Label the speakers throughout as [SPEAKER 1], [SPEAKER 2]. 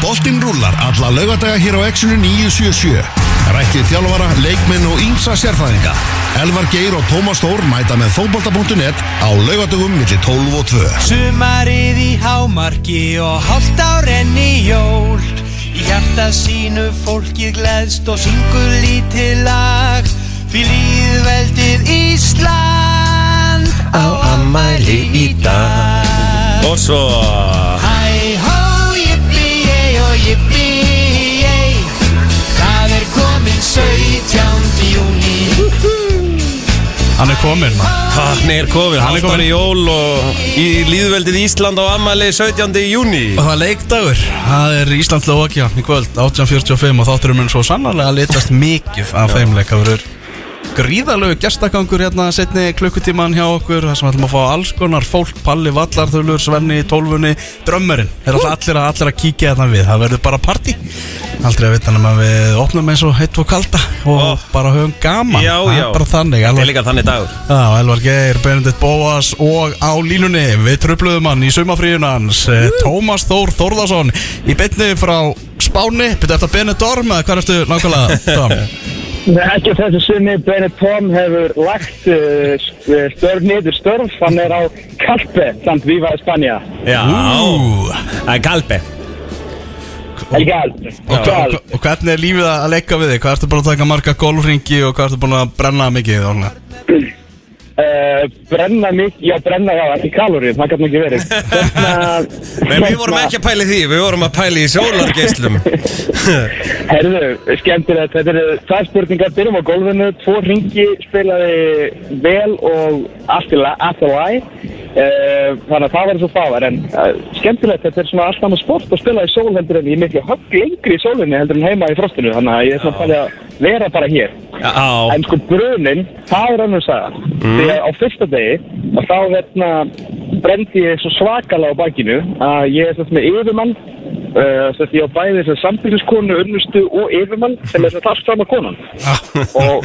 [SPEAKER 1] Boltinn rúlar alla laugadaga hér á Exxonu 977. Rættið þjálfara, leikmenn og ímsa sérfræðinga. Elvar Geir og Tómas Þór mæta með fótbolta.net á laugadagum millir 12 og 2.
[SPEAKER 2] Sumarið í hámarki og hálft á renni jól Í hjarta sínu fólkið gleðst og syngur lítið lag Því líðveldið Ísland á ammæli í dag
[SPEAKER 3] Og svo
[SPEAKER 2] jippi, ei Það er komin 17. júni
[SPEAKER 4] Hann er komin
[SPEAKER 3] Hann er komin, hann er komin í jól og í líðveldið Ísland á ammali 17. júni
[SPEAKER 4] Og það er leikdagur. Það er Ísland-Lóakja í kvöld 1845 og þátturum mun svo sannarlega að litast mikið af þeim gríðalögu gestakangur hérna setni klukkutíman hjá okkur Það sem ætlum að fá alls konar fólk Palli, Vallarþulur, Svenni, Tólfunni Drömmerinn Það er alltaf allir að, allir að kíkja hérna við. Það verður bara partí. Aldrei að vita nema við opnum eins og heitt og kalda Og
[SPEAKER 3] Ó.
[SPEAKER 4] bara höfum gaman.
[SPEAKER 3] Já,
[SPEAKER 4] Það er
[SPEAKER 3] já.
[SPEAKER 4] Bara þannig
[SPEAKER 3] er líka þannig
[SPEAKER 4] Já, Elvar Geir, Benedikt Bóas og á línunni við tröfluðum hann í sumafríun hans eh, Tómas Þór Þórðarsson í beinni frá Spáni. Byrja eftir Benedikt Orm eða hvað ertu nákvæmlega?
[SPEAKER 5] Ekki þessu sinni, Bennett Tom hefur lagt uh, störf niður störf, hann er á Kalpe, samt Viva Espanja.
[SPEAKER 3] Já, það er kalbi
[SPEAKER 5] Ekki allt.
[SPEAKER 4] og, og, hvernig er lífið að leika við þig? Hvað ertu búin að taka marga golfringi og hvað ertu búin að brenna mikið? Orna?
[SPEAKER 5] Uh, brenna mikið, já brenna já, ekki kalórið, það kannu ekki verið. Hérna,
[SPEAKER 3] Nei, við vorum ekki að pæli því, við vorum að pæli í sólargeislum
[SPEAKER 5] Herðu, skemmtilegt, þetta eru tvær spurningar, byrjum á gólfinu, tvo ringi spilaði vel og allt í la- allt í læg, uh, þannig að það var svo fávar, en uh, skemmtilegt, þetta er svona allt annað sport að spila í sól heldur en ég miklu högg lengri í sólinni heldur en heima í frostinu, þannig að ég er svona að fæli að vera bara hér.
[SPEAKER 3] Já,
[SPEAKER 5] En sko brunin, það er. Því að á fyrsta degi, að þá hérna brendi ég svo svakalega á bakinu að ég er svona með yfirmann, uh, svona ég á bæði þess að sambyggiskonu, unnustu og yfirmann sem er svona allt sama konan. og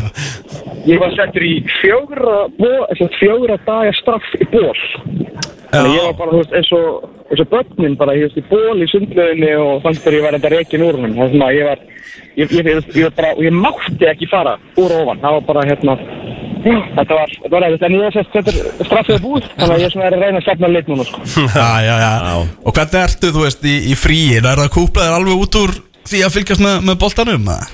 [SPEAKER 5] ég var settur í fjögra, bo- sem sagt, fjögra daga straff í ból. Þannig að ég var bara, veist, eins og, eins og börnin bara, ég veist, í ból í sundlöginni og þannig þegar ég var enda reikin úr. Það er svona, ég var, ég, ég, ég, bara, og ég mátti ekki fara úr og ofan. Það var bara, hérna, þetta var, þetta var eða, en ég er sérst, þetta er straffið búið, þannig að ég svona er að reyna að stefna lit núna, sko.
[SPEAKER 4] Já, já, já Og hvernig ertu, þú veist, í, í fríin? Er það kúplaðir alveg út úr því að fylgjast með, með boltanum? eða?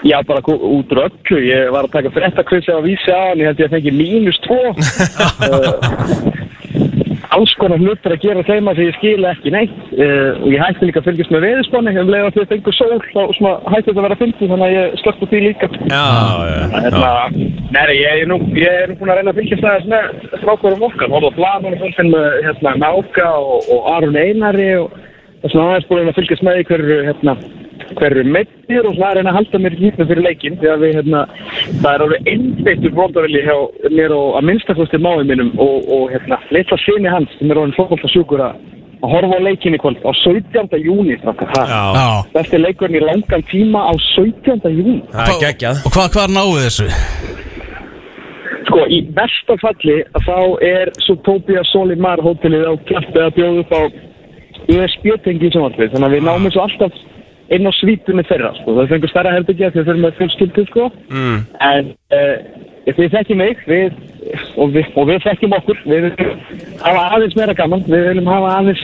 [SPEAKER 5] Já, bara út úr öllu, ég var að taka frettakvissi á vísi á hann, ég held ég að fengi mínus tvo. alls konar hlutir að gera þeim að því ég skila ekki neitt. Uh, og ég hætti líka að fylgjast með veðurspáni. Um leið að því að fengur sól þá hætti þetta að vera fyndið þannig að ég slökk á því líka.
[SPEAKER 3] Já, já,
[SPEAKER 5] Hérna, Nei, ég er nú, búin að reyna að fylgjast aðeins með strákurum okkar, hóða Flaman og fólkinn með hérna, Náka og, og Aron Einari og það er svona aðeins búin að fylgjast með hverju, hérna, hverju meittir og svona að reyna að halda mér hýtna fyrir leikinn því að við, hérna, það er alveg einbeittur bróndavili hjá mér og að minnstakosti máið mínum og, og hérna, litla sinni hans sem er orðin fólkvölda sjúkur að að horfa á leikinni kvöld á 17. júni
[SPEAKER 3] Já
[SPEAKER 5] Besti leikurinn í langan tíma á 17. júni
[SPEAKER 3] það er geggjað
[SPEAKER 4] Og hvað, hvað náðu þessu?
[SPEAKER 5] Sko, í versta falli að þá er Zootopia Solimar hótelið á klætti að bjóða upp á USB-tengi í sjónvarpið, þannig að við náum þessu alltaf inn á svítunni þeirra, sko. Það fengur stærra herbyggja því að þau erum með fjölskyldu, sko. Mm. En uh, þið þekkjum mig, við, og við, og við þekkjum okkur, við viljum hafa aðeins meira gaman, við viljum hafa aðeins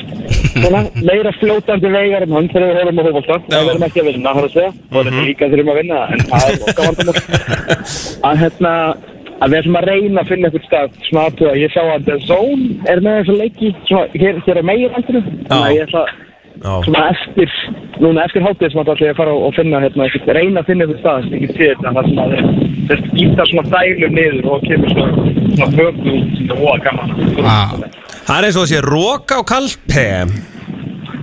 [SPEAKER 5] svona, meira fljótandi vegar um hann þegar við horfum á hófaldar. Það verðum ekki að vinna, er að segja, og þetta er líka þurfum að vinna, en það er okkar vandamál. Að hérna, að við ætlum að reyna að finna eitthvað stað svona aðtöða, ég sá að The Zone er með þessu leiki hér, hér á meginaldinu þannig að ég ætla
[SPEAKER 3] Já.
[SPEAKER 5] Svona eftir núna eftir hátið sem að ætla ég að fara og finna hérna, reyna að finna eitthvað stað sem ég get séð þetta þar sem að þess íta svona dælum niður og kemur svona, svona höfðu út sem það voða gaman.
[SPEAKER 4] Ah.
[SPEAKER 3] Það er eins og að sé rók á kalpe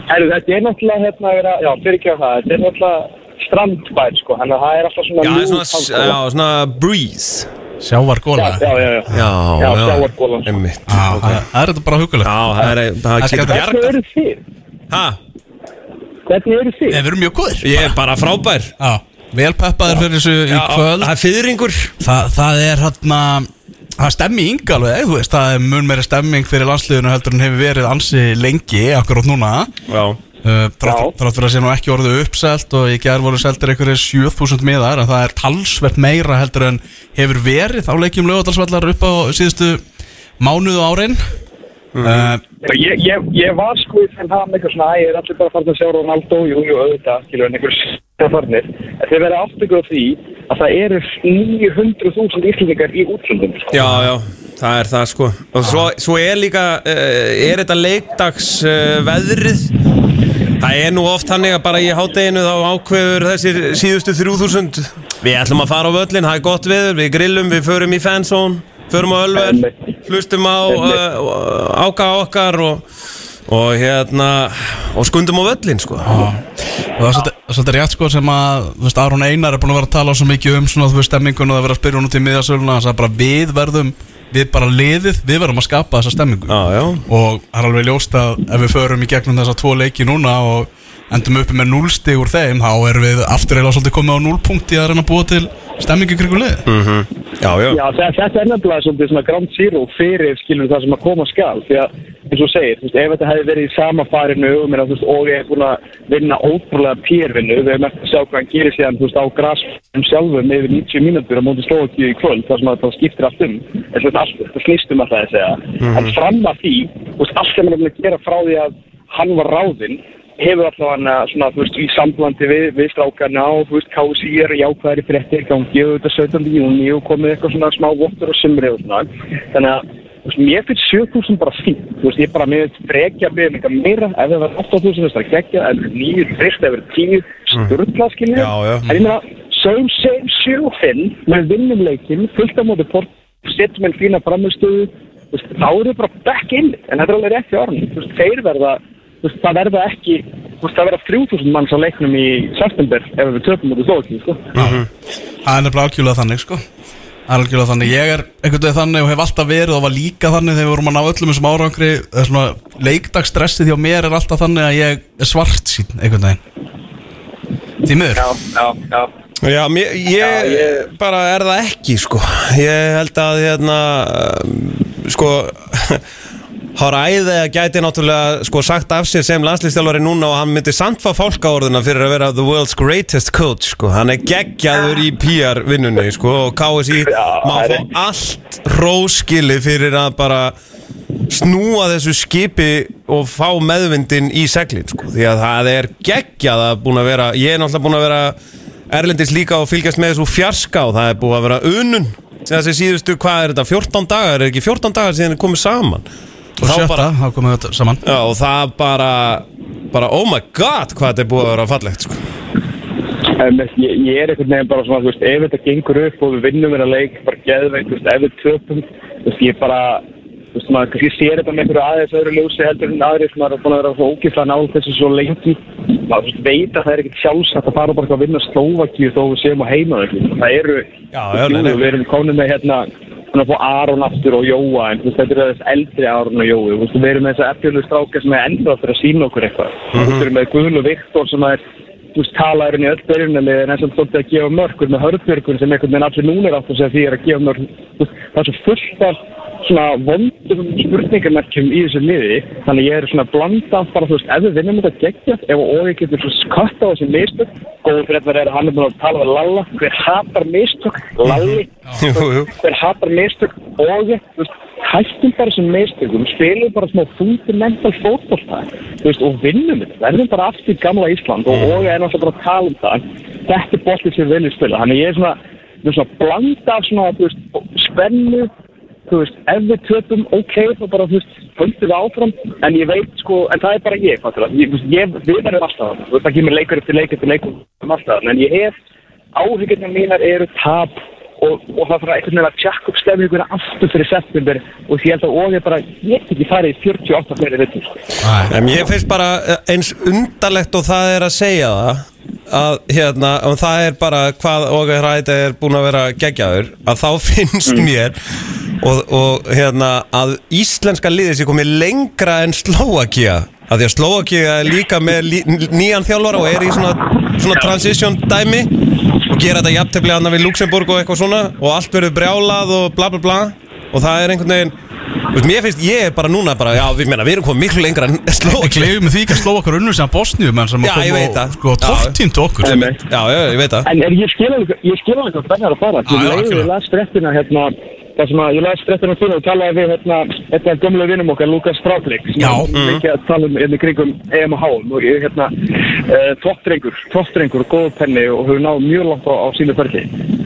[SPEAKER 5] Herru, þetta er náttúrulega hérna vera, já, fyrir ekki á það þetta er náttúrulega strandbær sko, þannig að það er alltaf svona
[SPEAKER 3] Já, það er
[SPEAKER 5] ljúf
[SPEAKER 3] svona, já, svona breeze.
[SPEAKER 4] Sjávar góla
[SPEAKER 5] já, já, já, já.
[SPEAKER 3] Já,
[SPEAKER 4] það það er þetta bara hugulegt
[SPEAKER 3] Já, það er, það
[SPEAKER 4] Það
[SPEAKER 3] getur
[SPEAKER 4] skal-
[SPEAKER 5] Hvernig
[SPEAKER 3] bjargað.
[SPEAKER 5] Eru þið?
[SPEAKER 3] Ha,
[SPEAKER 5] Hvernig eru þið?
[SPEAKER 4] Við erum mjög góðir.
[SPEAKER 3] Ég er bara frábær.
[SPEAKER 4] Já, vel peppaðir fyrir þessu í
[SPEAKER 3] Já,
[SPEAKER 4] kvöld.
[SPEAKER 3] það er fyrringur
[SPEAKER 4] Þa, Það er hérna Það er stemming alveg, þú veist, það er mun meira stemming fyrir landsliðinu heldur en hefur verið ansi lengi, akkurat núna.
[SPEAKER 3] Já.
[SPEAKER 4] Uh, þrátt fyrir að sé nú ekki orðið uppselt og í gerð voru seldir einhverjir 7000 miðar en það er talsvert meira heldur en hefur verið á leikjum lögadalsvallar upp á síðustu mánuðu árin. Uh,
[SPEAKER 5] Ég, ég, ég var sko í þeim hafum eitthvað svona, ég er allir bara farin að sjá Ronaldo, jú, jú, auðvitað, skilur, en einhver farnir. Þeir verða aftur á því að það eru 900.000 íslendingar í útlöndum. Sko.
[SPEAKER 3] Já, já, það er það sko Og svo, svo er líka, uh, er þetta leikdags uh, veðrið Það er nú oft hannig að bara í hádeginu þá ákveður þessir síðustu 3000 Við ætlum að fara á völlin, það er gott veður, við grillum, við förum í fanzone Förum á Ölver, hlustum á uh, áka okkar og, og hérna, og skundum á völlin sko.
[SPEAKER 4] Og það er svolítið- það er svolítið rétt sko sem að þú veist, Aron Einar er búin að vera að tala svo mikið um svona, þú veist, stemmingun og það vera að spyrja hún út í miðasöluna það er bara við verðum, við bara liðið við verðum að skapa þessa stemmingu
[SPEAKER 3] Já, já.
[SPEAKER 4] Og það er alveg ljóst að ef við förum í gegnum þessa tvo leiki núna og endum uppi með núlstig úr þeim þá erum við aftur eða svolítið komið á núlpunkti að reyna að búa til stemmingu kringu lið
[SPEAKER 3] Já, já,
[SPEAKER 5] Já, þe- þetta er nefnilega svolítið svona ground zero fyrir, skilur það sem að koma skal. Því að, eins og segir, þú veist, ef þetta hefði verið í sama farinu og, veist, og ég hef búin að vinna ótrúlega pérvinnu, við hefum eftir að sjá hvað hann gerir síðan, þú veist, á grasfum sjálfum yfir 90 mínútur á móti Slovakíu í kvöld, þar sem að það skiptir allt um, en þú veist, allt, það snýst um alltaf að segja. En fram að því, þú veist, allt sem hann er að gera frá því að hann var ráðinn, hefur að, svona, þú veist, í samblandi við, við strákarna og, þú veist, KSI er jákvæðari fréttir í gangi og þetta 17. júni og komið eitthvað svona smá vottur og sumri og svona. Þannig að, þú veist, mér finnst 7000 bara fínt, þú veist, ég bara, finnst frekja byrja eitthvað meira, ef það var 8000 þess að gegja, ef það er 9, fyrst, ef það er 10, sturla, skiljið.
[SPEAKER 3] Já, já.
[SPEAKER 5] En ég meina, same, same, zero, finn, með vinnum leikin, fullt á móti port, setjum einn fína veist, þá eru bara back in, en þetta er alveg rétt í orðin, þú veist, þeir verða, veist, það verða ekki, þú veist, það verða 3000 manns á leiknum í september ef við töpum út í Slovakíu, sko.
[SPEAKER 4] það er nefnilega algjörlega þannig sko. Algjörlega þannig, ég er einhvern veginn þannig og hef alltaf verið og var líka þannig þegar við vorum að ná öllum þessum árangri. Leikdagsstressið hjá mér er alltaf þannig að ég er svart sín einhvern veginn. Því miður.
[SPEAKER 5] Já, já, já.
[SPEAKER 3] Já, mér, ég,
[SPEAKER 5] Já, ég-
[SPEAKER 3] bara er það ekki sko. Ég held að hérna sko Háræði að gæti náttúrulega sko sagt af sér sem landslýstjálfari núna og hann myndi samt fá fálkaorðuna fyrir að vera the world's greatest coach sko. Hann er geggjaður í PR vinnunni sko og KSI má fá allt róskili fyrir að bara snúa þessu skipi og fá meðvindin í seglin sko. Því að það er geggjað að búin að vera ég er náttúrulega búin að vera Erlendis líka og fylgjast með þessu fjarska og það er búið að vera unun þessi síðustu, hvað er þetta, 14 dagar? Er ekki 14 dagar síðan komið saman
[SPEAKER 4] og
[SPEAKER 3] þá
[SPEAKER 4] sjötta,
[SPEAKER 3] bara,
[SPEAKER 4] þá komum við þetta saman
[SPEAKER 3] já, og það bara bara oh my god hvað þetta er búið að vera fallegt sko.
[SPEAKER 5] En með- ég, ég er einhvern veginn bara svona, þú veist, ef þetta gengur upp og við vinnum vera leik, bara veist, ef við töpum, ég bara, þú veist, maður kannski sér þetta með einhverju aðeins öðru ljósi heldur en aðri sem maður er búin að vera svo ógiflega náð þessu svo lengi. Maður, veist, veit að það er ekkert sjálfsagt að fara bara eitthvað að vinna Slovakíu þó við séum á heimaðökkum. Það eru,
[SPEAKER 3] Já, já, nei,
[SPEAKER 5] jú,
[SPEAKER 3] nei.
[SPEAKER 5] við erum komin með hérna, svona fór Aron aftur og Jóa, en þú veist, þetta er þess eldri Aron og Jói, veist, við erum með þessa eftirlu stráka sem er enda fyrir að sína okkur eitthvað. Þú veist, við erum með Guðlu Viktor sem er talaðurinn í öll byrjunalið en eins og svolítið að gefa mörkur með hörðbjörgun sem einhvern veginn allir núna er átt að segja því er að gefa veist, það er svo fullt af svona vondum spurningamerkjum í þessu liði þannig ég er svona að blanda bara þú veist, ef við vinnum þetta geggjast ef Ógi getur svo skatt á þessi mistök góður fyrir þetta er að hann er búin að tala við Lalla hver hatar mistök, Lalli. Hver hatar mistök? Ógi, þú veist hættum bara þessum mistökum, spilum bara smá fundamental veist, og vinnum þetta, verðum bara aftur gamla Ísland og og er náttúrulega bara að tala um það. Þetta er boltið sem við viljum spila þannig ég er svona, ég svona blanda af svona, veist, spennu þú veist, ef við töpum, ok þá bara, þú veist, höldum við áfram. En ég veit, sko, en það er bara ég, fattur það ég, ég, við verðum alltaf þarna, þú veist, það kemur leikur eftir leik eftir leikur um alltaf þarna, en ég hef áhyggjurnar mínar eru tap og, og það þarf einhvern veginn að tjekka upp stefninguna aftur fyrir september. Og því ég held að og ég bara, ég get ekki farið í 48 fleiri vittur, sko.
[SPEAKER 3] En ég finnst bara eh, eins undarlegt og það er að segja það að hérna, og það er bara hvað Ógar Ræði er búin að vera geggjaður að þá finnst mér og, og hérna að íslenska liðið sé komið lengra en Slovakia að því að Slovakia er líka með lí, nýjan þjálfara og er í svona, svona transition dæmi og gera þetta jafntefli annað við Luxemburg og eitthvað svona og allt verður brjálað og bla bla bla og það er einhvern veginn Þú veist, mér finnst, ég er bara núna bara, já, við meina, við erum komið miklu lengra en
[SPEAKER 4] Við
[SPEAKER 3] Slóvakía
[SPEAKER 4] gleifum því ekki að sló okkur unnur sem Bosníu menn sem
[SPEAKER 3] Já,
[SPEAKER 4] að koma
[SPEAKER 3] það.
[SPEAKER 4] sko,
[SPEAKER 3] Já.
[SPEAKER 4] tólftíntu okkur
[SPEAKER 5] nei.
[SPEAKER 3] Já, já, ég veit það
[SPEAKER 5] En er, ég skil alveg, ég skil alveg hvað Bennar að fara.
[SPEAKER 4] Já,
[SPEAKER 5] Ég
[SPEAKER 4] já,
[SPEAKER 5] leiði,
[SPEAKER 4] algjörlega.
[SPEAKER 5] ég las fréttina hérna, það sem að ég las fréttina fyrir og talaði við hérna, hérna gömlega vinnum okkar, Lukas Stráflik, sem
[SPEAKER 4] Já.
[SPEAKER 5] er mikið að tala um hérna kringum EM og og ég hérna, uh, toppdrengur, toppdrengur og góður penni og hefur náð mjög langt á, á sínu ferli.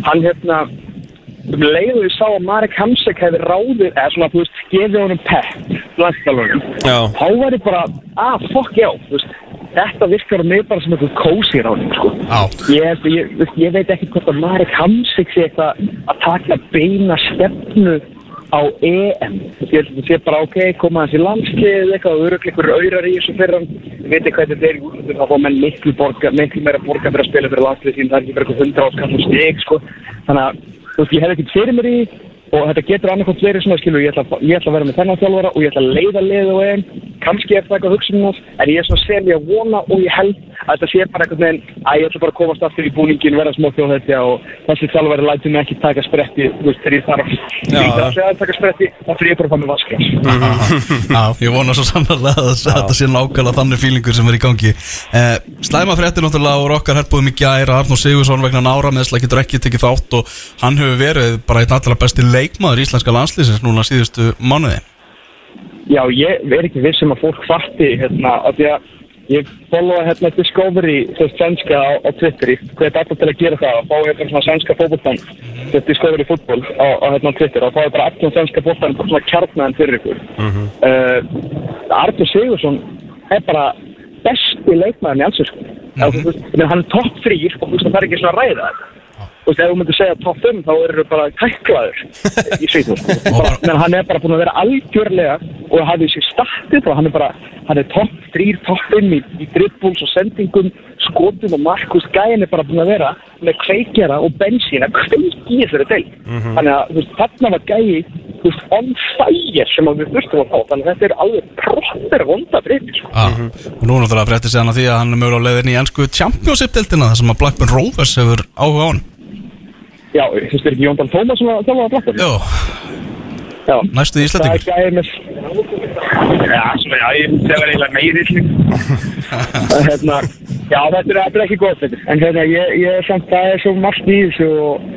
[SPEAKER 5] Hann hérna, um leiðu ég sá að Marek Hamsek hefði ráðið, eða svona, þú veist, gefið honum pepp, landskjálfurinn.
[SPEAKER 3] Já.
[SPEAKER 5] Þá var ég bara, ah, fuck já, þú veist, þetta virkar mig bara sem eitthvað kósi ráðning, sko. Ég, ég, ég veit ekki hvort að Marek Hamsik sé eitthvað að taka beina stefnu á EM. Ég held að það sé bara ok, koma í landslið eitthvað og öruglega ykkur auðrar í þessu. Ég veit ekki hvað þetta er þá fá menn miklu, borga, miklu meira borga fyrir að spila fyrir landslið sín, það er ekki verið eitthvað hundra áskall og stig, sko. Þannig að, veist, ég hef ekkert fyrir mér í og þetta getur annarkvæmt verið svona, skilur, ég ætla, ég ætla að vera með þennan þjálfara og ég ætla að leiða liðið á EM. Kannski er það eitthvað hugsunum hans, en ég er svona sem ég að vona og ég held að þetta sé bara eitthvað með að ég ætla bara að komast aftur í búningin, vera smá þjóðhetja og þessi þjálfari lætur mig ekki taka spretti, þú veist, þegar ég þarf að taka spretti, þá fyrir ég bara að fá mig vasklas.
[SPEAKER 4] Já, ég vona svo sannarlega að þetta sé nákvæmlega þannig fílingur sem er í gangi eh, Slæma fréttir náttúrulega úr okkar herbúðum í gær að Arnór Sigursson vegna nára meðsla getur ekki tekið þátt og hann hefur verið bara einn allra besti leikmaður íslenska landslýsins núna síðustu mánuði?
[SPEAKER 5] Já, ég er ekki viss um að fólk fatti hérna, af því að ég followa hérna Discovery, þess svenska á, á Twitter, ég hveti alltaf til að gera það og fá hérna svona svenska fótboltan þess Discovery fútbol á, á hérna Twitter. Og fá bara allan svenska bara svona kjarnaðan fyrir ykkur. Uh, Artur Sigursson er bara besti leikmaðurinn í allsvösku mm -hmm. hann er topp þrýr og þú veist, það er ekki svona að ræða þetta Þú veist, ef þú myndir segja topp 5 þá eru þau bara tæklaður í Svíþjóð. Men hann er bara búin að vera algjörlega og hafði sér startið og hann er bara, hann er topp 3, topp 5 í, í dribbles og sendingum, skotum og markus. Gæin er bara búin að vera með kveikjara og bensín að kveiki þessari del. Þannig að, þú veist, þarna var gæi, þú veist, on fire sem við þurftum að fá. Þannig að þetta er alveg proper vonda breytir, sko.
[SPEAKER 4] ah. og nú náttúrulega fréttir sig hann að því að hann er mögulega á leiðinni í ennsku Championship-deltina þar sem að Blackburn Rovers hefur áhuga á hann
[SPEAKER 5] Já, þú veist, er ekki Jóndan Tómas sem að þjálfa að blakka?
[SPEAKER 4] Jó,
[SPEAKER 5] Já.
[SPEAKER 4] næstu
[SPEAKER 5] Það
[SPEAKER 4] Íslandingur
[SPEAKER 5] er gæði með Já, svona, já, ég myndi að vera eiginlega meiri hérna, Já, þetta er, er ekki gott þetta En hérna, ég, ég er samt, það er svo margt í þessu og,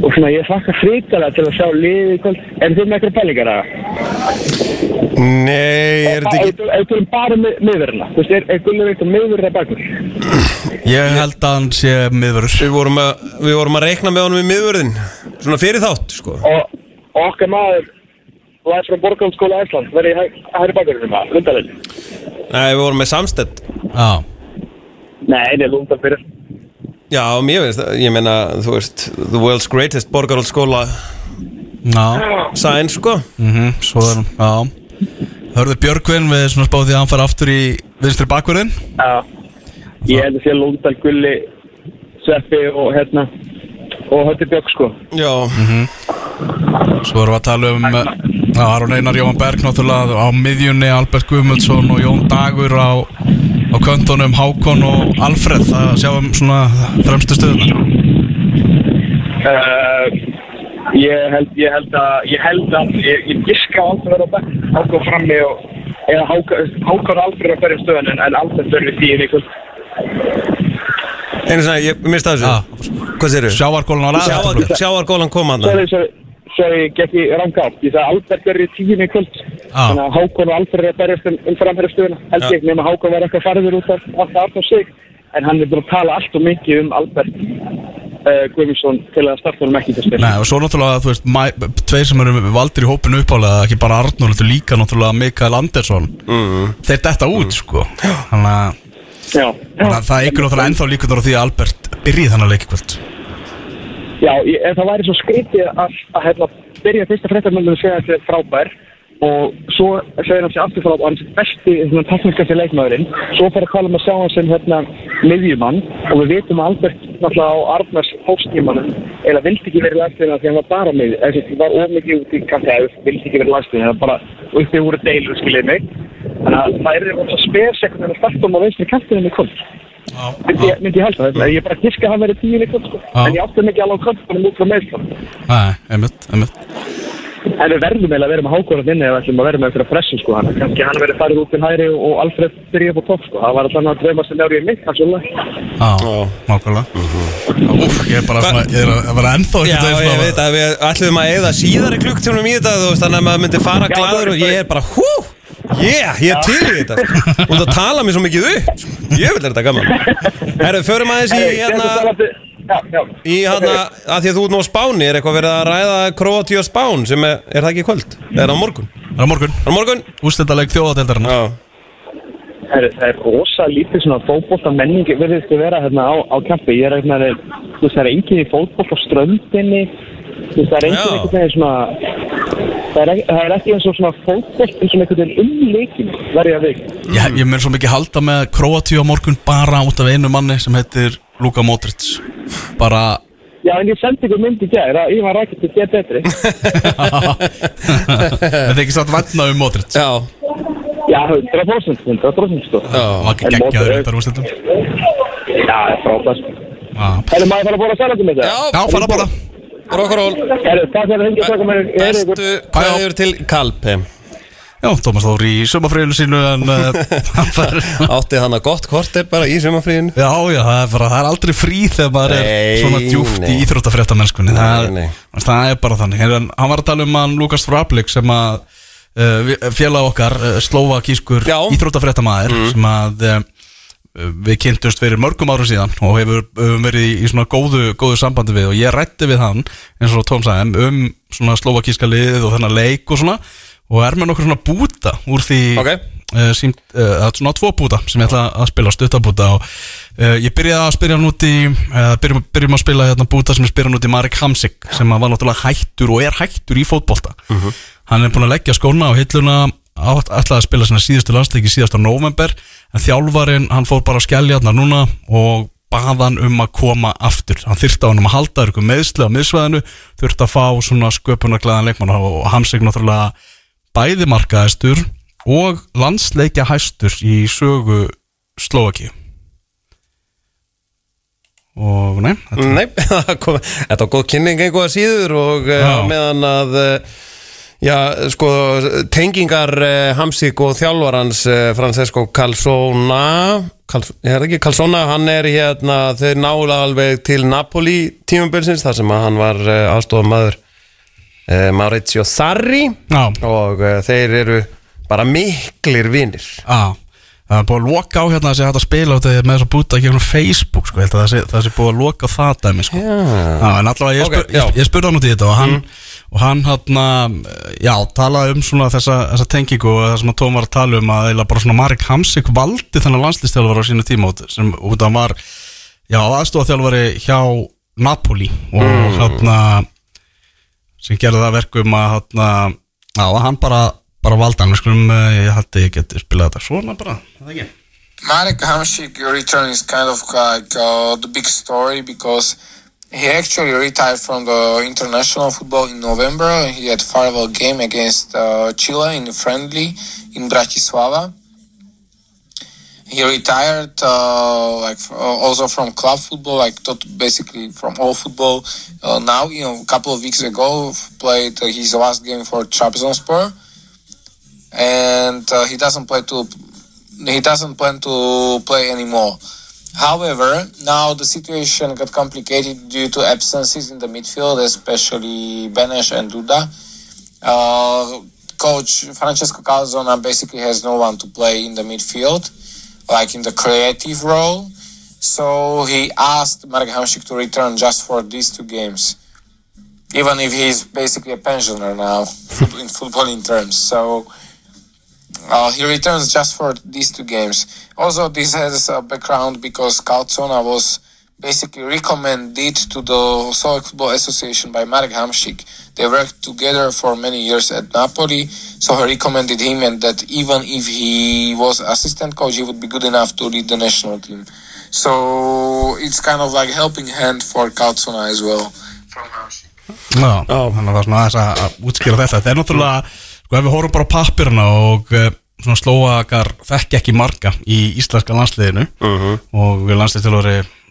[SPEAKER 5] og svona, ég þakka frikalega til að sjá liðið Er þið með eitthvað pælingar að
[SPEAKER 3] Nei, er þetta ekki
[SPEAKER 5] þú erum bara miðverðina Þú veist, er, er Gulli veit að miðverðina bakur
[SPEAKER 4] Ég held að hann sé miðvörur
[SPEAKER 3] Við vorum, að, við vorum að reikna með honum í miðvörðin Svona fyrir þátt, sko.
[SPEAKER 5] Og, og okkar maður Læs frá Borgálskóla Æsland Verði hægri bakurinn um Lundalinn
[SPEAKER 3] Nei, við vorum með samstætt
[SPEAKER 4] Já,
[SPEAKER 5] Nei, nei, Lundal fyrir
[SPEAKER 3] Já, mér finnst það, ég meina, þú veist The world's greatest borgaráld skóla
[SPEAKER 4] já.
[SPEAKER 3] Sæn, sko.
[SPEAKER 4] Mm Svo er hann, já Hörðu Björgvin við svona spáði því að hann fara aftur í vinstri bakverðin
[SPEAKER 5] Já, ég held að sé Lundal, Gulli, Sveppi og hérna og Hötti Björk sko.
[SPEAKER 3] Já,
[SPEAKER 4] Svo erum við að tala um eh, já, Aron Einar Jóhann Berg náttúrulega á miðjunni Albert Guðmundsson og Jón Dagur á, á köntunum Hákon og Alfred. Það sjáum svona fremstu stöðunar
[SPEAKER 5] Uh, ég held, ég held að, ég held að, ég, ég giska á aldrei vera á bekk, Hákon frammi og, eða Hákon, Hákon aldrei á hverjum stöðun en, en aldrei þörfi tíu í kvöld.
[SPEAKER 3] einu svona, ég mista þessu.
[SPEAKER 4] Já.
[SPEAKER 3] Hvað séru?
[SPEAKER 4] Sjávarkólan var
[SPEAKER 3] Sjáar,
[SPEAKER 4] aðeins
[SPEAKER 3] sjáargólan kom hann
[SPEAKER 5] Sorry, sorry, sorry, ég gekk í rangátt, ég sagði verður í tíunni í kvöld,
[SPEAKER 4] Ah.
[SPEAKER 5] þannig að Hákon og Albert er að berjast um, um framherra stöðuna, held ég, nema Hákon var eitthvað farður út af alltaf alltaf sig, en hann er búin að tala allt og mikið um Albert uh, Guðmundsson til að starta honum ekki til spil.
[SPEAKER 4] Nei, og svo náttúrulega, þú veist, mæ, tveir sem eru valdir í hópinu uppálega, ekki bara Arnur, þetta er líka náttúrulega Mikael Andersson. Mm. Þeir detta út, sko. Þannig að að það ykkur náttúrulega ennþá líkur á því að Albert byrji þannig að leiki kvöld.
[SPEAKER 5] Já, ég, en það væri svo skrítið að, að hérna, byrja fyrsta fréttarmöndum að segja að þetta er frábær og svo segir hann sér aftur frá sé besti tekniskasti leikmaðurinn. Svo fyrir að kalla um að sjá hann sem hérna, miðjumann. Og við vitum að Albert náttúrulega á Arnars hóstímanum eða vildi ekki verið lægstina því hann var bara með því var ómikið út í kaffi eða vildi ekki verið lægstina það var bara uppi úr deilu skiljið mig. Þannig að það er svona spes ekkert en að starta um á veistri kantinu með kvöld. Myndi, ég- myndi ég halda þetta? Ég bara að að hann verið tíu í sko.
[SPEAKER 4] Já.
[SPEAKER 5] en við verðum eiginlega að vera með hákóran inni ef við ætlum að vera með einhverja pressu sko hann. Kannski hann verið farið út til hæri og, og Alfred byrja upp á topp sko. Það var alltaf að drauma sem er í mitt, kannski alveg.
[SPEAKER 4] Já, nákvæmlega Úf, ég er bara svona, ég er að vera ennþá
[SPEAKER 3] Já,
[SPEAKER 4] einhvern veginn
[SPEAKER 3] ég veit að við ætlum að eða síðari klukktímanum í þetta þú veist, þannig að maður myndi fara
[SPEAKER 5] Já,
[SPEAKER 3] gladur og ég er bara hú, yeah, ég er til í þetta sko. og það tala mér svo mikið upp sko. ég vil þetta gaman Herru, förum aðeins í hérna
[SPEAKER 5] Já, já.
[SPEAKER 3] í hérna, að því að þú ert nú á Spáni er eitthvað verið að ræða Kroatíu og Spán sem er, er það ekki í kvöld? Er það á morgun?
[SPEAKER 4] Það er á morgun,
[SPEAKER 3] Er það á morgun? Já,
[SPEAKER 5] Herru, það er rosa lítið svona fótbolta menning virðist að vera hérna á, á kempi. Ég er hérna, þú veist, það er enginn í fótbolt á ströndinni. Þú veist, það er enginn einhvern veginn svona, það er, ekki- það er ekki eins og svona fótbolt eins og einhvern veginn um leikin, verði að vik.
[SPEAKER 4] Já, ég mun svo mikið halda með Kroatíu á morgun bara út af einu manni sem heitir Luka Modric Bara
[SPEAKER 5] Já, en ég sendi ykkur mynd í gær að Ívar Rækjart er get betri.
[SPEAKER 4] Það er ekki satt vatna um Modric
[SPEAKER 3] já,
[SPEAKER 5] Já, 100%, 100% sko.
[SPEAKER 3] já.
[SPEAKER 4] Og ekki
[SPEAKER 5] En
[SPEAKER 4] geggjaður þetta úrslitum
[SPEAKER 5] Já, það er frábært.
[SPEAKER 4] Já,
[SPEAKER 5] Herru, maður þarf að bóra salatum með þetta?
[SPEAKER 4] Já, fara bara
[SPEAKER 3] Rokkaról
[SPEAKER 5] Herru, takk fyrir að hengja taka mér.
[SPEAKER 3] Bestu kveður til Kalpe
[SPEAKER 4] Já, Tómas Þór í sumafriðinu sínu en fær
[SPEAKER 3] Átti hann að gott kortir bara í sumafríðinu
[SPEAKER 4] Já, já, það er, bara, það er aldrei frí þegar maður er
[SPEAKER 3] Nei,
[SPEAKER 4] svona djúft
[SPEAKER 3] nei.
[SPEAKER 4] í íþróttafrétta mennskunni það, það er bara þannig. En hann var að tala um hann Lukas Frablik sem að uh, félag okkar uh, slóvakískur
[SPEAKER 3] Já.
[SPEAKER 4] íþróttafrétta maður sem að uh, við kynntumst fyrir mörgum árum síðan og hefur um, verið í, í svona góðu, góðu sambandi við. Og ég rætti við hann eins og Tóm sagði um svona slóvakíska liðið og þennan leik og svona og er með nokkur svona búta úr því
[SPEAKER 3] Ok.
[SPEAKER 4] uh, símt, uh, það er svona tvo búta sem ég ætla að spila stuttabúta og uh, ég byrjaði að spyrja hann út í uh, byrjum, byrjum að spila hérna búta sem ég spyrja hann út í Marek Hamsik sem var náttúrulega hættur og er hættur í fótbolta. Hann er búin að leggja skóna á hilluna ætlaði að spila svona síðustu landsleiki síðasta november en þjálfarinn hann fór bara að skellja hérna núna og baðan um að koma aftur. Hann þyrfti á hann um að halda ykkur meðsli á miðsvæðinu þurfti að fá svona sköpunarglæðan leikmann og Hamsik náttúrulega bæði markaðistur og landsleikja hæstur í sögu Slovaki og nei þetta,
[SPEAKER 3] Nei, þetta var góð kynning einhverja síður og uh,
[SPEAKER 4] Já.
[SPEAKER 3] meðan að uh, já, sko, tengingar uh, Hamsík og þjálfarans uh, Francesco Calzona Cal, ég er ekki Calzona, hann er hérna þau nála alveg til Napoli tímumbilsins þar sem hann var aðstofamaður uh, Maurizio Sarri
[SPEAKER 4] Já.
[SPEAKER 3] og uh, þeir eru bara miklir vinir
[SPEAKER 4] á, það er búið að loka á hérna að sé hægt að spila út með þess að búta ekki um Facebook sko, held að það sé, það sé búið að loka á það dæmi sko.
[SPEAKER 3] Já.
[SPEAKER 4] Já, en allavega ég,
[SPEAKER 3] Ok,
[SPEAKER 4] spur,
[SPEAKER 3] já.
[SPEAKER 4] ég, ég spurði hann út í þetta og hann, og hann hann, já, talaði um svona þessa, þessa tengingu og það sem að Tóm var að tala um að eða bara svona Marek Hamsik valdi þennan landslistjálfari á sínu tíma sem út að hann var já, aðstofaþjálfari hjá Napoli og mm. hann sem gerði það verkum að hann, já, hann bara bara valda hann, við skulum, eh, ég að ég geti spilað þetta svona bara, það ekki
[SPEAKER 6] Marek Hamšík return is kind of like uh, the big story because he actually retired from the international football in November. He had farewell game against uh, Chile in friendly in Bratislava. He retired uh, like uh, also from club football, like tot- basically from all football. Uh, now, you know, a couple of weeks ago, played his last game for Trabzonspor, and uh, he doesn't play to he doesn't plan to play anymore. However, now the situation got complicated due to absences in the midfield, especially Benesh and Duda. Uh, coach Francesco Calzona basically has no one to play in the midfield, like in the creative role. So he asked Marek Hamšík to return just for these two games, even if he's basically a pensioner now in footballing terms. So uh, he returns just for these two games. Also, this has a background because Calzona was basically recommended to the Slovak Football Association by Marek Hamšík. They worked together for many years at Napoli, so he recommended him, and that even if he was assistant coach, he would be good enough to lead the national team. So it's kind of like helping hand for Calzona as well from Hamšík.
[SPEAKER 4] Já, þannig að það er svona aðeins að, að útskýra þetta Þetta er náttúrulega, sko ef við horfum bara á pappirna og uh, svona slóakar þekki ekki marga í íslenska landsliðinu og við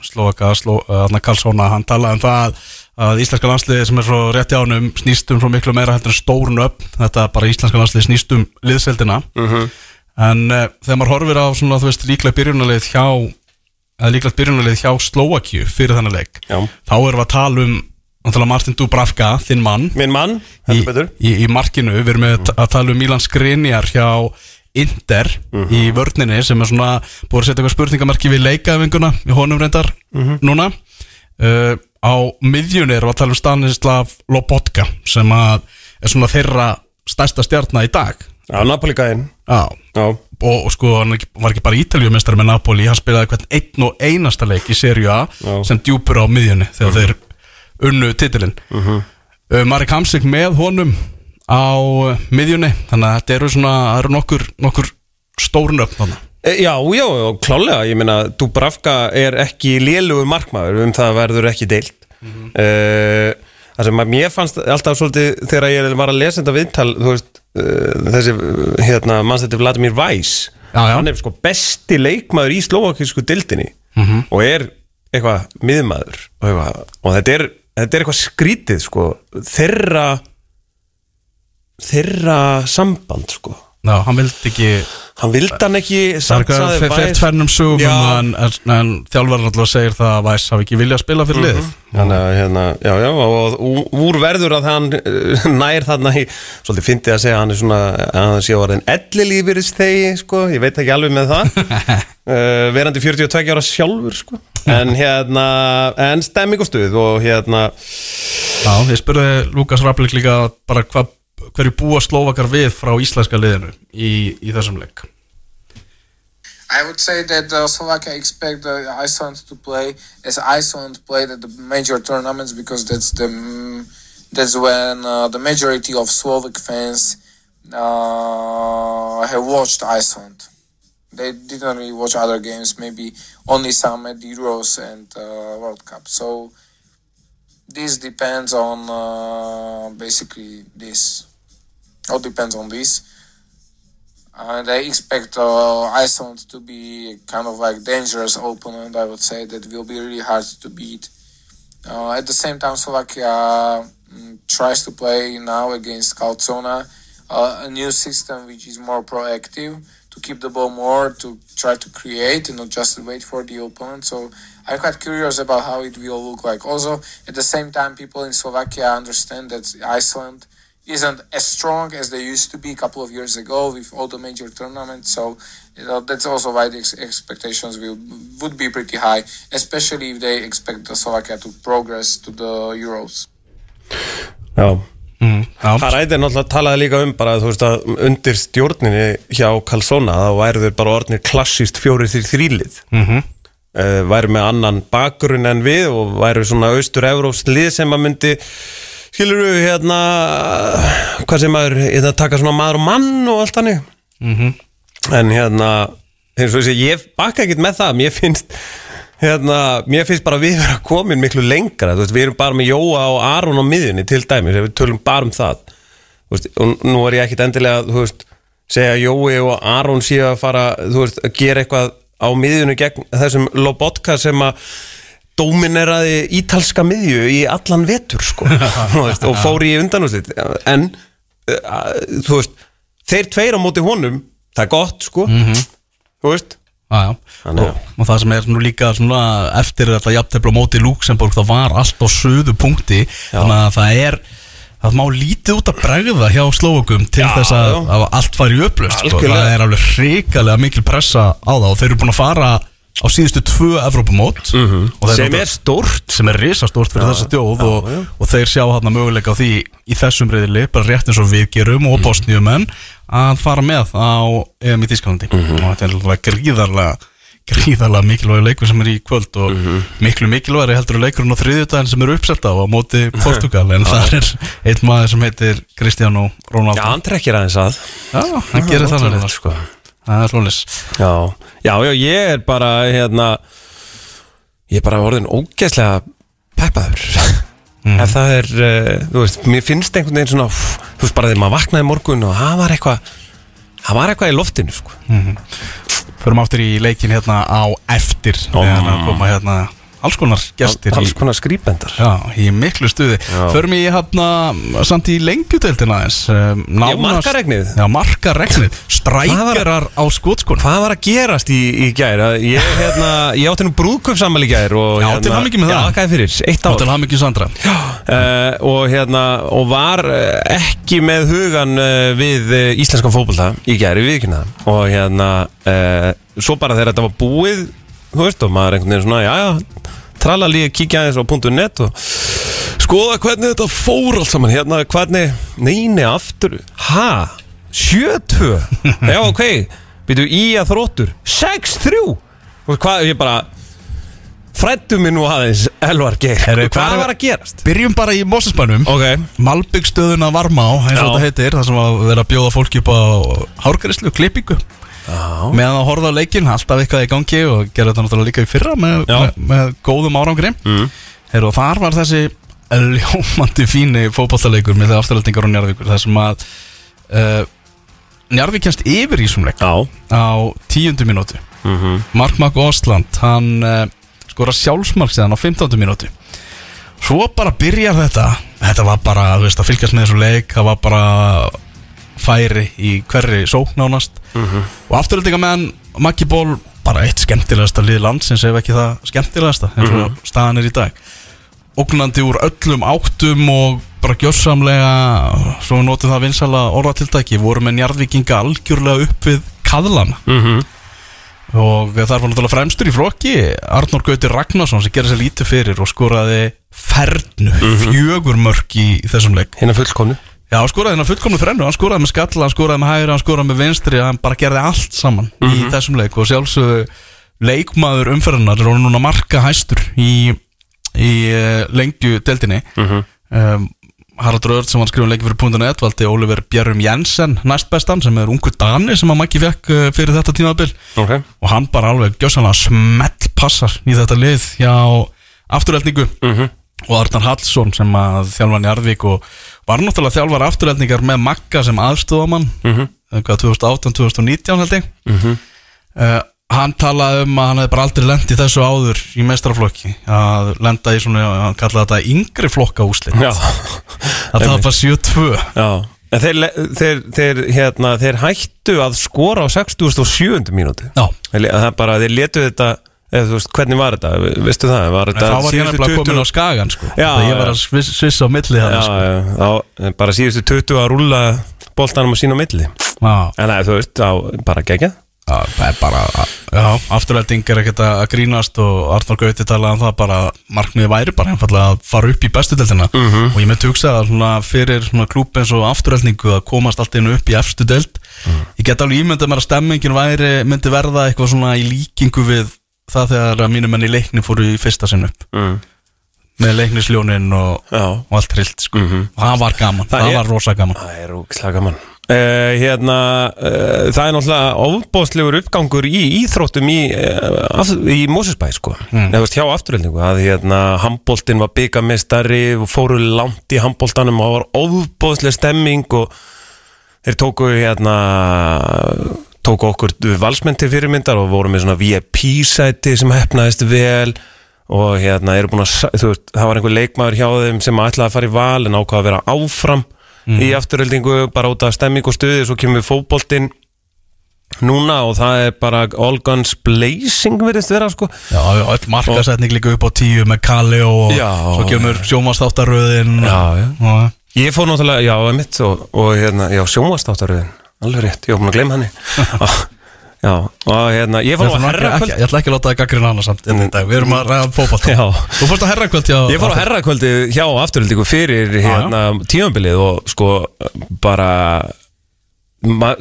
[SPEAKER 4] landsliðstjálfari slóaka, sló, uh, Karlsson, hann talaði um það að íslenska landsliði sem er svo rétt í ánum snýst um svo miklu meira heldur en stórun upp þetta bara íslenska landsliði snýst um liðseldina
[SPEAKER 3] Mhm.
[SPEAKER 4] en uh, þegar maður horfir á svona þú veist líklega byrjunarlið hjá eða líklega byrjunarlið hjá Slovakíu fyrir þennan leik
[SPEAKER 3] Já.
[SPEAKER 4] þá erum við að tala um Martin Dubravka, þinn mann.
[SPEAKER 3] Minn mann,
[SPEAKER 4] í, í, í markinu, við erum með að tala um Milan Skriniar hjá Inder í vörninni sem er svona búið að setja eitthvað spurningamarki við leikaðvinguna í honum reyndar núna. Uh, á miðjunni við að tala um Stanislav Lobotka sem að er svona þeirra stærsta stjarnar í dag.
[SPEAKER 3] Já, Napoli-gæðin
[SPEAKER 4] Já,
[SPEAKER 3] Já,
[SPEAKER 4] og, og sko hann var ekki bara ítaljumestari með Napoli, hann spilaði hvern einn og einasta leik í serju A
[SPEAKER 3] Já.
[SPEAKER 4] sem djúpur á miðjunni þegar þeir unnu titilinn. Uh -huh. Marek Hamsik með honum á uh, miðjunni. Þannig að þetta eru svona, það eru nokkur, nokkur stórnöfn þannig
[SPEAKER 3] E, Já, já, klálega, ég meina Dubravka er ekki lélugur markmaður um það verður ekki deilt. Mm Það sem mér fannst alltaf svolítið þegar ég var að lesa þetta viðtal þú veist, uh, þessi hérna, mannstætti Vladimir Weiss
[SPEAKER 4] Já, já.
[SPEAKER 3] hann er sko besti leikmaður í slovakísku dildinni og er eitthvað miðmaður og, eitthvað, og þetta, er, þetta er eitthvað skrítið sko. Þeirra þeirra samband sko.
[SPEAKER 4] Já, hann vildi ekki
[SPEAKER 3] hann vildi hann ekki
[SPEAKER 4] Það er
[SPEAKER 3] Weiss-
[SPEAKER 4] tvennum sögum um en, en, en þjálfarinn alltaf segir það að Væs hafi ekki viljað spila fyrir liðið
[SPEAKER 3] Þannig að hérna, já, já, og og úr verður að hann uh, nær þarna í, svolítið fyndið að segja að hann er svona, að hann sé orðin ellilífyrist þegi, sko, ég veit ekki alveg með það, uh, verandi 42 ára sjálfur, sko, en hérna, en stemming og stuð og hérna,
[SPEAKER 4] Já, ég spurði Lukas Rapplik líka bara hva, hverju búa Slovakar við frá íslenska liðinu í, í þessum
[SPEAKER 6] I would say that uh, Slovakia expect uh, Iceland to play as Iceland played at the major tournaments because that's the mm, that's when uh, the majority of Slovak fans uh, have watched Iceland. They didn't really watch other games, maybe only some at the Euros and uh, World Cup. So this depends on uh, basically this. All depends on this and I expect uh, Iceland to be kind of like dangerous opponent. I would say that will be really hard to beat. Uh, at the same time, Slovakia mm, tries to play now against Kalcona uh, a new system which is more proactive to keep the ball more to try to create and not just wait for the opponent. So I'm quite curious about how it will look like. Also, at the same time, people in Slovakia understand that Iceland isn't as strong as they used to be a couple of years ago with all the major tournaments. So you know, that's also why the ex- expectations will would be pretty high, especially if they expect the Slovakia to progress to the Euros.
[SPEAKER 3] já,
[SPEAKER 4] mm, Já,
[SPEAKER 3] Haræði náttúrulega talaði líka um bara, þú veist, að undir stjórninni hjá Kalsona, þá væru þeir bara orðnir klassíst fjóri því þrýlið. Mm -hmm. væru með annan bakgrunn en við og væru svona austur-evrópst lið sem að myndi skilur við hérna hvað sem maður, hérna taka svona maður og mann og allt hannig en hérna eins og þessi, ég baka ekkert með það. Mér finnst hérna, mér finnst bara við vera komin miklu lengra, þú veist, við erum bara með Jóa og Aron á miðjunni til dæmis, við tölum bara um það. Þú veist, og nú er ég ekkert endilega, þú veist segja að Jói og Aron séu að fara þú veist, að gera eitthvað á miðjunni gegn þessum Lobotka sem að dómineraði ítalska miðju í allan vetur sko. Veist, og fór í undanúslit en uh, þú veist þeir tveir á móti honum það er gott sko. Þú veist.
[SPEAKER 4] Já, já.
[SPEAKER 3] Þannig
[SPEAKER 4] Og, og það sem er nú líka svona eftir þetta jafntefla á móti Luxemburg það var allt á söðu punkti. Þannig að það er það má lítið út að bregða hjá slókum til
[SPEAKER 3] Já,
[SPEAKER 4] þess að,
[SPEAKER 3] já.
[SPEAKER 4] að allt fari í upplöst sko. Það er alveg hrikalega mikil pressa á það og þeir eru búin að fara á síðustu tvö Evrópumót. Mm -hmm.
[SPEAKER 3] sem er stórt.
[SPEAKER 4] sem er risastórt fyrir þessa þjóð og, og þeir sjá hann möguleika á því í þessum reyðili, bara rétt eins og við gerum og bosníumenn að fara með á EM í Þískalandi og þetta er alveg gríðarlega gríðarlega mikilvæg leikur sem er í kvöld og miklu mikilvægri heldur leikurinn á þriðjudaginn sem eru uppselt á á móti Portugal en það er einn maður sem heitir Cristiano Ronaldo.
[SPEAKER 3] Já, hann trekkir aðeins að.
[SPEAKER 4] Já, hann gerir það alveg.
[SPEAKER 3] sko.
[SPEAKER 4] Það er svolis
[SPEAKER 3] já, já, já, ég er bara hérna ég er bara orðin ógeðslega peppaður. Ef það er, uh, þú veist, mér finnst einhvern veginn svona, úff, þú veist, bara þegar maður vaknaði morgun og það var eitthvað það var eitthvað í loftinu, sko.
[SPEAKER 4] Förum áttur í leikin hérna á eftir Þegar að koma hérna alls konar gestir
[SPEAKER 3] Alls konar skrýpendar
[SPEAKER 4] Já, í miklu stuði
[SPEAKER 3] Já.
[SPEAKER 4] Förum í hérna samt í lengjudeildina aðeins um, nánast-
[SPEAKER 3] markaregnið.
[SPEAKER 4] Já, markaregnið Strækjarar á skotskon
[SPEAKER 3] Hvað var að gerast í, í gær? Að Ég, hérna, ég átti nú brúðköpsamæli í gær og,
[SPEAKER 4] Já,
[SPEAKER 3] hérna,
[SPEAKER 4] til hamingju með það.
[SPEAKER 3] Já, hvað fyrir, eitt ár
[SPEAKER 4] Til hann ekki Sandra
[SPEAKER 3] uh, og, hérna, og var uh, ekki með hugan við íslenskan fótbolta í gær í viðkynna og hérna uh, svo bara þegar þetta var búið þú veist og maður einhvern veginn svona já já, tralla líka kíkja aðeins á .net og skoða hvernig þetta fór allt saman. Hérna hvernig, neini aftur ha, 7-2 já ok, býtu í að þróttur 6-3 og hvað, ég bara frættu mig nú aðeins Elvar Geir,
[SPEAKER 4] Heyrðu, hvað er-
[SPEAKER 3] var að gerast?
[SPEAKER 4] Byrjum bara í Mosesbænum
[SPEAKER 3] Ok,
[SPEAKER 4] Malbyggstöðuna Varmá, eins og
[SPEAKER 3] Já.
[SPEAKER 4] þetta heitir Það sem að vera að bjóða fólki upp á hárgærislu, klippingu meðan að horfa á leikinn, alltaf eitthvað í gangi og gera þetta náttúrulega líka í fyrra með, með, með góðum árangri. Mm. Heru, og þar var þessi ljómandi fíni fótballtaleikur með það afturhaldingar og Njarðvíkur þar sem að uh, Njarðvík kemst yfir í þessum leik.
[SPEAKER 3] Já.
[SPEAKER 4] Á tíundu mínútu. Mark Mark Osland hann uh, skora sjálfsmark síðan á 15. mínútu. Svo bara byrjar þetta. Þetta var bara, veist, að fylgjast með þessu leik það var bara færi í hverri sóknánast og afturöldinga meðan Maggi Ból bara eitt skemmtilegasta lið landsins ef ekki það skemmtilegasta eins og staðan er í dag. Ógnandi úr öllum áttum og bara gjörsamlega svo notum það vinsala orðatiltæki voru með njarðvikinga algjörlega upp við kaðlana og það var náttúrulega fremstur í flokki Arnór Gauti Ragnarsson sem gerði sér lítið fyrir og skoraði fernu fjögur mörk í, þessum leik.
[SPEAKER 3] Hérna fullkomnu
[SPEAKER 4] Já, hann skoraði hérna fullkomnu frennu, hann skoraði með skalla, hann skoraði með hægri, hann skoraði með vinstri, hann bara gerði allt saman í þessum leik og sjálfsögðu leikmaður umferðarnar er núna marka hæstur í, í uh, lengju deildinni um, Haraldur Örd sem var skrifun leiki fyrir punktinu valdi Oliver Björrum Jensen næstbestan sem er ungu Dani sem að Maggi fekk uh, fyrir þetta tímabil.
[SPEAKER 3] Ok.
[SPEAKER 4] Og hann bara alveg gjössanlega smell passar í þetta lið hjá afturhaldningu og Arnar Hallsson sem að þjálfan í Arvík og var náttúrulega þjálfar afturhaldningar með Magga sem aðstofamann mm -hmm. 2018-2019 held ég. Uh, hann talaði um að hann hefði bara aldrei lent í þessu áður í mestraflokki að lenda í svona, hann kallaði þetta yngri flokka úslit
[SPEAKER 3] Já,
[SPEAKER 4] að það var 7-2
[SPEAKER 3] já. En þeir, þeir, þeir, hérna, þeir hættu að skora á 67. mínúti
[SPEAKER 4] Já,
[SPEAKER 3] Það er bara, þeir letu þetta eða þú veist, hvernig var þetta, veistu það? Var þetta
[SPEAKER 4] þá var ég nefnilega
[SPEAKER 3] 20
[SPEAKER 4] komin á skagan sko.
[SPEAKER 3] Já,
[SPEAKER 4] ég var að sviss, svissa á milli
[SPEAKER 3] Já,
[SPEAKER 4] það sko.
[SPEAKER 3] já, þá, bara síðustu 20 að rúlla boltanum á sín á milli. En það þú veist, þá bara gegja
[SPEAKER 4] það er bara, já, afturlæting er ekkert að grínast og Arnór Gauti talaði um það bara markmiði væri bara að fara upp í bestu deltina og ég myndi hugsa að svona fyrir svona klúb eins og afturlætningu að komast alltaf inn upp í efstu delt ég get alveg ímyndað mér að stemmingin væri myndi verða eitthvað svona í líkingu við það þegar að mínum menn í leikni fóru í fyrsta sinn upp.
[SPEAKER 3] Mm.
[SPEAKER 4] með leiknisljónin og, og allt trillt sko. og það var gaman,
[SPEAKER 3] Það
[SPEAKER 4] það,
[SPEAKER 3] er-
[SPEAKER 4] var rosa gaman.
[SPEAKER 3] Það er úkslega gaman. Uh, Hérna, uh, það er náttúrulega ofbóðslegur uppgangur í íþróttum í, uh, í Mósusbæ sko, mm. eða hjá afturöldingu að hérna, handbóltin var byggamistari og fóru langt í handbóltanum og það var ofbóðsleg stemming og þeir tóku hérna tóku okkur valsmenn til fyrirmyndar og voru með svona VIP-sæti sem hefnaðist vel og hérna eru búin að, þú veist, það var einhver leikmaður hjá þeim sem ætlaði að fara í val en ákvaða að vera áfram í afturöldingu bara út af stemming og stuði svo kemur fótboltinn núna og það er bara all guns blazing verðist vera sko
[SPEAKER 4] Já, já, öll markasetning líka upp á tíu með Kalli og
[SPEAKER 3] Já.
[SPEAKER 4] svo kemur sjómanstáttaröðin
[SPEAKER 3] Já, já.
[SPEAKER 4] og,
[SPEAKER 3] Ég fór náttúrulega, já, mitt og, og hérna, já, sjónvastáttaröðin alveg rétt, ég var búin að gleyma henni Já, og hérna, ég fór á herrakvöld
[SPEAKER 4] ég ætla ekki að láta það gaggrina annars samt mm. dag. Við erum að ræða fókbalt. Þú fórst á herrakvöld hjá
[SPEAKER 3] Ég fór á herrakvöldi hjá afturöldingu fyrir hérna, tímabilið og sko bara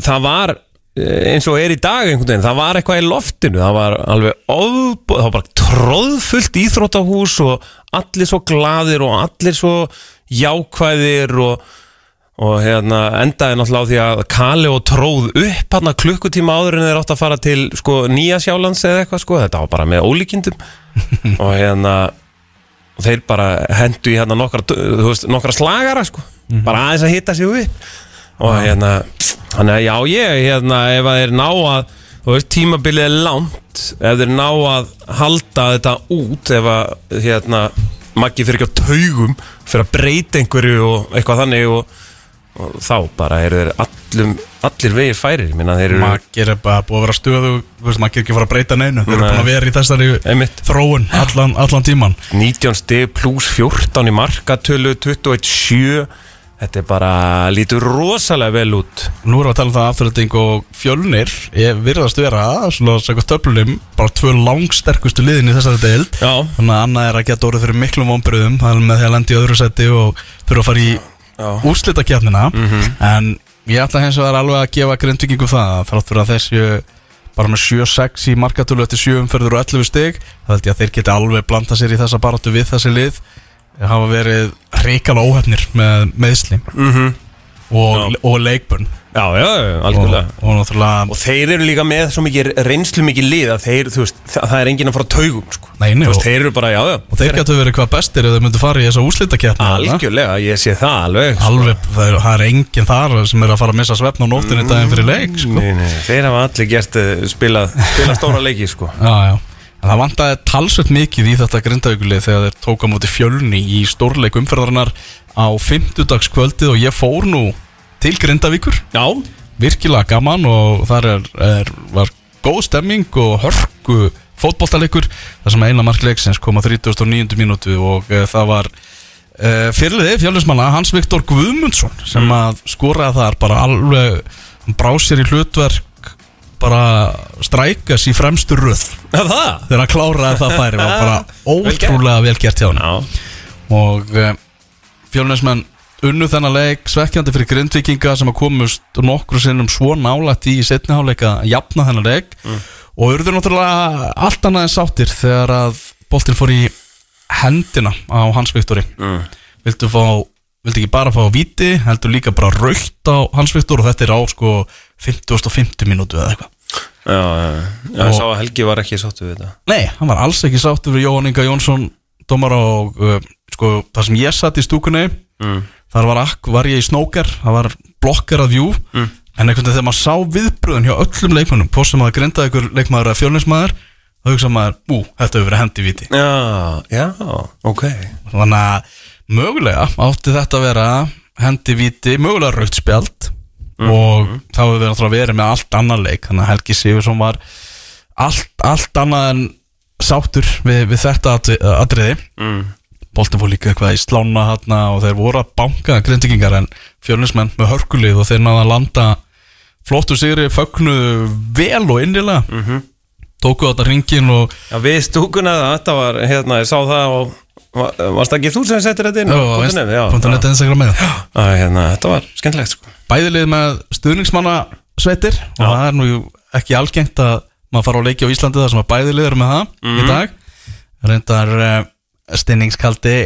[SPEAKER 3] það var eh, eins og er í dag einhvern veginn, það var eitthvað í loftinu það var alveg ofbúð það var bara tróðfullt íþróttahús og allir svo gladir og allir svo jákvæðir og, og hérna endaði náttúrulega á því að Kali og tróð upp hann klukkutíma áður en þeir átt að fara til sko Nýja Sjálands eða eitthvað sko, þetta var bara með ólíkindum. Og hérna og þeir bara hendu í hérna nokkra, veist, nokkra slagara sko bara aðeins að hitta sig upp. Og hérna þannig að já ég hérna ef að þeir ná að þú veist, tímabilið er langt ef þeir ná að halda þetta út ef að, hérna Maggi fyrir ekki á taugum fyrir að breyta einhverju og eitthvað þannig og, og þá bara eru þeir allum, allir vegið færir, eru
[SPEAKER 4] Magir er bara búið að vera stöðu Magir er ekki fara að breyta neinu. Þeir eru búin að vera í þessari
[SPEAKER 3] Einmitt.
[SPEAKER 4] þróun allan, allan tíman
[SPEAKER 3] 19 stig pluss 14 í markatölu 21-7 þetta er bara, lítur rosalega vel út.
[SPEAKER 4] Nú erum við að tala um það afturölding og fjölnir Ég virðast vera, svona sækast töflunum Bara tvö langsterkustu liðin í þessari deild.
[SPEAKER 3] Já.
[SPEAKER 4] Þannig að annað er að geta orðið fyrir miklum vonbröðum Það er með því að lenda í öðru seti og þurfa að fara í úrslitakefnina En ég ætla hins vegar alveg að gefa grindvikingum það fyrir að þessu bara með 7-6 í markatölu eftir 7 umferður og 11 stig Það held ég að þeir geti alveg blanda sér í þessa baráttu við þessi lið. Hafa verið hrikalega óhefnir með meðsli
[SPEAKER 3] Mhm.
[SPEAKER 4] og, og leikbönn
[SPEAKER 3] Já, já, já,
[SPEAKER 4] og,
[SPEAKER 3] algjörlega
[SPEAKER 4] og náttúrulega
[SPEAKER 3] Og þeir eru líka með svo mikið reynslu mikið lið að þeir, þú veist, það, það er enginn að fara á taugum sko.
[SPEAKER 4] Nei, nei,
[SPEAKER 3] Þú veist,
[SPEAKER 4] og-
[SPEAKER 3] þeir eru bara, já, já
[SPEAKER 4] og þeir getur verið hvað bestir ef þeir myndu fara í þessa úslitakefni
[SPEAKER 3] Algjörlega, ég sé það alveg sko.
[SPEAKER 4] alveg, það er, það er enginn þar sem er að fara að missa svefn á nóttinni daginn fyrir leik sko.
[SPEAKER 3] Nei, nei, þeir hafa allir gert uh, spilað, spilað stóra leiki, sko
[SPEAKER 4] já, já. En það vantaði talsveit mikið í þetta grindavíkulið þegar þeir til Grindavíkur.
[SPEAKER 3] Já,
[SPEAKER 4] virkilega gaman og þar er, er, var góð stemming og hörku fótboltaleikur þar sem eina mark leiksins kom á 39. mínútu og uh, það var uh, fyrirliði fjölnismanna Hans Viktor Guðmundsson sem að skoraði þar bara alveg hann brá sér í hlutverk bara strækas í fremstu röð.
[SPEAKER 3] Það?
[SPEAKER 4] Þegar hann kláraði það færi var bara ótrúlega vel gert hjá hann og uh, fjölnismenn unnu þennan leik svekkjandi fyrir grindvikinga sem að komust nokkru sinnum svo nálætt í setniháleika að jafna þennan leik. Og urður náttúrulega allt annað en sáttir þegar að boltinn fór í hendina á Hans Viktori
[SPEAKER 3] Mm.
[SPEAKER 4] vildu fá vildu ekki bara fá viti, heldur líka bara raukt á Hans Viktor og þetta er á sko 50 og 50 mínútu eða eitthvað.
[SPEAKER 3] Já, já, já. Ég sá að Helgi var ekki sáttu við þetta.
[SPEAKER 4] Nei, hann var alls ekki sáttur við Jóhann Inga Jónsson dómara og uh, sko, það sem ég satt í stúkunni
[SPEAKER 3] mm.
[SPEAKER 4] Þar var, akk, var ég í snóker það var blokkar að vjú
[SPEAKER 3] Mm.
[SPEAKER 4] en einhvern veginn þegar maður sá viðbröðun hjá öllum leikmannum hvort sem maður grindaði ykkur leikmaður eða fjölnismæður þá hugsa maður, ú, þetta hefur verið hendi viti
[SPEAKER 3] Já, já, ok.
[SPEAKER 4] Þannig að mögulega átti þetta að vera hendi viti, mögulega rautt spjald. Og þá hefur við náttúrulega verið með allt annan leik. Þannig að Helgi Sigursson var allt, allt annað en sáttur við, við þetta atri- atriði.
[SPEAKER 3] Mm.
[SPEAKER 4] Boltin fór líka eitthvað í slána hérna og þeir voru að banka grindvikingar en fjörnismenn með hörkulið og þeir náða að landa flottu sigri, fögnuðu vel og innilega. -hmm. tóku þetta ringin og
[SPEAKER 3] Já, við stúkuna þetta var, hérna, ég sá það og var, varst það ekki þú sem settir þetta inn? Á
[SPEAKER 4] Já, punktu net Instagram með
[SPEAKER 3] já, hérna, þetta var skemmtilegt, sko.
[SPEAKER 4] Bæðilið með stuðningsmanna sveitir og það er nú ekki algengt að maður fara á leiki á Íslandi þar sem að bæðilið eru með það
[SPEAKER 3] Mhm.
[SPEAKER 4] í dag. Reyndar uh, stinningskaldi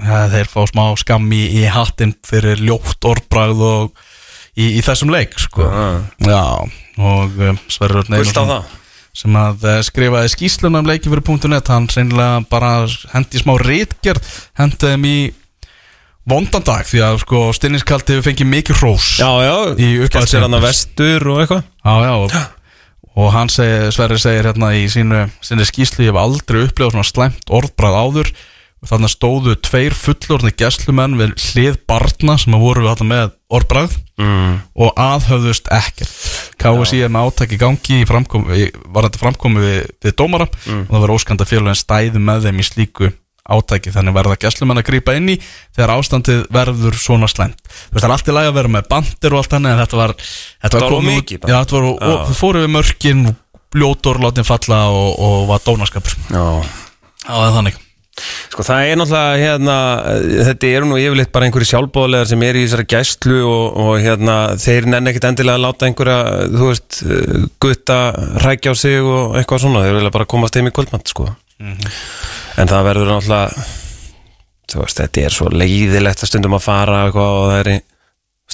[SPEAKER 4] þeir fá smá skam í, í hattinn fyrir ljótt orðbragð og í, í þessum leik sko. Já og
[SPEAKER 3] á
[SPEAKER 4] Einarsson
[SPEAKER 3] það.
[SPEAKER 4] sem að uh, skrifaði skýsluna um leiki fyrir .net hann reynilega bara hendi smá rítgerð hendi þeim í vondan dag því að sko stinningskaldi fengið mikið hrós
[SPEAKER 3] Já, já,
[SPEAKER 4] Í
[SPEAKER 3] sér hann að vestur og eitthvað.
[SPEAKER 4] Já, já, og, og hann segir, Sverri segir hérna í sínu, sínu skýslu ég hef aldrei upplifað svona slæmt orðbrað áður. Og þannig stóðu tveir fullorðni gæslumenn við hlið barna sem að voru við þetta með orðbrað
[SPEAKER 3] mm.
[SPEAKER 4] og aðhöfðust ekkert. KSI er með átaki í gangi í framkomi, í- var þetta framkomi við, við dómara. Og það var óskanda félagin stæði með þeim í slíku átaki þannig verða gæslumenn að grípa inn í þegar ástandið verður svona slæmt þú veist það er allt í lagi að vera með bandir og allt hann en þetta var þetta
[SPEAKER 3] var mikið bara.
[SPEAKER 4] já, þetta var, og,
[SPEAKER 3] Já.
[SPEAKER 4] og þau fóru við mörkin bljótor látin falla og, og var dónaskapur
[SPEAKER 3] Já
[SPEAKER 4] Já, það er þannig
[SPEAKER 3] Sko það er náttúrulega hérna, þetta eru nú yfirleitt bara einhverju sjálfbóðlegar sem eru í þessari gæslu og, og hérna, þeir nenni ekkit endilega að láta einhverja, þú veist, gutta rækja á sig og eitthvað svona, þeir vilja bara komast heim í kvöldmatt, sko. En það verður náttúrulega, þú veist, þetta er svo leiðilegt að stundum að fara eitthvað og það er,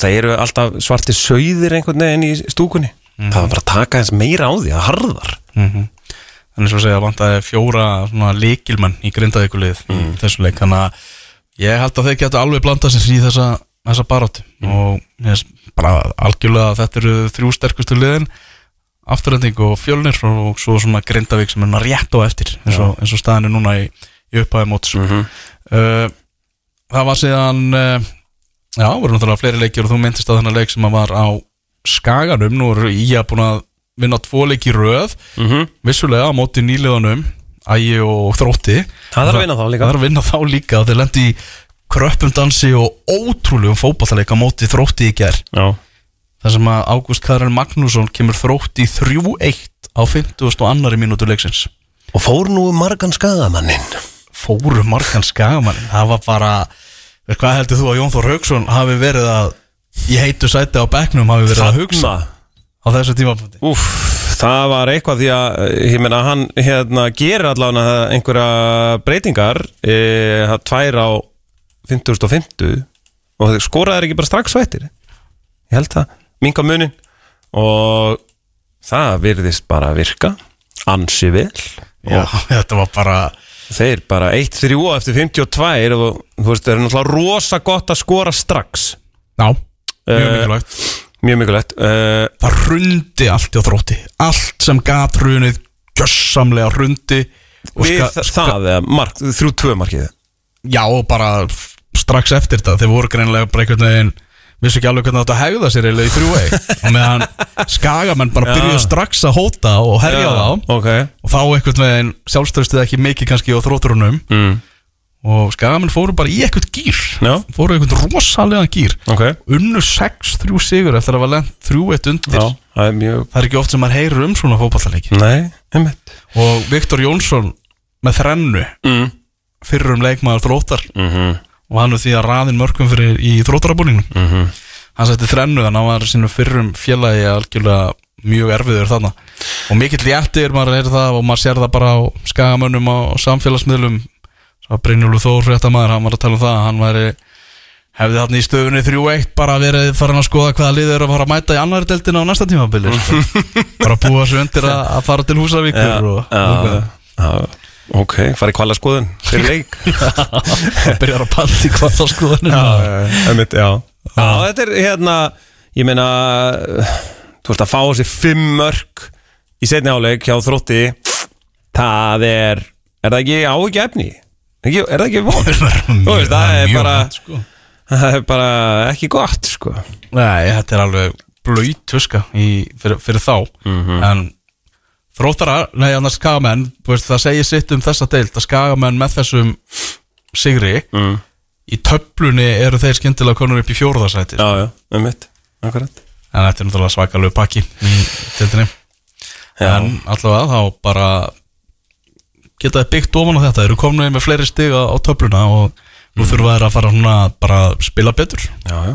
[SPEAKER 3] það eru alltaf svarti sauðir einhvern veginn í stúkunni. Það var bara að taka eins meira á því, það harðar.
[SPEAKER 4] Þannig svo að segja, vantaði fjóra svona líkilmenn í grindaðíkulið í þessu leik. Þannig að ég held að þeir geta alveg blanda sér í þessa, þessa barátt Og ég bara algjörlega að þetta eru þrjú sterkustu liðin afturhending og fjölnir og svo svona Grindavík sem er rétt á eftir eins og, eins og staðinu núna í, í upphæði móts.
[SPEAKER 3] Mhm.
[SPEAKER 4] uh, það var síðan uh, já, voru náttúrulega fleiri leikir og þú myndist að þennan leik sem var á Skaganum, nú eru í að búin að vinna tvo leiki röð.
[SPEAKER 3] Mhm.
[SPEAKER 4] vissulega á móti nýliðanum Ægi og Þrótti.
[SPEAKER 3] Það þarf að vinna þá líka.
[SPEAKER 4] Það þarf að vinna þá líka. Þeir lendi í kröppum dansi og ótrúlegum fótballleika á móti Þrótti í ger
[SPEAKER 3] Já
[SPEAKER 4] þar sem að Ágúst Karin Magnússon kemur Þrótti í 3-1 á 50 og annari mínútu leiksins.
[SPEAKER 3] Og fór nú um margan skadamannin
[SPEAKER 4] fóru margan skagamann það var bara, hvað heldur þú að Jón Þór Haugsson hafi verið að í heitu sæti á bekknum hafi verið að hugsa á þessu tímapunkti?
[SPEAKER 3] Úf, það var eitthvað því að ég meina hann hérna gerir allavega einhverja breytingar e, það tvær á 50 og 50 og skoraði ekki bara strax á eftir? Ég held það, minga munin og það virðist bara virka ansi vel.
[SPEAKER 4] Já, þetta var bara
[SPEAKER 3] þeir bara 1-3 eftir 52 og þú veist, það er náttúrulega rosa gott að skora strax.
[SPEAKER 4] Já, mjög
[SPEAKER 3] Eh,
[SPEAKER 4] mikilvægt.
[SPEAKER 3] mjög mikilvægt uh,
[SPEAKER 4] Það rundi allt hjá þrótti. Allt sem gat runið Gjössamlega rundi og
[SPEAKER 3] við það, mark, 3-2 markið.
[SPEAKER 4] Já, og bara strax eftir þetta. Þeir voru greinlega bara einhvern veginn Vissu ekki alveg hvernig þetta hegða sér eiginlega í þrjúvei Og meðan skagamenn bara
[SPEAKER 3] Já.
[SPEAKER 4] byrjuðu strax að hóta og herja á þá.
[SPEAKER 3] ok.
[SPEAKER 4] Og þá einhvern veginn sjálfstöðstuð ekki mikið kannski á þrótturunum.
[SPEAKER 3] Mm.
[SPEAKER 4] Og skagamenn fóru bara í eitthvað gýr. Fóru í eitthvað rosalega gýr
[SPEAKER 3] ok.
[SPEAKER 4] Unnu 6-3 sigur eftir að var lent 3-1 undir.
[SPEAKER 3] Já, það er mjög
[SPEAKER 4] Það er ekki oft sem maður heyrir um svona
[SPEAKER 3] einmitt.
[SPEAKER 4] Og Viktor Jónsson með þrennu
[SPEAKER 3] mm.
[SPEAKER 4] Fyrrum leikmaður þróttar.
[SPEAKER 3] Mm -hmm.
[SPEAKER 4] Og hann er því að raðin mörgum fyrir í þróttarabúningum
[SPEAKER 3] Mm -hmm.
[SPEAKER 4] Hann setti þrennu þannig að hann var sínum fyrrum félagi algjörlega mjög erfiður þarna. Og mikill léttir, maður er það og maður sér það bara á skagamönnum á samfélagsmiðlum. Svo Brynjúlu Þór fréttamaður, hann var að tala um það að Hann væri, hefði þarna í stöfunni 3-1 bara verið farin að skoða hvaða lið er að fara að mæta í annari deildina á næsta tímabili sko. Bara búa sig undir að, fara til Húsavíkur og, og,
[SPEAKER 3] já, Ok, farið kvala skoðun fyrir leik.
[SPEAKER 4] Byrjar að
[SPEAKER 3] já Já, þetta er hérna Ég meina Þú veist að fá þessi fimm mörg Í setni áleik hjá þrótti. Það er Er það ekki áhugja efni? Er það ekki von? Það er bara
[SPEAKER 4] sko.
[SPEAKER 3] Það er bara ekki gott, sko.
[SPEAKER 4] Nei, þetta er alveg blöyt í, fyrir, fyrir þá. En þróttara, nei, annars skagamenn veist, Það segir sitt um þessa deild að skagamenn með þessum sigri
[SPEAKER 3] Mm.
[SPEAKER 4] Í töflunni eru þeir skyndilega konur upp í fjórðarsæti
[SPEAKER 3] Já, já, einmitt Akkurat.
[SPEAKER 4] En þetta er náttúrulega svakalegu pakki í deildinni.
[SPEAKER 3] Já.
[SPEAKER 4] En allavega þá bara geta þið byggt ofan á þetta Þeir eru komin með fleiri stiga á töfluna og nú þurfa þeir að fara svona bara að spila betur.
[SPEAKER 3] Já, já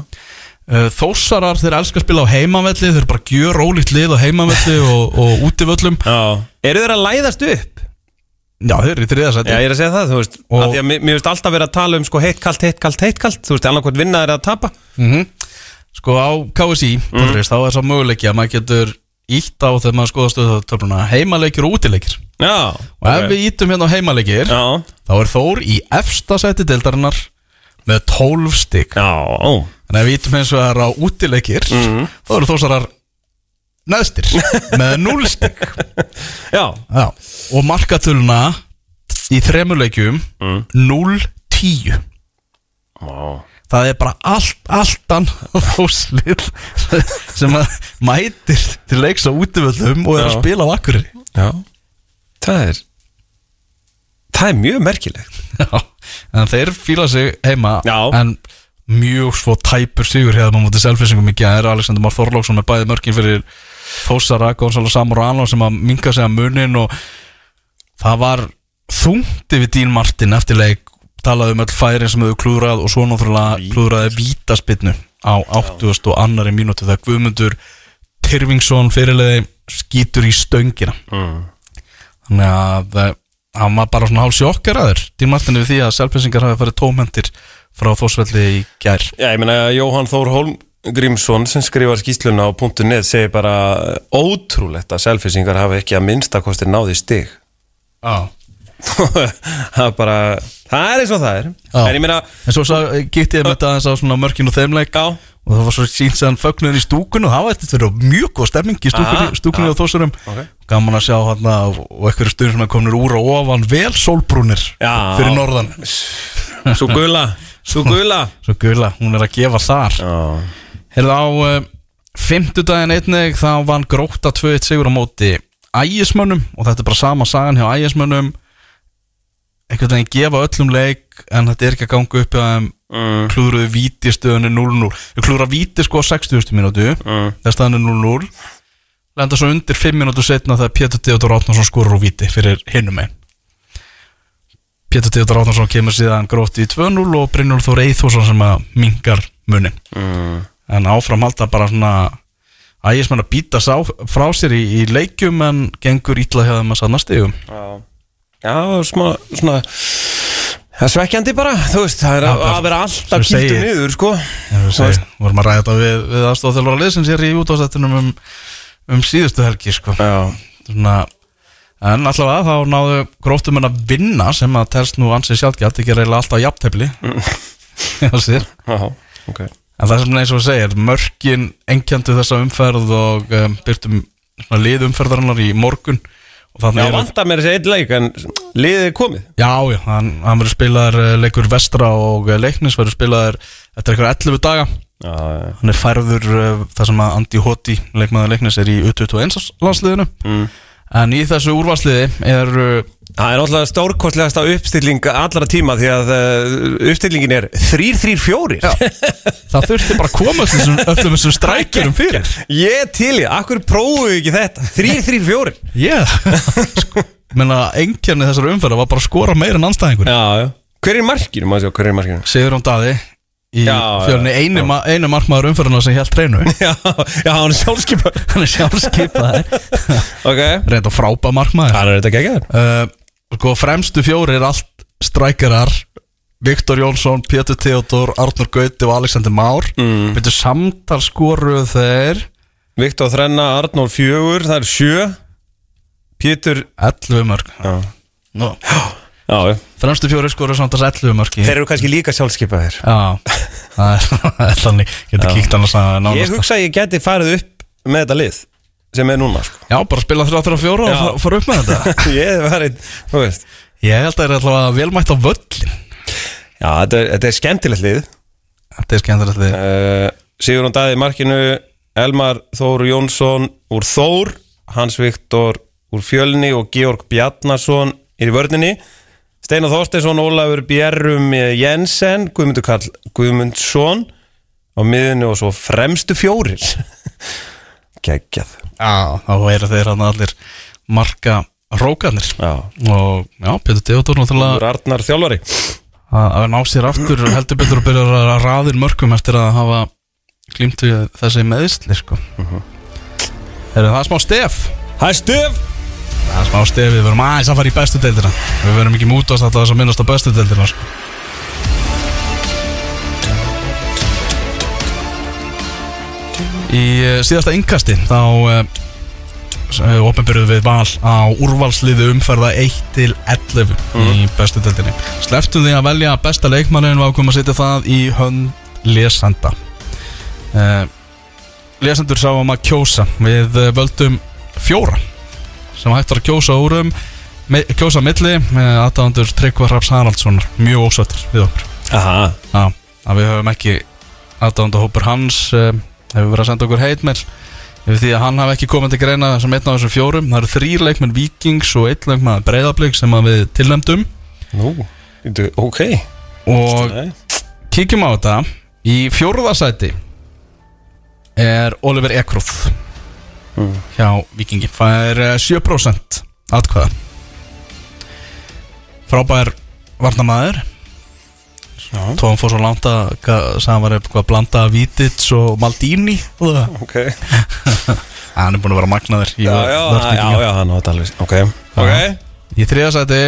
[SPEAKER 4] Þósarar, þeir elska að spila á heimavelli Þeir bara gjör ólíkt lið á heimavelli og, og útivöllum
[SPEAKER 3] Já. Eru þeir að læðast upp?
[SPEAKER 4] Já, þeir eru í þriðasæti
[SPEAKER 3] Já, ég er að segja það, þú veist
[SPEAKER 4] Og-
[SPEAKER 3] að mér, mér veist alltaf verið að tala um sko heitt kalt, heitt kalt, heitt kalt. Þú veist, annarkvæmt vinna er að tapa
[SPEAKER 4] Sko á KSI mm. þá er svo möguleiki að maður getur ítt á þegar maður skoða stöðutöfluna heimaleikir og útileikir.
[SPEAKER 3] Já
[SPEAKER 4] og ef við ítum hérna á heimaleikir
[SPEAKER 3] Já.
[SPEAKER 4] þá er Þór í efsta sæti deildarinnar með 12 stygg
[SPEAKER 3] Já,
[SPEAKER 4] en ef við ítum eins og það er á útileikir þá eru Þósarar neðstir með 0 stygg
[SPEAKER 3] Já.
[SPEAKER 4] Já. og markatöluna í þremuleikjum 0-10
[SPEAKER 3] Vá.
[SPEAKER 4] Það er bara allt, allt annað fóslið sem að mætir til leiks á útivöldum og er að
[SPEAKER 3] Já.
[SPEAKER 4] spila á akkurir
[SPEAKER 3] Já. Það er Það er mjög merkilegt
[SPEAKER 4] en þeir fíla sig heima
[SPEAKER 3] Já.
[SPEAKER 4] en mjög svo tæpur sigur hérna á móti selfisingum í gær. Alexander Már Þorlóksson með bæði mörkin fyrir Fósara, Gonzalo Samorano sem að minga sig að munin og það var þungt yfir Dín Martin eftir leik. Talaði um öll færin sem hefur klúðrað og svo náttúrulega klúðraði vítaspinnu á 80 og annari mínúti þegar Guðmundur Tyrfingsson fyrirleði skýtur í stöngina. Þannig að eh, hann var bara svona hálf sjokkaraður Dín Martin yfir því að selfisingar hafi farið tómhendir frá þósvelli í gær.
[SPEAKER 3] Já, ég meina Jóhann Þór Holm Grímsson sem skrifar skýsluna á .net segir bara ótrúlegt að selfisingar hafa ekki að minnstakosti náði stig.
[SPEAKER 4] Já
[SPEAKER 3] það er bara Það er eins og það er. En ég meina,
[SPEAKER 4] En svo gitt ég með þetta aðeins á svona mörkinu þeimleik.
[SPEAKER 3] Já.
[SPEAKER 4] Og það var svo sínt séðan fögnuðin í stúkun Og það var þetta fyrir mjög góð stemming í stúkunni, og þósurum
[SPEAKER 3] Ok.
[SPEAKER 4] Gaman að sjá hann Og eitthvað stundir sem komin úr og ofan Vel sólbrúnir
[SPEAKER 3] Já.
[SPEAKER 4] fyrir norðan.
[SPEAKER 3] Svo gula, svo gula.
[SPEAKER 4] Svo gula, hún er að gefa þar. Herðu á uh, Fymtudaginn einnig þá vann gróta 2-1 sigur á móti ægismönnum og þetta er bara sama sagan hjá ægismönnum einhvern veginn gefa öllum leik en þetta er ekki að ganga upp að
[SPEAKER 3] mm.
[SPEAKER 4] klúðruðu víti stöðunni 0-0 við klúðra víti sko á 60. mínútu
[SPEAKER 3] Mm.
[SPEAKER 4] staðan er 0-0 lenda svo undir 5 mínútu setna þegar Pétur Theodor Átnarsson skorur úr víti fyrir hinum einn Pétur Theodor Átnarsson kemur síðan gróti í 2-0 og Brynjólf Þór Eithósson sem að mingar munin
[SPEAKER 3] Mm.
[SPEAKER 4] en áfram halda bara svona ægismenn að býta frá sér í, í leikjum en gengur ítla hjá þeim að sanna stigum
[SPEAKER 3] Já, já smá, svona Það er svekkjandi bara, þú veist, það er að, að vera alltaf kýltu niður, sko.
[SPEAKER 4] Við segi, vorum að ræða þetta við, við aðstofþjálfara liðsins hér í útváðstættunum um, um síðustu helgi sko. Svona, en allavega þá náðu gróftum en að vinna sem að telst nú ansið sjálfgjart ekki reyla alltaf jafntefli. Já, sér.
[SPEAKER 3] Já, ok.
[SPEAKER 4] En það sem eins og segir, mörkin engjandu þessa umferð og um, byrtum liðumferðarinnar í morgun
[SPEAKER 3] Já, vantar mér þessi eitt leik en liðið er komið.
[SPEAKER 4] Já, já, hann, hann verður spilaður eh, leikur vestra og eh, leiknis verður spilaður eftir eitthvað 11 daga.
[SPEAKER 3] Já, já,
[SPEAKER 4] hann er færður uh, það sem að Andi Hoti, leikmaður leiknis er í U21 landsliðinu.
[SPEAKER 3] Mm.
[SPEAKER 4] En í þessu úrvalsliði er
[SPEAKER 3] Það er náttúrulega stórkostlegasta uppstilling allra tíma því að uh, uppstillingin er 3-3-4
[SPEAKER 4] það þurfti bara að koma öllum þessum- öllum þessum strækjurum fyrir.
[SPEAKER 3] Ég til ég, akkur prófuðu ekki þetta? 3-3-4
[SPEAKER 4] yeah. sko, menna engjarni þessar umferða var bara að skora meira en anstæðingur
[SPEAKER 3] Já, já. Hver er markinu, hver er markinu?
[SPEAKER 4] Sigurjón Daði í
[SPEAKER 3] já,
[SPEAKER 4] einu, ma einu markmaður umferðina sem held treinu
[SPEAKER 3] Já, já, hann er sjálfskipar
[SPEAKER 4] hann er sjálfskeipaði
[SPEAKER 3] Ok.
[SPEAKER 4] Reynda frábæð markmaður.
[SPEAKER 3] Hann er þetta geggjær
[SPEAKER 4] uh, sko fremstu fjóri er allt strækjarar Viktor Jónsson, Pétur Theodor, Arnur Gauti og Alexander Már. Mm. Byrju samtal skoruð þeir
[SPEAKER 3] Viktor Þrenna, Arnór Fjögur, það er sjö. Pétur
[SPEAKER 4] 11 mörg
[SPEAKER 3] Já, já, já.
[SPEAKER 4] Fremstu fjóri skoruð samtals 11 mörg í-
[SPEAKER 3] Þeir eru kannski líka sjálfskipaðir.
[SPEAKER 4] Já, það er, það er þannig. Getur kíkt annars að
[SPEAKER 3] Ég
[SPEAKER 4] nánast
[SPEAKER 3] hugsa að ég geti farið upp með þetta lið sem er núna sko.
[SPEAKER 4] Já, bara spila 3-3-4 og fara upp með þetta.
[SPEAKER 3] Ég hef farið, þú veist.
[SPEAKER 4] Ég held að það er alltaf velmætt á völlin
[SPEAKER 3] Já, þetta er, þetta er skemmtilegt lið.
[SPEAKER 4] Þetta er skemmtilegt því
[SPEAKER 3] uh, Sigurðan Daði í markinu Elmar Þór Jónsson úr Þór Hans Viktor úr Fjölni og Georg Bjarnason er í vörninni Steinar Þorsteinsson, Ólafur Bjerrum Jensen, Guðmundur Karl Guðmundsson á miðinu og svo fremstu fjórir. Geggjað.
[SPEAKER 4] Já, þá eru þeir hann allir marka rókarnir.
[SPEAKER 3] Já,
[SPEAKER 4] Og já, Pétur Theodor náttúrulega
[SPEAKER 3] úr Arnar þjálfari.
[SPEAKER 4] Að að ná sér aftur heldur betur og byrja að raðir mörgum eftir að hafa glýmt við þessi meðisli sko. Er það smá stef?
[SPEAKER 3] Hæ Stef
[SPEAKER 4] Það er smá stef, við verum aðeins að fara í bestu deildina. Við verum ekki mútast að það sem minnast á bestu deildina sko. Í uh, síðasta yngkasti þá uh, opinbyrjuð við val á úrvalsliðu umferða 1 til 11 í bestu deildinni. Sleftum því að velja besta leikmannin og ákveðum að setja það í hönd lesenda. Uh, Lesendur sáum að kjósa. Við uh, völdum fjóra sem hægt var að kjósa úrum me, kjósa milli með aðdáðandur Tryggvar Raps Haraldssonar mjög ósöttir við okkur.
[SPEAKER 3] Aha,
[SPEAKER 4] Já, að við höfum ekki aðdáðandur hópur hans uh, hefur verið að senda okkur heitmeil yfir því að hann hafi ekki komið til greina sem einn af þessum fjórum. Það eru þrýr leikmenn Vikings og einn leikmenn Breiðablík sem við tilnæmdum
[SPEAKER 3] nú, ok.
[SPEAKER 4] Og kíkjum á þetta. Í fjórðasæti er Oliver Ekroth hjá Vikingi það er eh, 7% atkvæða. Frábær varnamæður Tó hann fór svo langt að hann var eitthvað að blanda Vítits og Maldini.
[SPEAKER 3] Ok.
[SPEAKER 4] Hann er búin að vera magnaður í
[SPEAKER 3] Já, já, hann á þetta alveg Ok,
[SPEAKER 4] í þriðasæti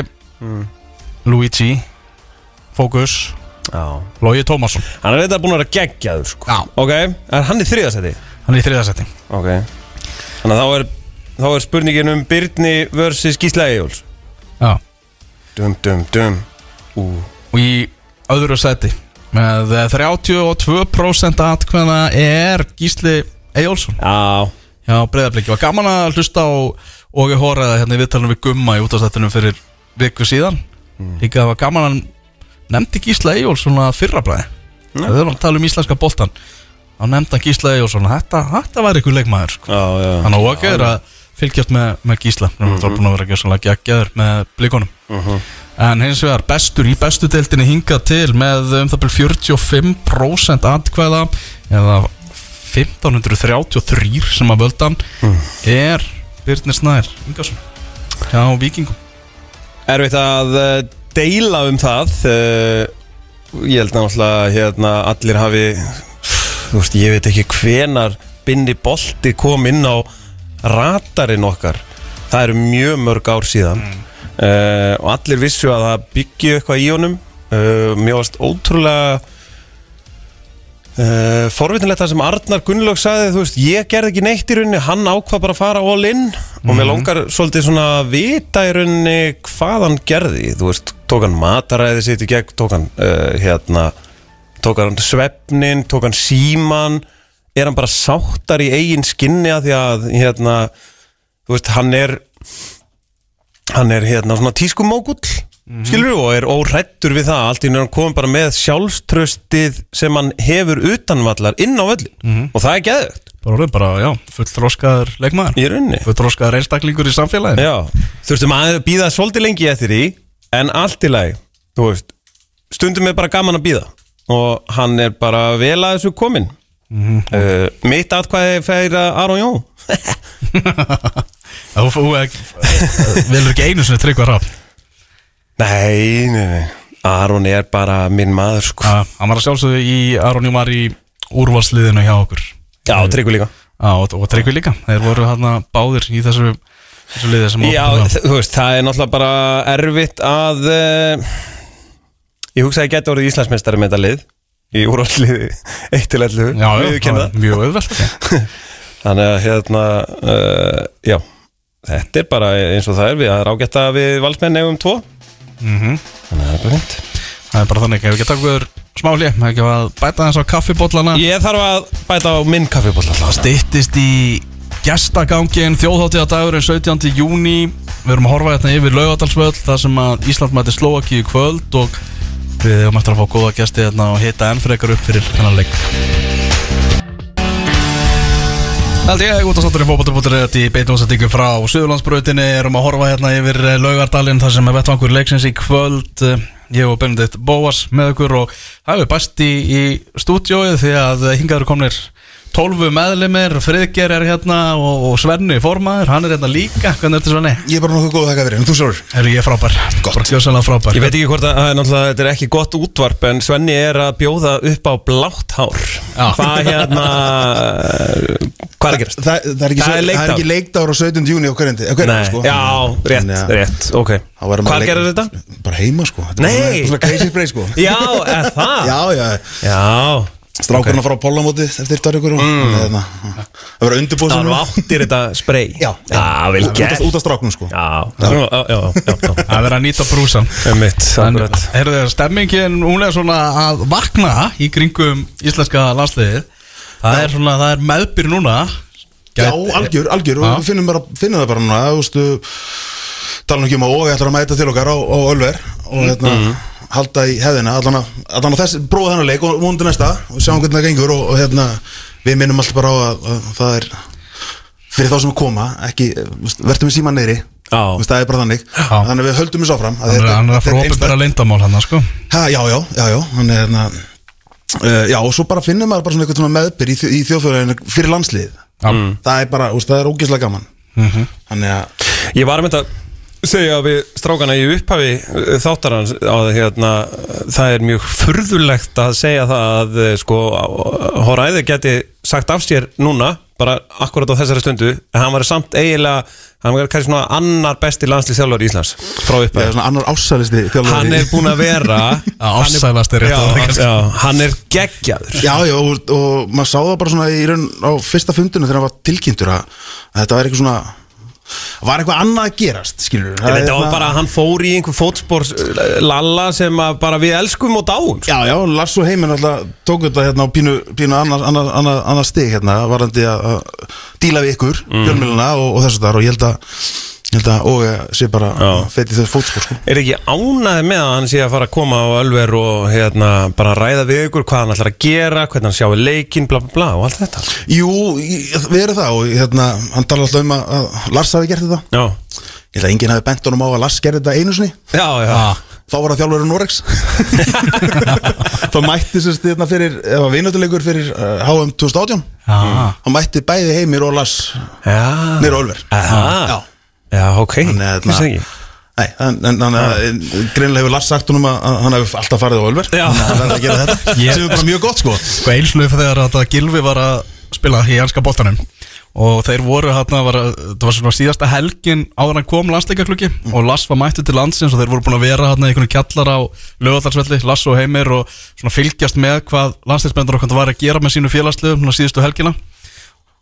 [SPEAKER 4] Luigi. Focus
[SPEAKER 3] Já.
[SPEAKER 4] Logi Tómasson.
[SPEAKER 3] Hann er þetta búin að vera geggjaður sko. Ok, en hann er þriðasæti
[SPEAKER 4] hann er í þriðasæti
[SPEAKER 3] Ok Þannig að þá er, þá er spurningin um Byrni versus Gísla Eyjóls
[SPEAKER 4] já.
[SPEAKER 3] Dum, dum, dum. Ú.
[SPEAKER 4] Og í öðru seti Með eh, 32% atkvæða er Gísli Eyjólfsson.
[SPEAKER 3] Já,
[SPEAKER 4] Já, breyðabliki Var gaman að hlusta á Ógi Hóraða hérna í viðtalinu við Gumma í útastættinum fyrir viku síðan. Líka var gaman að nefndi Gísla Eyjólfsson að fyrra bræði Það er að tala um íslenska boltan Þá nefndi hann Gísla Eyjólfsson að Þetta, þetta var ykkur leikmaður sko.
[SPEAKER 3] já, já.
[SPEAKER 4] Þannig að Ógi er að fylgjast með, með Gísla. Það er búin að vera svona geggjaður með blikunum. En hins vegar bestur í bestu deildinni hingað til með um það byrjum 45% atkvæða eða 1533 sem að völdan er Birnir Snær Ingarsson hjá Víkingum.
[SPEAKER 3] Erfitt að uh, deila um það uh, Ég held náttúrulega hérna allir hafi Þú veist, ég veit ekki hvenar Binni Bolti kom inn á radarinn okkar. Það eru mjög mörg ár síðan. Uh, Og allir vissu að það byggju eitthvað í honum. Uh, Mér varst ótrúlega Uh, forvitinlegt það sem Arnar Gunnlaug sagði þú veist, ég gerði ekki neitt í rauninni hann ákvað bara að fara all in. Og mér langar svolítið svona að vita í rauninni hvað hann gerði. Þú veist, tók hann mataræði sitt í gegn tók hann hérna tók hann svefnin, tók hann síman er hann bara sáttar í eigin skinni að því að hérna, þú veist, hann er hann er hérna svona tískumókull mm skilur og er órættur við það. Allt í hann komið bara með sjálfströstið sem hann hefur utanvallar inn á völlin og það er geðugt
[SPEAKER 4] bara, orðið bara, já, full þróskaður leikmaður.
[SPEAKER 3] Í rauninni.
[SPEAKER 4] Full þróskaður einstaklingur í samfélaginu.
[SPEAKER 3] Já, þurftum að býða svolítið lengi eftir því en allt í lagi þú veist, stundum er bara gaman að býða og hann er bara vel að þessu komin uh, mitt atkvæði færa Aron Jó
[SPEAKER 4] þú þú ekki- einu sinni tryggva rafn
[SPEAKER 3] Nei, nei, nei. Aron er bara minn maður sko.
[SPEAKER 4] Hann var að sjálfsögðu í Aron Júmar í úrvalsliðinu hjá okkur.
[SPEAKER 3] Já, tryggur líka.
[SPEAKER 4] Já, og, og tryggvi líka. Þeir voru hann báðir í þessu, þessu liði sem
[SPEAKER 3] Já, þú veist, það er náttúrulega bara erfitt að uh, Ég hugsa að ég geti orðið Íslandsmeistari með þetta lið Í úrvalsliði 1 til 11
[SPEAKER 4] já, já,
[SPEAKER 3] viðurkenna
[SPEAKER 4] það. var mjög auðvelt
[SPEAKER 3] Þannig að hérna uh, Já, þetta er bara eins og það er. Við Það er að við valsmenn nefum tvo.
[SPEAKER 4] Mhm.
[SPEAKER 3] Þannig að það er bara fint
[SPEAKER 4] það er bara þannig, ef við ekki takk við smá hlið hefur ekki að bæta þess á kaffibóllana
[SPEAKER 3] Ég þarf að bæta á minn kaffibólla
[SPEAKER 4] styttist í gestagangin þjóðháttíða dagurinn 17. júni við erum að horfa hérna yfir laugadalsvöld þar sem að Ísland mæti Slovaki í kvöld og við hefum eftir að fá góða gesti hérna og hita enn frekar upp fyrir hennar leik. Það held ég, út af satturinn fókbóttur í beitumsendingu frá Suðurlandsbrautinni. Erum að horfa hérna yfir laugardalinn þar sem er vettvangur leiksins í kvöld. Ég og Benedikt Bóas með okkur og það hefur bæst í, í stúdjóið því að hingaður komnir 12 meðlimir, Friðger er hérna og, og Svenni formaður, hann er hérna líka hvernig er þetta Svenni?
[SPEAKER 7] Ég er bara nokkuð góð að þakka fyrir, en þú
[SPEAKER 4] Er ég frábær? Gott Bara gjóðsannlega frábær
[SPEAKER 3] Ég veit ekki hvort að, það er þetta er ekki gott útvarp En Svenni er að bjóða upp á blátt hár
[SPEAKER 4] Já.
[SPEAKER 3] Hvað hérna Hvað er að gerast?
[SPEAKER 7] Það, það er ekki,
[SPEAKER 3] Það er
[SPEAKER 7] það
[SPEAKER 3] leikdagur.
[SPEAKER 7] er ekki leikdagur á 17. júni á hverjandi
[SPEAKER 3] Nei,
[SPEAKER 7] sko.
[SPEAKER 3] já, rétt,
[SPEAKER 7] Þannig að-
[SPEAKER 3] rétt, ok Hvað gerir þetta?
[SPEAKER 7] Bara heima sko Þetta er
[SPEAKER 3] Nei.
[SPEAKER 7] bara Svona crazy spray sko
[SPEAKER 3] Já, eða það?
[SPEAKER 7] Já, já
[SPEAKER 3] Já
[SPEAKER 7] Strákurinn að fara á pollamóti eftir og mm. Það verður undirbúið
[SPEAKER 3] Það var áttir þetta spray.
[SPEAKER 7] Já,
[SPEAKER 3] já vel
[SPEAKER 7] Út af- stráknum sko.
[SPEAKER 4] Það verður að nýta brúsan heyrðu þér, stemmingin, hún er svona að vakna í kringum íslenska landsliðið. Það er svona, það er meðbyr núna.
[SPEAKER 7] Já, algjör, algjör. Við finnum, bara, finnum það bara núna. Tala nú ekki um að og ætlar að mæta til okkar á, á Ölver. Og hérna Halda í hefðina Allan að, að þessi Bróða þennan leik og múndi næsta Og sjáum hvernig það gengur Og, og hérna Við minnum alltaf bara á að, að það er Fyrir þá sem koma Ekki Vertum við síman neyri
[SPEAKER 3] Já.
[SPEAKER 7] Það er bara þannig.
[SPEAKER 4] Já.
[SPEAKER 7] Þannig að við höldum þessu áfram
[SPEAKER 4] Hann er, hann er að fara opinbera leyndamál hann sko.
[SPEAKER 7] Ha, já, já, já, já, hann er hérna uh, Já, og svo bara finnum maður bara svona eitthvað svona meðbyr í, í þjóðfjörðinu fyrir landslið
[SPEAKER 4] Mm.
[SPEAKER 7] Það er bara, úst, það er ógeðslega gaman. Þannig að
[SPEAKER 3] Ég var að mynda að segja við strákana í upphafi uh, þáttarans að hérna, það er mjög furðulegt að segja það að uh, sko, Horæði geti sagt af sér núna, bara akkurat á þessari stundu, en hann var samt eiginlega hann var kannski svona annar besti landslið þjálfur Íslands frá
[SPEAKER 7] er
[SPEAKER 3] upphafi
[SPEAKER 7] annar ásælisti þjálfari.
[SPEAKER 3] Hann er búinn að vera
[SPEAKER 4] Já, ásælast er rétt
[SPEAKER 3] Hann er geggjaður.
[SPEAKER 7] Já, já, og, og maður sá það bara svona í raun á fyrsta fundinu þegar hann var tilkynntur að, að þetta var eitthvað svona var eitthvað annað að gerast skilur
[SPEAKER 3] Ég veit, það var bara að hann fór í einhver fótspor lalla sem að bara við elskum og dáum sko.
[SPEAKER 7] Já, já, Lars og Heiminn alltaf tók þetta hérna á pínu, pínu annar, annar, annar, annar stig hérna varandi að díla við ykkur, mm. fjölmjöluna og, og þessu þar og ég held að og sé bara
[SPEAKER 3] Já.
[SPEAKER 7] fetið þess fótspor sko.
[SPEAKER 3] Er ekki ánæði með að hann sé að fara að koma á Ölver og hérna bara ræða við ykkur hvað hann ætlar að gera, hvernig hann sjáu leikinn bla bla bla og allt þetta?
[SPEAKER 7] Jú, við erum það og hérna, hann talar alltaf um að, að Lars hafi gert þetta.
[SPEAKER 3] Já,
[SPEAKER 7] Ég held að enginn hafi bent honum á að Lars gerði þetta einu sinni.
[SPEAKER 3] Já, já.
[SPEAKER 7] Þá var það þjálfur Norex Þá mætti sérst hérna fyrir ef að vinatuleikur fyrir uh, HM 2018
[SPEAKER 4] Já.
[SPEAKER 7] Þá mætti bæði Heimir og Lars
[SPEAKER 3] Já,
[SPEAKER 7] nýra Ölver.
[SPEAKER 3] Aha.
[SPEAKER 7] Já
[SPEAKER 3] já ok,
[SPEAKER 7] Þannig að,
[SPEAKER 3] vissi ekki.
[SPEAKER 7] Nei, en, en greinlega hefur Lars sagt honum að, að hann hefur alltaf farið á Ölver. Þannig að hann verður að gera þetta. Sem er bara mjög gott sko.
[SPEAKER 4] Sko eilsluð þegar að Gilvi var að spila í anska boltanum og þeir voru hérna, það var svona síðasta helgin áður hann kom landsleikaklukki og Lass var mættu til landsins og þeir voru búin að vera hérna í einhvern kjallar á lögadarsvelli, Lass og Heimir og svona fylgjast með hvað landsleismendur okkar var að gera með sínu félagslegu svona síðustu helgina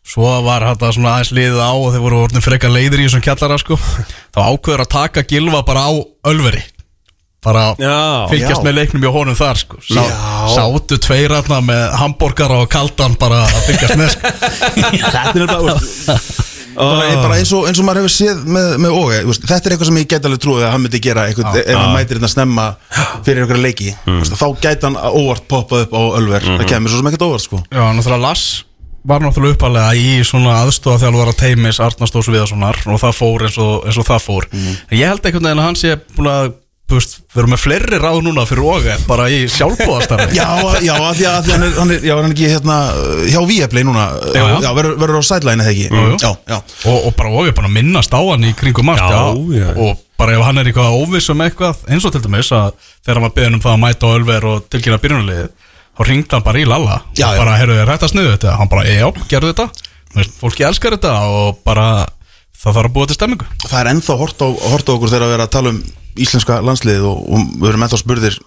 [SPEAKER 4] svo var þetta svona aðeins liðið á og þeir voru orðin frekar leiðir í þessum kjallara sko. Þá ákveður að taka Gilva bara á Ölveri. Bara
[SPEAKER 3] Já,
[SPEAKER 4] fylgjast
[SPEAKER 7] já.
[SPEAKER 4] með leiknum hjá honum þar sko. Sá,
[SPEAKER 7] Já.
[SPEAKER 4] sátu tveir hérna með hambúrgar og kaldan bara að fylgjast með sko.
[SPEAKER 7] Þetta er bara, bara, bara eins, og, eins og maður hefur séð með, með Óge Þetta er eitthvað sem ég get alveg trúið að hann myndi gera eitthvað, ef hann mætir hérna snemma fyrir einhverja leiki. Veist, þá gæti hann óvart poppað upp á Ölver. Það kemur svo sem ekkert óvart sko.
[SPEAKER 4] Já, náttúrulega Lass var náttúrulega uppalega í svona aðstofa þjálfara teimis Arnastórs Viðarssonar og það fór eins og, eins og það fór en ég held einhvern veginn að hann sé búin að þú veist, við erum með fleiri ráð núna fyrir Óge bara í sjálfbóðastarfi
[SPEAKER 7] Já, já, af því að, af því að hann, er, hann er, já, er hann ekki hérna hjá Viaplay núna
[SPEAKER 4] Já, já.
[SPEAKER 7] já verður, verður á sætlæni þegar ekki
[SPEAKER 4] jú.
[SPEAKER 7] Já, já,
[SPEAKER 4] og, og bara Óge bara minnast á hann í kringum
[SPEAKER 3] já.
[SPEAKER 4] og bara ef hann er eitthvað óviss um eitthvað eins og til dæmis að þegar hann var beðin um það að mæta á Ölver og tilkynna byrjunarliðið þá ringdi hann bara í Lalla.
[SPEAKER 7] Já,
[SPEAKER 4] og bara, heyrðu þér hægt að sniðu þetta? Hann bara, já, gerðu þetta. Þú veist, fólki elskar þetta og bara það þarf að búa til stemmingu
[SPEAKER 7] það er ennþá hort á, hort á okkur þegar að vera að tala um íslenska landsliðið og, og við erum ennþá spurðir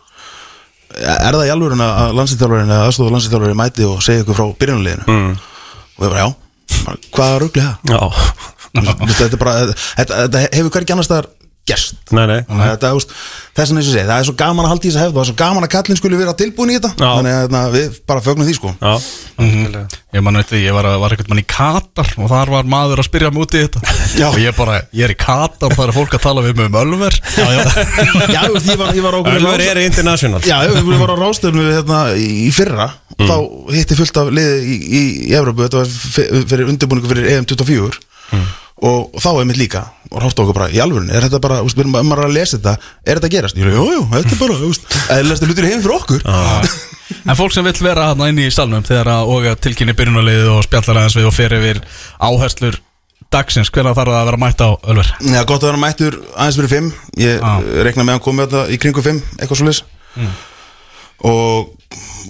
[SPEAKER 7] er það í alvörun að landslýþjálfarinn eða aðstofa landslýþjálfarinn mæti og segja ykkur frá byrjunarliðinu? Mm. og við bara já, hvað er ruglið það?
[SPEAKER 3] Já,
[SPEAKER 7] þetta, er bara, þetta, þetta hefur hvergi annars staðar gerst að þess og segi, það er svo gaman að halda í þess að hefða, það er svo gaman að kallinn skulle vera tilbúin í þetta.
[SPEAKER 3] Já.
[SPEAKER 7] Þannig að hérna, við bara fögnum því sko.
[SPEAKER 3] Já,
[SPEAKER 4] Ég man veit því, ég var, var ekkert mann í Katar og þar var maður að spyrja mig út í þetta.
[SPEAKER 7] Já.
[SPEAKER 4] og ég bara, ég er í Katar og það er fólk að tala við mig um Ölver. Já, já,
[SPEAKER 7] Já, þú veist, ég var, ég var
[SPEAKER 3] Ölver er international.
[SPEAKER 7] Já, við vorum á ráðstöfnu hérna, í fyrra
[SPEAKER 3] Mm.
[SPEAKER 7] Þá hitti fullt af liði í, í, í Evrópu. Þetta var fyrir undirbúningu fyrir EM24
[SPEAKER 3] Mm.
[SPEAKER 7] Og þá er mitt líka Og hórta okkur bara, í alvörun, er þetta bara Við erum bara að lesa þetta, er þetta að gerast? Ég er, jú, jú, þetta er bara, eðlilegstu hlutur í heim fyrir okkur
[SPEAKER 4] En fólk sem vill vera hann inn í salnum þegar að að tilkynni byrjunarliðið og spjallar aðeins við og fer yfir áherslur dagsins, hvernig þarf það að vera mætt á Ölver?
[SPEAKER 7] Já, gott að vera mættur aðeins fyrir fimm Ég
[SPEAKER 4] Já.
[SPEAKER 7] reikna með að þetta í kringu fimm Eitthvað svo leys og,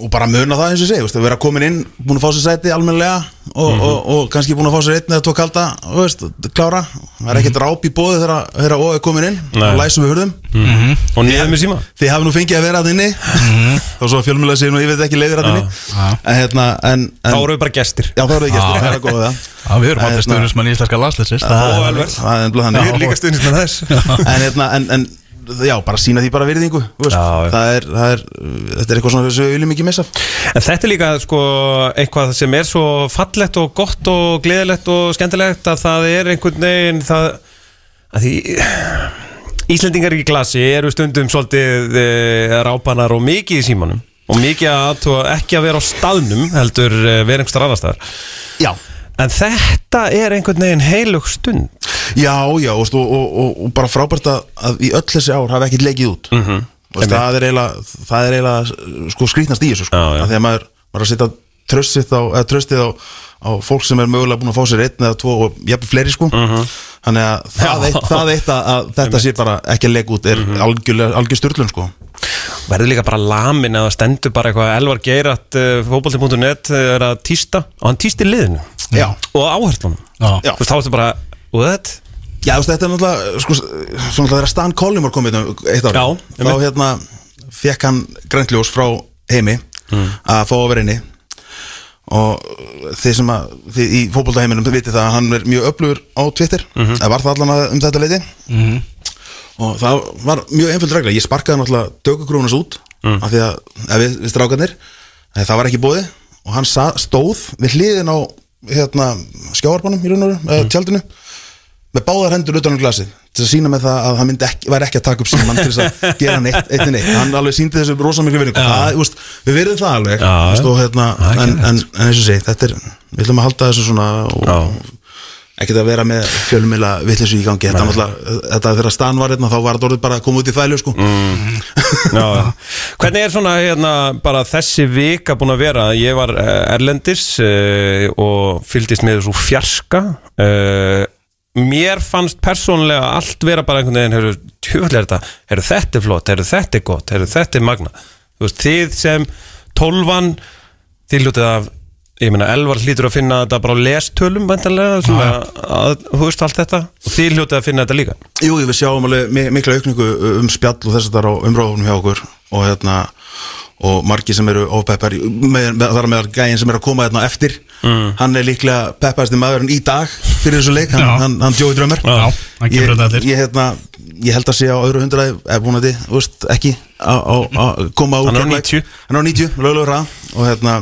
[SPEAKER 7] og bara muna það eins og að vera komin inn, búin að fá sér sæti almennilega og, og, og kannski búin að fá sér einn eða tvo kalda veist, klára. Það er ekkert ráp í bóði þegar ó er komin inn
[SPEAKER 3] Nei.
[SPEAKER 7] og læsum við hurðum.
[SPEAKER 3] Og niður með síma.
[SPEAKER 7] þið hafi nú fengið að vera að inni. Og svo fjölmjöla sér nú, ég veit ekki leiðir að inni. En hérna en, en,
[SPEAKER 3] Þá eru við bara gestir.
[SPEAKER 7] Já, þá eru þið gestir, það er að góða það
[SPEAKER 4] Já, við erum
[SPEAKER 7] En
[SPEAKER 4] allir
[SPEAKER 7] hérna-
[SPEAKER 4] stöðnismann í íslenska landsleitsins
[SPEAKER 7] Það er- er
[SPEAKER 3] Við líka með þess.
[SPEAKER 7] En, hérna, en, en já, bara sína því bara virðingu það, er, það er þetta er eitthvað svona sem við viljum ekki missa.
[SPEAKER 3] En þetta er líka sko eitthvað sem er svo fallegt og gott og gleðilegt og skemmtilegt að það er einhvern veginn það að því Íslendingar í glasi eru stundum svolítið e, rápanar og mikið í símanum og mikið að ekki að vera á staðnum heldur e, vera einhver annar staðar.
[SPEAKER 7] Já,
[SPEAKER 3] En þetta er einhvern veginn heilug stund
[SPEAKER 7] já, já og, og, og, og bara frábært að, að í öll þessi ár hafi ekkert leikið út. Mm -hmm. Það er eiginlega það er eiginlega sko skrýtnast í þessu sko. Því að maður, maður að setja tröstið á, eða tröstið á, á fólk sem er mögulega búin að fá sér einn eða tvo og jafnvel fleiri sko. Þannig að það eitt, það eitt að, að þetta sé bara ekki að leika út er mm -hmm. algjör styrlun sko.
[SPEAKER 3] Verður líka bara lamin að stendur bara eitthvað Elvar Geirat uh, fótbolti.net er að týsta og hann týstir liðinu
[SPEAKER 7] Já.
[SPEAKER 3] og veist, þá ertu bara, what?
[SPEAKER 7] Já, þetta er náttúrulega sko, svona þegar Stan Collymore kom hérna eitt ári
[SPEAKER 3] Já,
[SPEAKER 7] þá hérna fekk hann grænljós frá heimi að fá að vera inni. Og þið sem að þið í fótboltaheiminum vitið það að hann er mjög öflugur á Twitter.
[SPEAKER 3] Mhm.
[SPEAKER 7] það var það allan að um þetta leiti og það var mjög einföld regla. Ég sparkaði náttúrulega dökukrúnas út
[SPEAKER 3] Mm.
[SPEAKER 7] af því að, að við, við strákanir að það var ekki bóði og hann sa, stóð við hliðin á hérna, skjáarbanum í raun og
[SPEAKER 3] Mm.
[SPEAKER 7] tjaldinu með báðar hendur utan um glasið til að sína með það að hann ekki, væri ekki að taka upp síman til þess að gera neitt, eitt en eitt hann alveg síndi þessu rosa miklu vinningu við verðum það alveg
[SPEAKER 3] Já,
[SPEAKER 7] veist, og, hérna, en, en, en eins og sé, þetta er við ætlum að halda þessu svona og, ekkert að vera með fjölumila vitleysu í gangi. Þetta, náttúrulega- þetta þegar stan var hérna þá var þetta orðið bara að koma út í þvælu sko.
[SPEAKER 3] Mm. Já. Hvernig er svona hérna bara þessi vika búin að vera? Ég var eh, erlendis uh, og fylgdist með þessu fjarska uh, mér fannst persónlega allt vera bara einhvern veginn heru, tjöfull er þetta, heru, þetta er flott heru, þetta er gott, heru, þetta er magna Þú veist, þið sem tólfan þið hlutið af ég meina Elvar hlýtur að finna þetta bara á lestölum vantarlega, svona, að, þú veist allt þetta. Og þið hlutið að finna þetta líka.
[SPEAKER 7] Jú, við sjáum alveg mi- mikla aukningu um spjall og þess að það er á umráðunum hjá okkur. Og hérna og margir sem eru ofpeppar í- þar með gæðin sem er að koma á eftir. Hann er líklega peppaðasti maðurinn í dag fyrir þessu leik, hann,
[SPEAKER 4] Já.
[SPEAKER 7] hann, hann
[SPEAKER 4] Já, hann
[SPEAKER 7] ég, ég, hérna, ég held að sé á öðru hundraði ef búin að þið, ekki að að koma úr
[SPEAKER 3] Hann er á
[SPEAKER 7] Keflavík.
[SPEAKER 3] 90.
[SPEAKER 7] hann er á 90, lögulegur ræða og hérna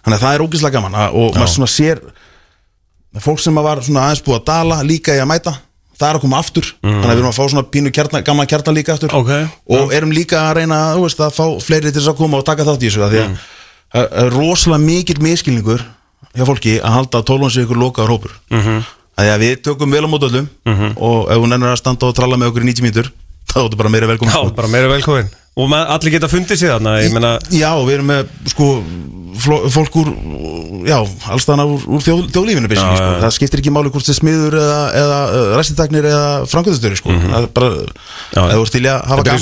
[SPEAKER 7] þannig að það er ógislega gaman. Að, og maður svona sér fólk sem að var svona aðeins búið að dala líka í að mæta það er að koma aftur. Þannig að við erum að fá svona pínu kjarna, gamla kjarna líka aftur.
[SPEAKER 3] Ok.
[SPEAKER 7] og erum líka að reyna veist, að fá fleiri til þess að koma og taka þátt í þessu því að það er rosalega mikill miskilningur hjá fólki að halda að tólun sig ykkur lokaður hópur. Mm -hmm. að við tökum vel á mót öllum og ef hún ennur að standa og tralla með okkur í 90 mínútur þá er þetta bara meira velkomin
[SPEAKER 3] Og allir geta fundið sig þarna Ég meina,
[SPEAKER 7] Já, við erum með sko fólk úr, já, allstæðana úr, úr þjóð, þjóðlífinu
[SPEAKER 3] Já,
[SPEAKER 7] basically, sko. það skiptir ekki máli hvort þið smiður eða, eða ræstitaknir eða framkvæmstöri sko. það er bara.
[SPEAKER 3] Já,
[SPEAKER 7] ef þú ert til að hafa
[SPEAKER 3] er í
[SPEAKER 7] af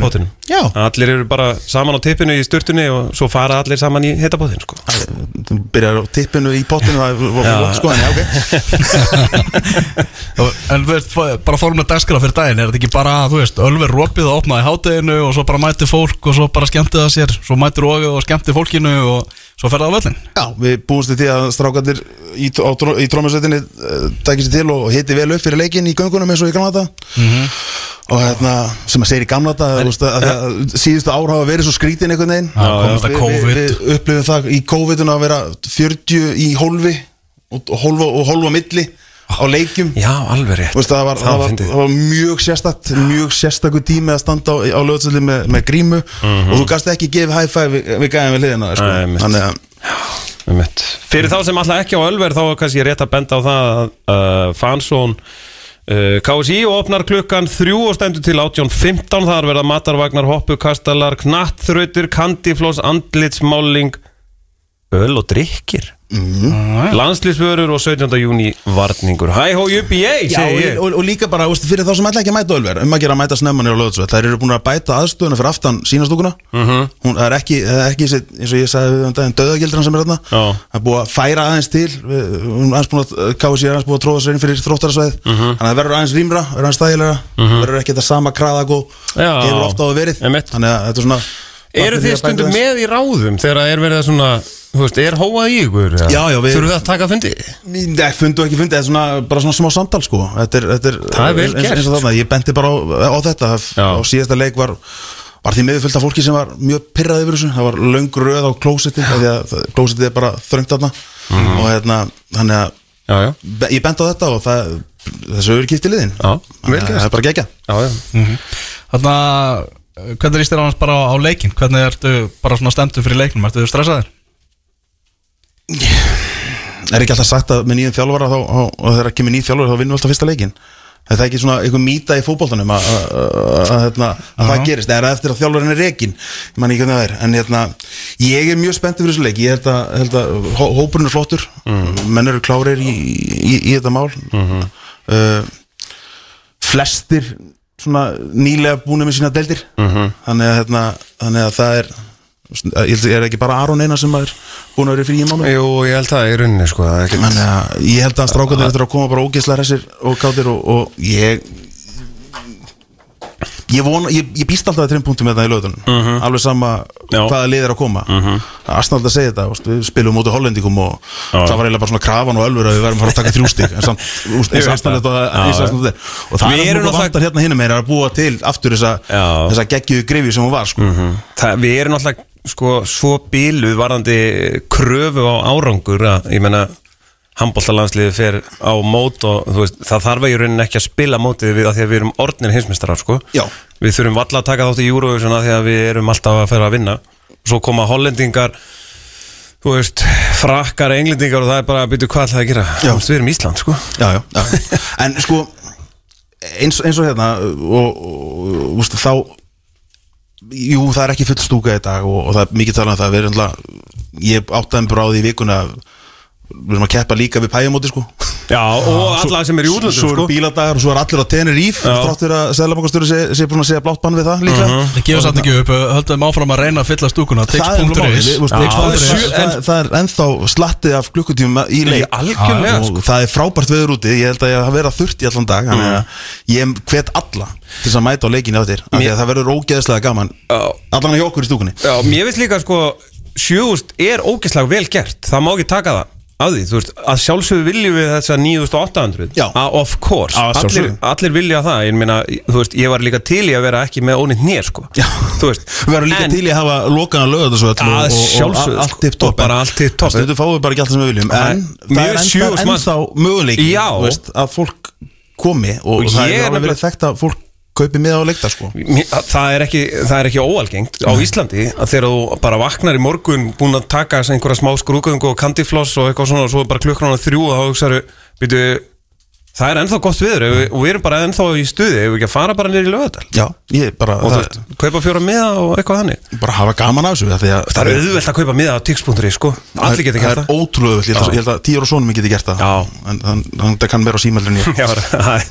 [SPEAKER 7] lífinu. Já,
[SPEAKER 3] Allir eru bara saman á tippinu í sturtunni Og svo fara allir saman í heitapotinu sko.
[SPEAKER 7] þú byrjar á tippinu í potinu það er sko, en já, ok
[SPEAKER 4] En f- bara fórum með dagskrá fyrir daginn Er þetta ekki bara, þú veist, Ölver ropið og opnaði hátteginu Og svo bara mæti fólk og svo bara skemmti það sér. Svo mæti rógu og skemmti fólkinu Og svo ferði á völlin
[SPEAKER 7] Já, við búumst við því að strákandir í, í trómasveitinni uh, tækir sér til og hiti vel upp fyrir leikin í göngunum eins og í gamla þetta og hérna, sem að segir í gamla þetta síðustu ár hafa verið svo skrítin einhvern veginn. Við-
[SPEAKER 4] COVID.
[SPEAKER 7] Við, upplifum það í COVID-un að vera 40 í hólfi og, og hólfa og hólfa milli á leikjum.
[SPEAKER 3] Já, alveg rétt.
[SPEAKER 7] Þú Veist, það, var, það, var, það var mjög sérstakt mjög sérstakur tími að standa á, á lögatsöldi með, með grímu. Og þú gast ekki gefið high five við, við gæðum við hliðina sko. þannig að.
[SPEAKER 3] Fyrir þá sem alltaf ekki á Ölver þá er kannski rétt að benda á það að uh, Fansón uh, KSI opnar klukkan þrjú og stendur til 18.15 þar verða matarvagnar, hoppukastalar, knattþrautir, kandifloss, andlitsmáling öl og drikkir
[SPEAKER 7] Mhm.
[SPEAKER 3] landslýsvörur og 17. júni varningur Hæ hó juppi ég,
[SPEAKER 7] Já,
[SPEAKER 3] segi ég
[SPEAKER 7] og, og, og líka bara, úst, fyrir þá sem ætla ekki að mæta Ölver um að gera að mæta snemmanir á lögatsöld þær eru búin að bæta aðstöðuna fyrir aftan sínastúkuna
[SPEAKER 3] Mhm.
[SPEAKER 7] hún það er ekki, er ekki eins og ég sagði um daginn döðagildran sem er þarna
[SPEAKER 3] Já.
[SPEAKER 7] það er búið að færa aðeins til hún er aðeins búin að KSI er aðeins búin að tróða sér inn fyrir þróttarasveið
[SPEAKER 3] Mhm.
[SPEAKER 7] þannig að það verður aðeins rýmra, verður aðeins stægilega verður ekki þetta sama og er
[SPEAKER 3] Eru þið stundum með í ráðum þegar það er verið að svona, þú veist, er hóað í ykkur? eða?
[SPEAKER 7] Já, já, við-
[SPEAKER 3] Þurfum við að taka fundi?
[SPEAKER 7] Nei, fundu ekki fundi, þetta er svona, bara svona smá samtal sko Þetta er, þetta er,
[SPEAKER 3] Það er vel
[SPEAKER 7] eins,
[SPEAKER 3] gert,
[SPEAKER 7] eins og þarna, Ég benti bara á, á þetta
[SPEAKER 3] Já.
[SPEAKER 7] Á síðasta leik var, var því af fólki sem var mjög pyrrað yfir þessu Það var löng röð á klósetti Því að það- klósettið er bara þröngt þarna
[SPEAKER 3] Mhm.
[SPEAKER 7] Og hérna, þannig að
[SPEAKER 3] Já, já,
[SPEAKER 7] Ég benti á þetta og það Þessu eru kipti liðin
[SPEAKER 3] Já, vel gert.
[SPEAKER 7] Það er bara gegja
[SPEAKER 3] já, já.
[SPEAKER 4] Þannig að Hvernig líst þér á hans bara á, leikin? Hvernig ertu bara svona stendur fyrir leiknum? Ertu stressaður?
[SPEAKER 7] Er ekki alltaf sagt að með nýjum þjálfara þá, og, þegar kemur nýjum þjálfara þá vinnum við alltaf fyrsta leikin Er það ekki svona einhver mýta í að, að, að, að, hérna, að það gerist? Eða eftir að þjálfarinn er ekki hvernig það er. En hérna, ég er mjög spenntið fyrir þessu leik. Ég held að, að hópurinn er flottur. Menn eru klárir í, í, í þetta mál. Uh, flestir svona nýlega búin með sína deildir. Þannig, að, hérna, þannig að það er ég að er ekki bara Aron eina sem er búin að vera fyrir í mánu
[SPEAKER 3] Jú, ég held það rauninni, sko það er ekkert-
[SPEAKER 7] Þannig að ég held að strákarnir eftir að koma bara ógeðslega hressir og kátir og, og ég Ég, vona, ég, ég býst alltaf að þreim punktum með það í löðunum Alveg sama
[SPEAKER 3] Já.
[SPEAKER 7] hvaða lið er að koma mm -hmm. Arsenal að segja þetta, veist, við spilum mútið hollendingum og það var eiginlega bara svona krafan og ölfur að við verðum að fara að taka
[SPEAKER 3] Ég
[SPEAKER 7] og
[SPEAKER 3] það.
[SPEAKER 7] er.
[SPEAKER 3] náttúrulega-
[SPEAKER 7] vantar hérna hinum meira að búa til aftur þessa, geggjuðu grifi sem hún var sko.
[SPEAKER 3] Það, við erum náttúrulega sko, svo bíluð varðandi kröfu á árangur að ég menna handbóltalandsliði fer á mót og veist, það þarf í rauninni ekki að spila mótið við að því að við erum orðnir hinsmestrar sko.
[SPEAKER 7] Já.
[SPEAKER 3] við þurfum valla að taka þátt í að því að við erum alltaf að ferra að vinna svo koma hollendingar þú veist, frakkar, englendingar og það er bara að byrja hvað ætlaði að gera veist, við erum Ísland sko.
[SPEAKER 7] já, já, já. En sko eins, eins og hérna og, og úst, þá Jú, það er ekki full stúka í dag og, og það er mikið talað um það. Ég áttaði bara á því vikuna að við erum að keppa líka við pæjamóti sko
[SPEAKER 3] Já, og alla sem er í útlöndum
[SPEAKER 7] Svo eru
[SPEAKER 3] sko.
[SPEAKER 7] bíladagar og svo er allir á Tenerife
[SPEAKER 3] Já.
[SPEAKER 7] Þráttur að Sælabankastöru sé, sé búin að segja blátt bann við það líka
[SPEAKER 4] Það gefur satt ekki upp, höldum áfram að reyna að fylla stúkuna
[SPEAKER 7] Það er
[SPEAKER 3] Já,
[SPEAKER 7] það er er ennþá slattið af klukkutíma í leik
[SPEAKER 3] algjörlega,
[SPEAKER 7] og
[SPEAKER 3] sko.
[SPEAKER 7] það er frábært veður úti ég held að ég hafa verið þurft í allan dag þannig
[SPEAKER 3] Mm.
[SPEAKER 7] að ég hvet alla til að mæta á leikinni á þér af því að það verður ógeðslega gaman
[SPEAKER 3] Já.
[SPEAKER 7] allan hjá okkur í stúkunni
[SPEAKER 3] Já, mér finnst líka sko sjögust er ógeðslega vel gert það má ekki taka það að því, þú veist, að sjálfsögðu viljum við þessa 9800
[SPEAKER 7] Já.
[SPEAKER 3] að of course, allir, allir vilja það. Ég meina, þú veist, ég var líka til í að vera ekki með ónýtt nér, sko.
[SPEAKER 7] Við verðum líka
[SPEAKER 3] En-
[SPEAKER 7] til í að hafa svo
[SPEAKER 3] Að
[SPEAKER 7] og, og,
[SPEAKER 3] sjálfsögðu,
[SPEAKER 7] og allt tipp topp
[SPEAKER 3] Og.
[SPEAKER 7] Stundu fáum við bara ekki allt sem við viljum. En
[SPEAKER 3] mér
[SPEAKER 7] það er ennþá, ennþá möguleiki
[SPEAKER 3] Já.
[SPEAKER 7] þú veist, að fólk komi og,
[SPEAKER 3] Og
[SPEAKER 7] það
[SPEAKER 3] er
[SPEAKER 7] er verið þekkt að fólk kaupi miða á leikta sko.
[SPEAKER 3] Það er ekki, það er ekki óalgengt á Íslandi að þegar þú bara vaknar í morgun búin að taka einhverja smá skrúgöngu og kandifloss og eitthvað svona og svo er bara klukkan á þrjú og þá hugsaðu, byrju það er ennþá gott viður ef við- og við erum bara ennþá í stuði ef við ekki að fara bara nýr í lögadal
[SPEAKER 7] Já, ég bara,
[SPEAKER 3] og þú
[SPEAKER 7] það,
[SPEAKER 3] veist, kaupa fjóra miða og eitthvað þannig?
[SPEAKER 7] Bara hafa gaman af þessu af því að
[SPEAKER 3] það er auðvelt að kaupa miða á tix.ri sko. Allir geta
[SPEAKER 7] það
[SPEAKER 3] gert
[SPEAKER 7] er
[SPEAKER 3] það.
[SPEAKER 7] ótrúlega vel, ég held að- ég held að tíur og sonum geti gert það.
[SPEAKER 3] Já.
[SPEAKER 7] en hann, hann það kann vera á símælunni.
[SPEAKER 3] Já, það er-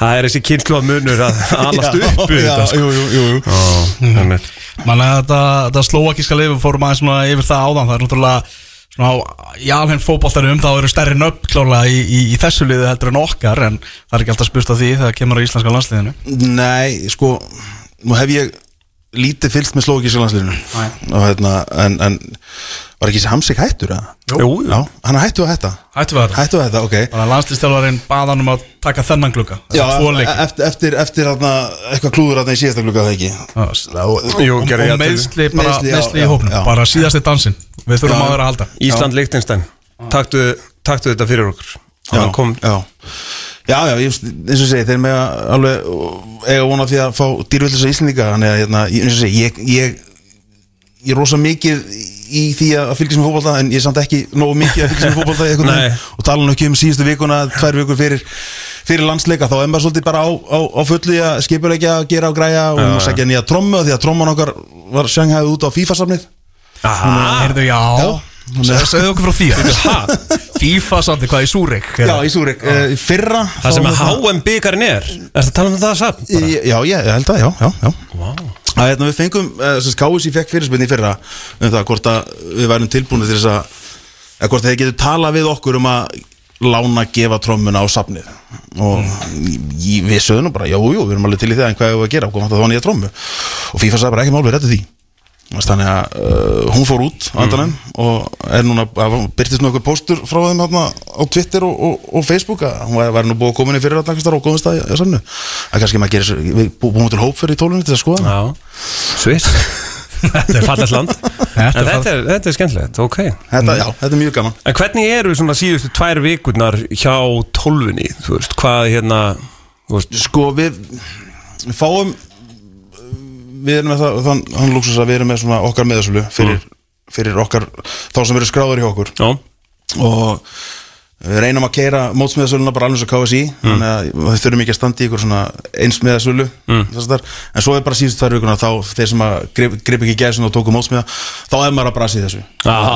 [SPEAKER 3] það er þessi kynslu að munur að alast upp
[SPEAKER 7] já,
[SPEAKER 3] þetta sko.
[SPEAKER 7] jú, jú, jú.
[SPEAKER 4] Manna þetta, slóakíska lifum fórum aðeins svona það Það í alveg fótballtarum þá eru stærri nöfn klála í, í, í þessu liði heldur en okkar en það er ekki alltaf spurt á því þegar kemur á íslenska landsliðinu.
[SPEAKER 7] Nei, sko nú hef ég lítið fylgst með slókíska landsliðinu. Og hérna, en, en var ekki þessi Hamsik hættur að?
[SPEAKER 3] Jú, jú.
[SPEAKER 7] Já, hann hættu að hætta.
[SPEAKER 4] Hættu við þetta
[SPEAKER 7] Hættu að hætta, ok.
[SPEAKER 4] Bara landslistjálfarinn baðan um að taka þennan glugga.
[SPEAKER 7] Já, eftir, eftir, eftir hérna, eitthvað klúður hérna í síðasta glugga það ekki?
[SPEAKER 3] Jú, gerði ég að
[SPEAKER 7] já,
[SPEAKER 4] meðsli í
[SPEAKER 7] já.
[SPEAKER 4] bara síðasti dansinn við þurfum
[SPEAKER 7] Já.
[SPEAKER 4] að vera að halda.
[SPEAKER 3] Ísland Liechtenstein. Taktu, taktu þetta fyrir okkur.
[SPEAKER 7] Já,
[SPEAKER 3] hann kom
[SPEAKER 7] já. já, já, ég, eins og segi, þeir með alveg eiga vona því að fá dýrvillis að Íslendinga. Þannig að, hérna, eins og segi, ég, ég, ég er rosa mikið í því að fylgjast með fótbolta en ég er samt ekki nógu mikið að fylgjast með veginn. Og tala nú ekki um síðustu vikuna tvær vikur fyrir, fyrir landsleika. Þá er maður svolítið bara á, á, á fullu í að skipulegja, gera og græja og maður sækja nýja trommu af því að tromman okkar var sjanghæðið út á FIFA-safnið
[SPEAKER 3] Aha,
[SPEAKER 4] Heyrðu, já,
[SPEAKER 7] er-
[SPEAKER 4] segðu okkur frá því ha? FIFA samt hvað í Súrik
[SPEAKER 7] Já, í Súrik, uh, fyrra
[SPEAKER 3] það sem að HM byggarinn er. Er það tala um það samt? bara?
[SPEAKER 7] Já, ég held að, já, já, já. Að, hérna, Við fengum, uh, sem KSI fekk fyrirspilni í fyrra um það hvort að við værum tilbúinu til þess að eða hvort þeir getur talað við okkur um að lána gefa trommuna á safnið. Og ég, við sögum bara, jú, jú, við erum alveg til í það en hvað hefur að gera, hvað vantar þá nýja trommu? Og FIFA sagði bara ekki mál, við rettum því þannig að uh, hún fór út á endanum og er núna, byrtist nú eitthvað póstur frá þeim hérna á Twitter og, og, og Facebook að hún væri nú búið að koma inn í fyrir að og góðum stað í samnu að kannski maður gerir, við bú- búum til hóp fyrir tólunni til að skoða.
[SPEAKER 3] Sviss. Þetta er fallegt land.
[SPEAKER 4] Er
[SPEAKER 3] þetta er, þetta er skemmtilegt, ok.
[SPEAKER 7] Þetta, já, þetta er mjög gaman.
[SPEAKER 3] En hvernig eru svona síðustu tvær vikurnar hjá tólfunni, þú veist, hvað hérna veist,
[SPEAKER 7] sko við, við fáum við erum með það, þann, þann luxus að við erum með svona okkar meðasölu fyrir, fyrir okkar, þá sem eru skráður hjá okkur.
[SPEAKER 3] Já,
[SPEAKER 7] og við reynum að keira mótsmiðasöluna bara alveg svo KSI þannig að við þurfum ekki að standa í ykkur svona einsmiðasölu mm. en svo er bara síðust tvær vikuna þá þeir sem að grip, grip ekki gæðsinn og tóku mótsmiða þá er maður að brasi þessu. Að-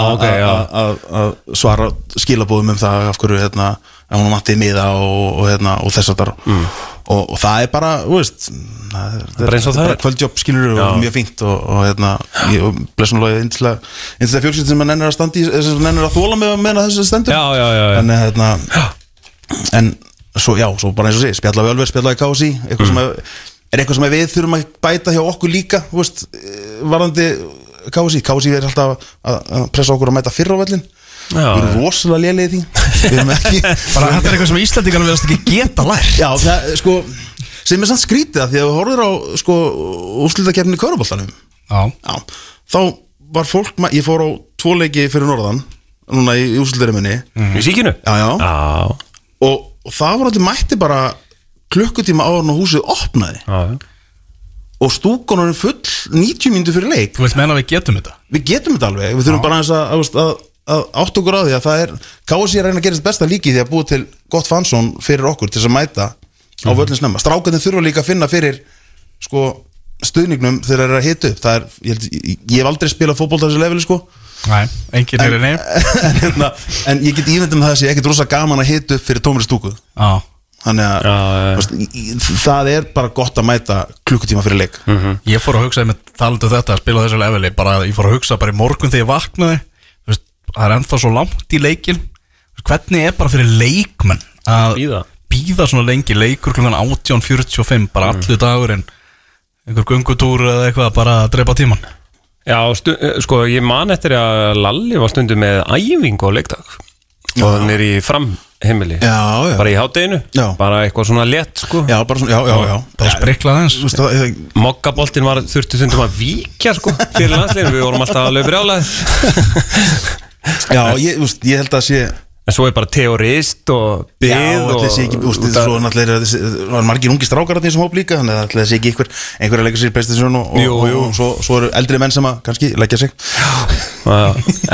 [SPEAKER 7] að- að að svara skilabóðum um það af hverju hérna, ef hún matti miða og, og, hérna, og þess að þar mm. Og, og það er bara, þú veist það er,
[SPEAKER 3] Bara eins og það er.
[SPEAKER 7] kvöldjobb skilur og mjög fínt og, og hérna, ég og blessunlega einslega fjölskyld sem nennir að standa í sem nennir að þóla með að menna þessu stendur.
[SPEAKER 3] Já, já, já,
[SPEAKER 7] en hérna en svo, já, svo bara eins og sé spjalla við Ölver, spjalla við KSI eitthvað sem að er eitthvað sem við þurfum að bæta hjá okkur líka veist, eh, varðandi KSI, KSI er alltaf að, að pressa okkur að mæta fyrra á vellin við erum rosalega lélegið í því. Við erum ekki
[SPEAKER 4] Bara þetta er eitthvað sem Íslandingarnir verðast ekki geta lært.
[SPEAKER 7] Já, það, sko, sem er samt skrítið að því að við horfður á, sko, úrslutakefni Köruboltanum
[SPEAKER 4] Já,
[SPEAKER 7] Já, þá var fólk, ma- ég fór á tvo leiki fyrir norðan, núna í, í úrslutarinninni
[SPEAKER 3] Í síkinu?
[SPEAKER 7] Já, já,
[SPEAKER 3] Já,
[SPEAKER 7] og, og það var allir mætti bara klukkutíma áður og húsið opnaði.
[SPEAKER 3] Já
[SPEAKER 7] og er full 90 mínútur fyrir leik.
[SPEAKER 4] Þú vilt menna að við getum þetta?
[SPEAKER 7] Við getum þetta alveg, við þurfum bara aðeins að, að, að, að átt okkur á því að það er KSI er að reyna að gera þetta besta líki því að búið til gott fansón fyrir okkur til að mæta á völlin snemma, strákarnir þurfa líka að finna fyrir sko stuðningnum þegar þeir eru að hita upp. Það er, ég, held, ég, ég hef aldrei spilað fótbolt á þessu leveli sko.
[SPEAKER 4] Nei, enginn er inni
[SPEAKER 7] en, hérna, en ég get ímyndum það að það sé ekkert rosa gaman að hita upp fyrir tómri stúku.
[SPEAKER 4] Já,
[SPEAKER 7] þannig að þú veist, í- í- það er bara gott að mæta klukkutíma fyrir leik.
[SPEAKER 4] Ég fór að hugsa með talandu þetta að spila á þessu leveli bara ég fór að hugsa bara í morgun þegar ég vaknaði það er ennþá svo langt í leikin hvernig er bara fyrir leikmenn að
[SPEAKER 3] Bíða.
[SPEAKER 4] bíða svona lengi? Leikur klukkan 18.45 bara allir dagurinn. Einhver gungutúr eða eitthvað bara að drepa tíman
[SPEAKER 3] Já, stu, eh, sko, ég man eftir að Lalli var stundum með æfingu á leikdag. Og hann er í framheimili.
[SPEAKER 7] Já, já,
[SPEAKER 3] bara í hátteginu,
[SPEAKER 7] Já.
[SPEAKER 3] bara eitthvað svona létt sko.
[SPEAKER 7] já, bara svona, já, já, já.
[SPEAKER 4] Bara spriklað eins
[SPEAKER 7] Þú veist, það- það-
[SPEAKER 3] Mokkaboltin var þurfti stundum að víkja sko, fyrir landsleginu, við vorum alltaf alveg brjálaði
[SPEAKER 7] Já, ég, úst, ég held að sé
[SPEAKER 3] en svo er bara teorist og bið
[SPEAKER 7] Já,
[SPEAKER 3] og
[SPEAKER 7] ætli sé ekki, úst, svo náttúrulega er þessi- það er margir ungi strákar þarna í þessum hóp líka þannig að ætli það sé ekki einhver, einhver að leggja sér Playstation og, og,
[SPEAKER 3] Jú, jú.
[SPEAKER 7] og svo, svo eru eldri menn sem að kannski leggja sig
[SPEAKER 3] Já,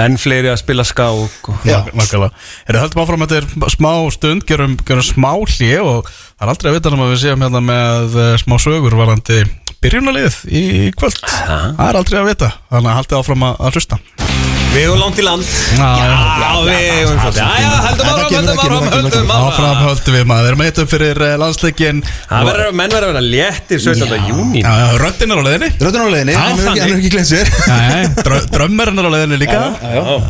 [SPEAKER 3] enn fleiri að spila skák og...
[SPEAKER 7] Já.
[SPEAKER 4] Nákvæmlega Erum höldum áfram að þetta er smá stund gerum, gerum smá hlje og það er aldrei að vita um að við séum hérna með eh, smá sögur varandi byrjunalið í kvöld. Það er aldrei að vita Þannig að haldið áfram að, að hlusta.
[SPEAKER 3] Við erum langt í land.
[SPEAKER 4] Já,
[SPEAKER 3] Já, við erum land Já, já, höldum
[SPEAKER 7] Það
[SPEAKER 3] áfram,
[SPEAKER 7] kemur,
[SPEAKER 3] áfram, höldum
[SPEAKER 4] Áfram.
[SPEAKER 3] Áfram
[SPEAKER 4] höldum við maður. Við erum eitthvað fyrir eh, landsleikin
[SPEAKER 3] Það verður að menn verður að vera léttir 17. júni
[SPEAKER 4] röddinn er á leiðinni.
[SPEAKER 7] Röddun á leiðinni,
[SPEAKER 3] Já,
[SPEAKER 7] hann er ekki,
[SPEAKER 3] þannig.
[SPEAKER 7] hann er ekki glemt sér.
[SPEAKER 4] Nei, drö- drömmerinn er á leiðinni líka.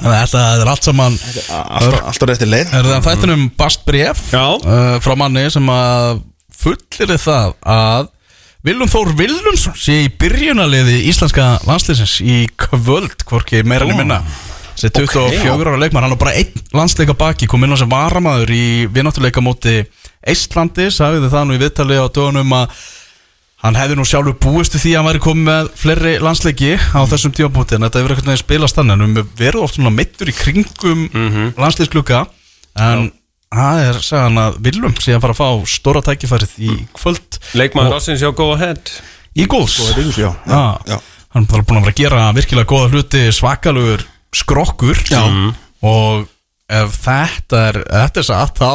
[SPEAKER 4] Þetta er allt saman
[SPEAKER 7] Alltaf alltaf réttir leið.
[SPEAKER 4] Er það þættinum bast bref uh, Frá manni sem að fullir það að Viljum Þór Viljumsson sé í byrjunaliði íslenska landsliðsins í kvöld, hvorki meira enn minna. Sér 24 ára leikmann, hann var bara einn landsleika baki, kom inn á sem varamaður í vináttuleika móti Eistlandi, sagði það nú í viðtali á dögunum að hann hefði nú sjálfur búist því að hann væri komið með fleiri landsleiki á þessum tímapunkti en þetta hefur eitthvað spilast þannig. En við verðum oft mittur í kringum mm landsleikskluka en það er sagðan að Viljum sé að fara að fá stóra tækifærið í kvöld
[SPEAKER 3] Leikmaður Rossins já, go ahead
[SPEAKER 4] í góðs
[SPEAKER 7] Já, já,
[SPEAKER 4] Já,
[SPEAKER 7] já.
[SPEAKER 4] hann var búin að vera að gera virkilega góða hluti svakalugur skrokkur.
[SPEAKER 7] Já.
[SPEAKER 4] og ef þetta er þetta er satt þá,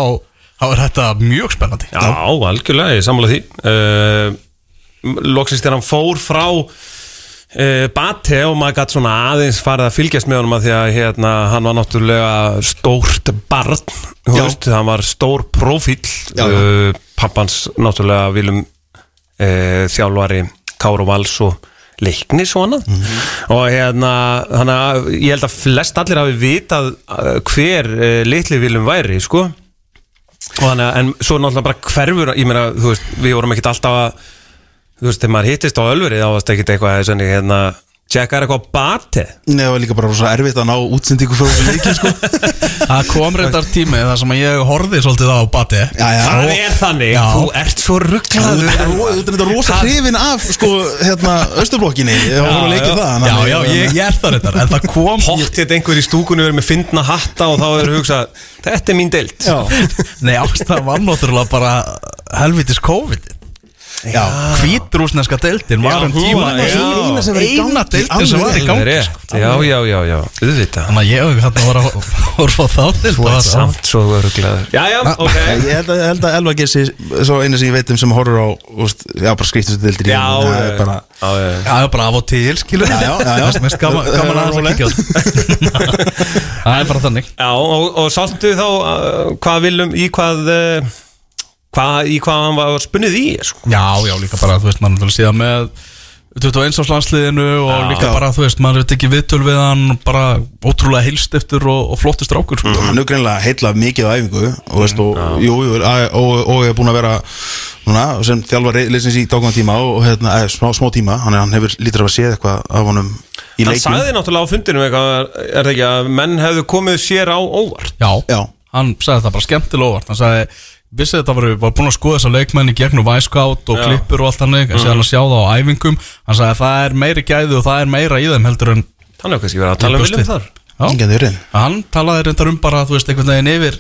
[SPEAKER 4] þá er þetta mjög spennandi.
[SPEAKER 3] Já, algjörlega, ég sammála því. Uh, Loksist þegar hann fór frá Bate og maður gætt svona aðeins farið að fylgjast með honum að því að hérna, hann var náttúrulega stórt barn veist, hann var stór profíl uh, pappans náttúrulega viljum uh, þjálfari Káru Vals og leikni svona
[SPEAKER 7] Mhm.
[SPEAKER 3] og hérna hana, ég held að flest allir hafi vitað hver uh, litli viljum væri sko. Og þannig að, en svo náttúrulega bara hverfur ég meina, þú veist, við vorum ekkert alltaf að þú veist, þegar maður hittist á ölveri þá varst ekkert eitthvað, svona, hérna tjekkar eitthvað á bati
[SPEAKER 7] Nei, það var líka bara svo erfitt að ná útsendingu frá þessu leikin sko.
[SPEAKER 4] Það kom reyndar tími þar sem að ég horfði svolítið á bati
[SPEAKER 7] Já, já.
[SPEAKER 3] Það er þannig,
[SPEAKER 4] Já.
[SPEAKER 3] þú ert svo
[SPEAKER 7] ro- þú ert þetta rosa hrifin af sko, hérna, að leikja það
[SPEAKER 4] Já, já, ég, ég er það reyndar En það kom
[SPEAKER 3] Pottið einhver í stúkunni verið með fyndna hatta og þá er hugsað, þetta er mín deild.
[SPEAKER 4] Já. Nei, ástæðan var náttúrulega bara helvitis COVID
[SPEAKER 7] Já,
[SPEAKER 4] Hvítrúsneska deildin var um tíma.
[SPEAKER 7] Eina sem var í
[SPEAKER 4] Eina
[SPEAKER 7] gangi,
[SPEAKER 4] deildin sem var í gangi sko.
[SPEAKER 3] já, já, já, já, auðvitað.
[SPEAKER 4] Þannig að ég hef hérna var að horfa þá deild
[SPEAKER 3] Þú ert
[SPEAKER 4] var-
[SPEAKER 3] samt svo rugglaður Já, já, ok.
[SPEAKER 7] Ég held að, ég held að Elva Gessi Svo einu sem ég veit um sem horfur á úst, Já, bara skriftustu dildir
[SPEAKER 3] Já, já,
[SPEAKER 7] bara
[SPEAKER 3] já, já.
[SPEAKER 4] Já, já, bara af og til, skilur
[SPEAKER 7] Já, já, já,
[SPEAKER 4] gaman, gaman að það kíkja. Það. Er bara þannig.
[SPEAKER 3] Já, og, og sáttu þá uh, hvað viljum, í hvað uh, hvað, í hvað hann var spunnið í sko.
[SPEAKER 4] Já, já, líka bara, þú veist, mann vil síðan með 21 árs landsliðinu og
[SPEAKER 3] Já.
[SPEAKER 4] líka bara, þú veist, maður veit ekki viðtöl við hann bara ótrúlega heilstiftur og, og flottur strákur sko.
[SPEAKER 7] hann er greinlega heitlað mikið á æfingu og, veist, og, jú, jú, og, og er búin að vera núna, sem þjálfar leysins í dákvæm tíma og hérna, eða, smá, smá tíma hann, er, hann hefur lítur að séð eitthvað af honum í
[SPEAKER 3] Hann
[SPEAKER 7] leiknum
[SPEAKER 3] sagði náttúrulega á fundinu eitthvað, er það ekki að menn hefðu komið sér á óvart
[SPEAKER 4] Já,
[SPEAKER 7] Já.
[SPEAKER 4] hann sagði það bara skemmtilega óvart hann sagði, vissi þetta var, var búin að skoða þessa leikmenn í gegnum Væskátt og klippur og allt þannig, en séðan að sjá það á æfingum. Hann sagði að það er meiri gæði og það er meira í þeim heldur en
[SPEAKER 3] Hann hefur kannski verið að tala um viljum þar.
[SPEAKER 4] Já.
[SPEAKER 7] Hann
[SPEAKER 4] talaði reyndar um bara, þú veist, einhvern veginn yfir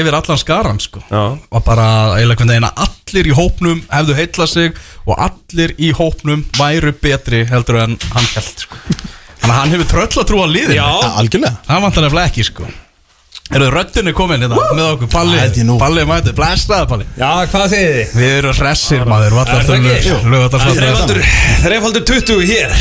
[SPEAKER 4] yfir allan skaran, sko.
[SPEAKER 3] Já.
[SPEAKER 4] og bara einhvern veginn að allir í hópnum hefðu heitlað sig og allir í hópnum væru betri heldur en hann held, sko. Að hann hefur tröll að trúa liðinu
[SPEAKER 3] Já.
[SPEAKER 7] Ja, algjörlega
[SPEAKER 4] Það vantar nefnilega ekki sko Eru röddinni komin hérna með okkur Palli. Palli mæti, blæstaði Palli
[SPEAKER 3] Já, hvað segir þið?
[SPEAKER 4] Við erum hressir maður Lögatarsfaldur
[SPEAKER 3] þrefaldur 20 hér.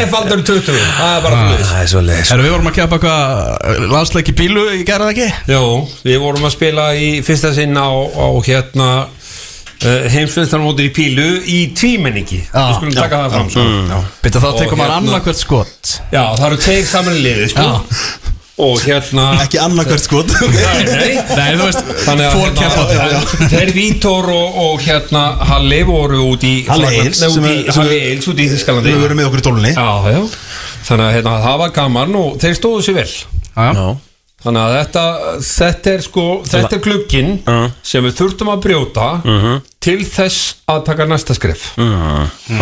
[SPEAKER 3] Þrefaldur 20, það er bara fyrir Það er svo
[SPEAKER 4] Erum við vorum að keppa eitthvað landsleiki bílu, ég gerði það ekki?
[SPEAKER 8] Jó, við vorum að spila í fyrsta sinn á, á hérna uh, heimsveistarmótur í Pílu í tvímenningi
[SPEAKER 4] Já,
[SPEAKER 8] Við skulum taka það fram sko.
[SPEAKER 4] Bytta þá
[SPEAKER 8] Og
[SPEAKER 4] tekum maður
[SPEAKER 8] hérna-
[SPEAKER 4] annarkvært skot
[SPEAKER 8] Já, það eru tveir saman í liði sko. Og hérna
[SPEAKER 7] Ekki annarkvært skot.
[SPEAKER 8] Nei, nei
[SPEAKER 4] Nei, þú veist,
[SPEAKER 8] Þannig að
[SPEAKER 4] fór keppandi
[SPEAKER 8] hérna, þeir Vítor og, og hérna Halli voru út í
[SPEAKER 7] Halli Eils,
[SPEAKER 8] út
[SPEAKER 7] sem
[SPEAKER 8] í, Þískalandi
[SPEAKER 7] Við verum með okkur í tólunni.
[SPEAKER 8] Já, já. Þannig að hérna, það var gaman og þeir stóðu sér vel.
[SPEAKER 4] Já,
[SPEAKER 8] Þannig að þetta, þetta er sko Þetta er glugginn sem við þurftum að brjóta til þess að taka næsta skref.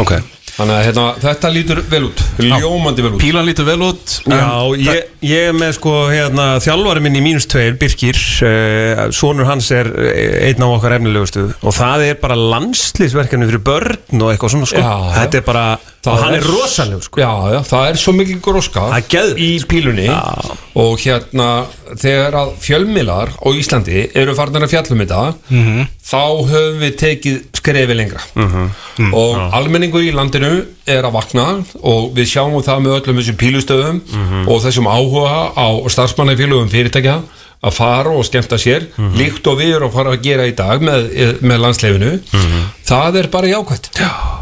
[SPEAKER 3] Ok
[SPEAKER 8] Þannig að hérna, þetta lítur vel út. Ljómandi vel út.
[SPEAKER 4] Pílan lítur vel út
[SPEAKER 3] Já, ég, ég er með sko hérna, þjálfari minn í mínus tveir, Birkir. Uh, sonur hans er eh, einn af okkar efnilegustu. Og það er bara landslýsverkefni fyrir börn og eitthvað svona sko.
[SPEAKER 8] Já, já.
[SPEAKER 3] þetta er bara, og hann
[SPEAKER 8] er-
[SPEAKER 3] er rosaleg sko.
[SPEAKER 8] Já, já, það er svo mikil gróska í pílunni. Og hérna þegar að fjölmiðlar á Íslandi eru farnir að fjallum þetta þá höfum við tekið skrefi lengra. Og almenningur í landinu er að vakna og við sjáum það með öllum þessum pílustöðum og þessum áhuga á starfsmannafélögum fyrirtækja að fara og skemmta sér líkt og við erum að fara að gera í dag með, með landsleifinu það er bara jákvæmt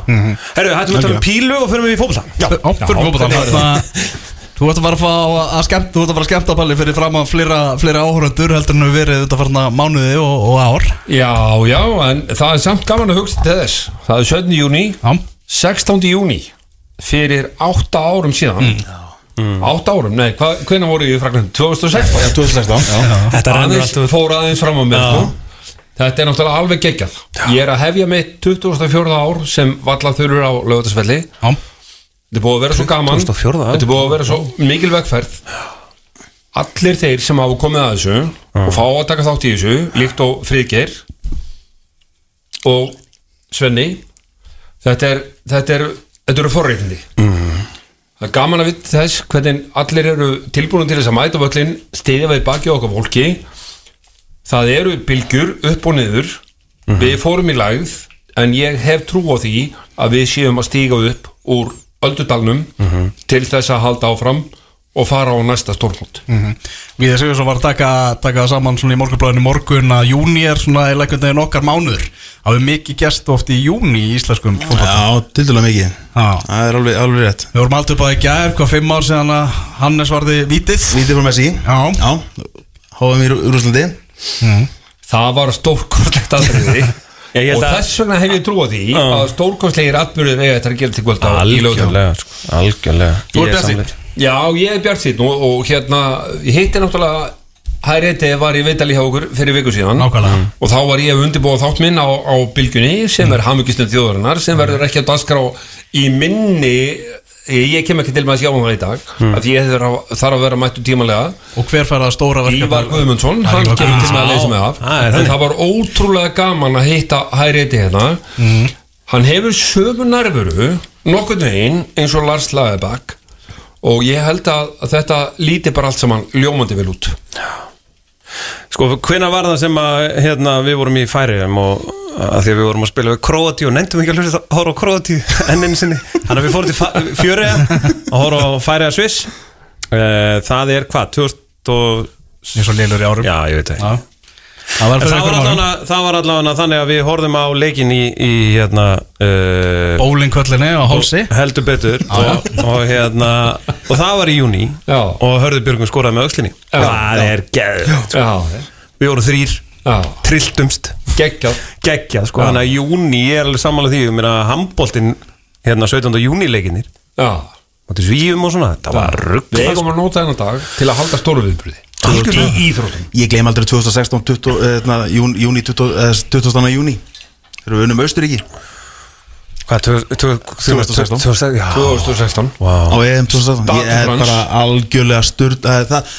[SPEAKER 3] Herru, hættum við að tala um pílu og fyrir við í fókbalta
[SPEAKER 4] Já, fyrir fótbolta Þú ert að fara að, fá að skemmt, þú ert að fara að skemmta Palli fyrir fram að flera, flera áhöröndur heldur en við verið þetta farna mánuði og, og ár
[SPEAKER 8] Já, já, en það er samt gaman að hugsa til þess Það er 17. júni,
[SPEAKER 4] Já, 16.
[SPEAKER 8] 16. júni Fyrir 8 árum síðan mm. 8 árum, nei, hva, hvernig voru ég í Frakland? 2016
[SPEAKER 7] Já, 2016 já.
[SPEAKER 3] Þetta rennur
[SPEAKER 8] Aðeins
[SPEAKER 3] alltaf
[SPEAKER 8] fór aðeins fram á mér sko. Þetta er náttúrulega alveg geggjað Ég er að hefja mitt 24. ár sem valla þurur á lögutarsfelli
[SPEAKER 4] já,
[SPEAKER 8] Þetta er búið að vera svo gaman
[SPEAKER 3] 24. ár?
[SPEAKER 8] Þetta er búið að vera svo mikil vegferð Allir þeir sem hafa komið að þessu og fá að taka þátt í þessu líkt og Friðgeir og Svenni þetta er þetta er, þetta eru forreitindi mm. það er gaman að vita þess hvernig allir eru tilbúin til þess að mæta völlin stiðja við baki okkar fólki það eru bylgjur upp og niður. Við fórum í lægð en ég hef trú á því að við séum að stíga upp úr öldudalnum til þess að halda áfram og fara á næsta stórmót.
[SPEAKER 4] Við þessum við var að taka, taka saman svona í morgunblæðinu morgun að júni er svona einhvern veginn okkar mánuður. Það er mikið gest oft í júni í íslenskum fótbolta.
[SPEAKER 7] Já, til dæla mikið.
[SPEAKER 4] Já.
[SPEAKER 7] Það er alveg, alveg rétt.
[SPEAKER 4] Við vorum aldrei bara í gær, hvað fimm ár síðan að Hannes varði vítið.
[SPEAKER 7] Vítið frá Messi.
[SPEAKER 4] Já.
[SPEAKER 7] Já, hóðum í Rú- Rússlandi
[SPEAKER 8] það var
[SPEAKER 3] Ég held
[SPEAKER 8] og þess vegna hef ég trú á því að stórkostlegir atbyrður eiga þetta að gera til kvöld á í lögðum
[SPEAKER 3] Algjörlega, sko, algjörlega.
[SPEAKER 4] Þú
[SPEAKER 3] er
[SPEAKER 4] bjartsýnn?
[SPEAKER 3] sammála.
[SPEAKER 8] Já, ég er bjart þitt og, og hérna, ég heitti náttúrulega Hæriði var í Vitali hjá okkur fyrir viku síðan.
[SPEAKER 4] Nákvæmlega.
[SPEAKER 8] og þá var ég að undirbúa þátt minn á, á bylgjunni sem er hamugistum þjóðarinnar sem verður ekki að daskra í minni ég kem ekki til með að sjá um það í dag af því ég þarf að, að vera mættu tímalega
[SPEAKER 4] Og hver fær það stóra verkefni?
[SPEAKER 8] Ívar Guðmundsson, hann kemur til með að leysa mig af.
[SPEAKER 3] Er
[SPEAKER 8] en það var ótrúlega gaman að hitta Hæriði hérna. Hann hefur sömu nærveru nokkurn veginn eins og Lars Lagerbakk og ég held að, að þetta líti bara allt saman ljómandi vel út
[SPEAKER 3] Sko, hvenær var það sem að hérna, við vorum í færiðum og að því að við vorum að spila við Kroati og nefndum ekki að hlusta að horfa á Kroati ennin sinni. Þannig að við fórum til fjöriða og horfa á færiða Sviss. Eh, það er hvað, 2000 og
[SPEAKER 4] Eins og lélur í árum
[SPEAKER 3] Já, ég veit það.
[SPEAKER 4] Það var
[SPEAKER 3] það var allavega, það þannig að við horfðum á leikin í, í hérna uh,
[SPEAKER 4] Bólingkvöllinni á Hálsi.
[SPEAKER 3] heldur betur. Og, og hérna og það var í júni
[SPEAKER 8] Já.
[SPEAKER 3] og Hörður Björgum skoraði með
[SPEAKER 8] Já.
[SPEAKER 3] það er geðvægt
[SPEAKER 8] Já,
[SPEAKER 3] við vorum þrýr, trilltumst.
[SPEAKER 8] Geggjað.
[SPEAKER 3] Sko, þannig að júni ég er alveg sammála því, ég meina handbóltinn hérna 17. júni og til svíum og svona, þetta var rugg
[SPEAKER 8] við eigum að nota þennan dag til að halda stóru viðbröði Algjörlega. Í íþróttum.
[SPEAKER 7] Ég gleym aldrei 2016 20, eh, jún, júni 20, eh, 20. júni Þegar við unnum Austuríki
[SPEAKER 3] Hvað,
[SPEAKER 7] 2016?
[SPEAKER 3] 2016 já.
[SPEAKER 8] 2016
[SPEAKER 7] á EM 2016
[SPEAKER 8] Stade
[SPEAKER 7] Ég er bara algjörlega sturt það, það,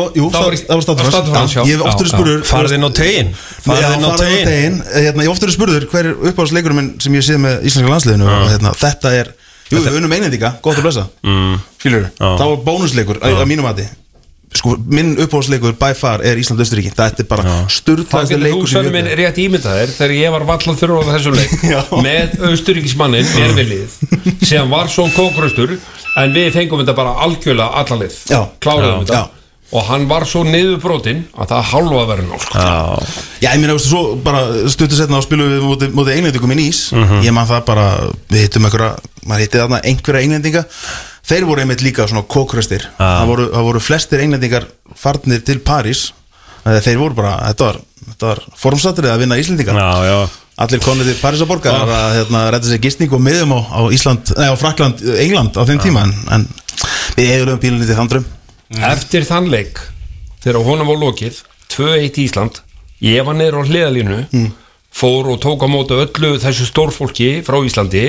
[SPEAKER 7] var-.
[SPEAKER 8] Já,
[SPEAKER 7] Ég hef oftur spurður farðin á
[SPEAKER 3] tegin
[SPEAKER 7] hérna, Ég hef oftur spurður hver er uppáhaldsleikurinn minn sem ég séð með íslenska landsliðinu? Og hérna, þetta er Jú, við unnum einendika, gott að blessa. Mm. Skilur,
[SPEAKER 3] Já.
[SPEAKER 7] það var bónusleikur að, að mínum mati Sko, minn uppáhaldsleikur by far er Ísland-Östuríki Þetta er bara
[SPEAKER 8] getur þú
[SPEAKER 7] leikur sem
[SPEAKER 8] sönum
[SPEAKER 7] ég
[SPEAKER 8] minn rétt ímyndað þér þegar ég var vallað fyrir á þessum leik? Með austuríkismannin mér við lið sem var svo kókröstur en við fengum þetta bara algjörlega allalið kláraðum þetta.
[SPEAKER 7] Já.
[SPEAKER 8] og hann var svo niðurbrotin að það hálfa verið ná sko.
[SPEAKER 7] Já, ég veistu, svo bara stuttu setna á spilum við móti, móti englendingum í nýs. Ég man það bara, við hittum einhverja maður hitti þarna einhverja englendinga Þeir voru einmitt líka svona kókröstir það, voru, það voru flestir englendingar farnir til París. Þeir voru bara, þetta var, þetta var formsatrið að vinna Íslendingar.
[SPEAKER 3] Já, já.
[SPEAKER 7] Allir konið til Parísar borgar að hérna, rætta sér gisting og miðum á, á Ísland, nei á Frakland, England á þeim tíma en, en við eigum pílunni til þann dröm
[SPEAKER 8] eftir þann leik þegar honum var lokið 2-1 Ísland ég var niður á hliðalínu fór og tók á móti öllu þessu stórfólki frá Íslandi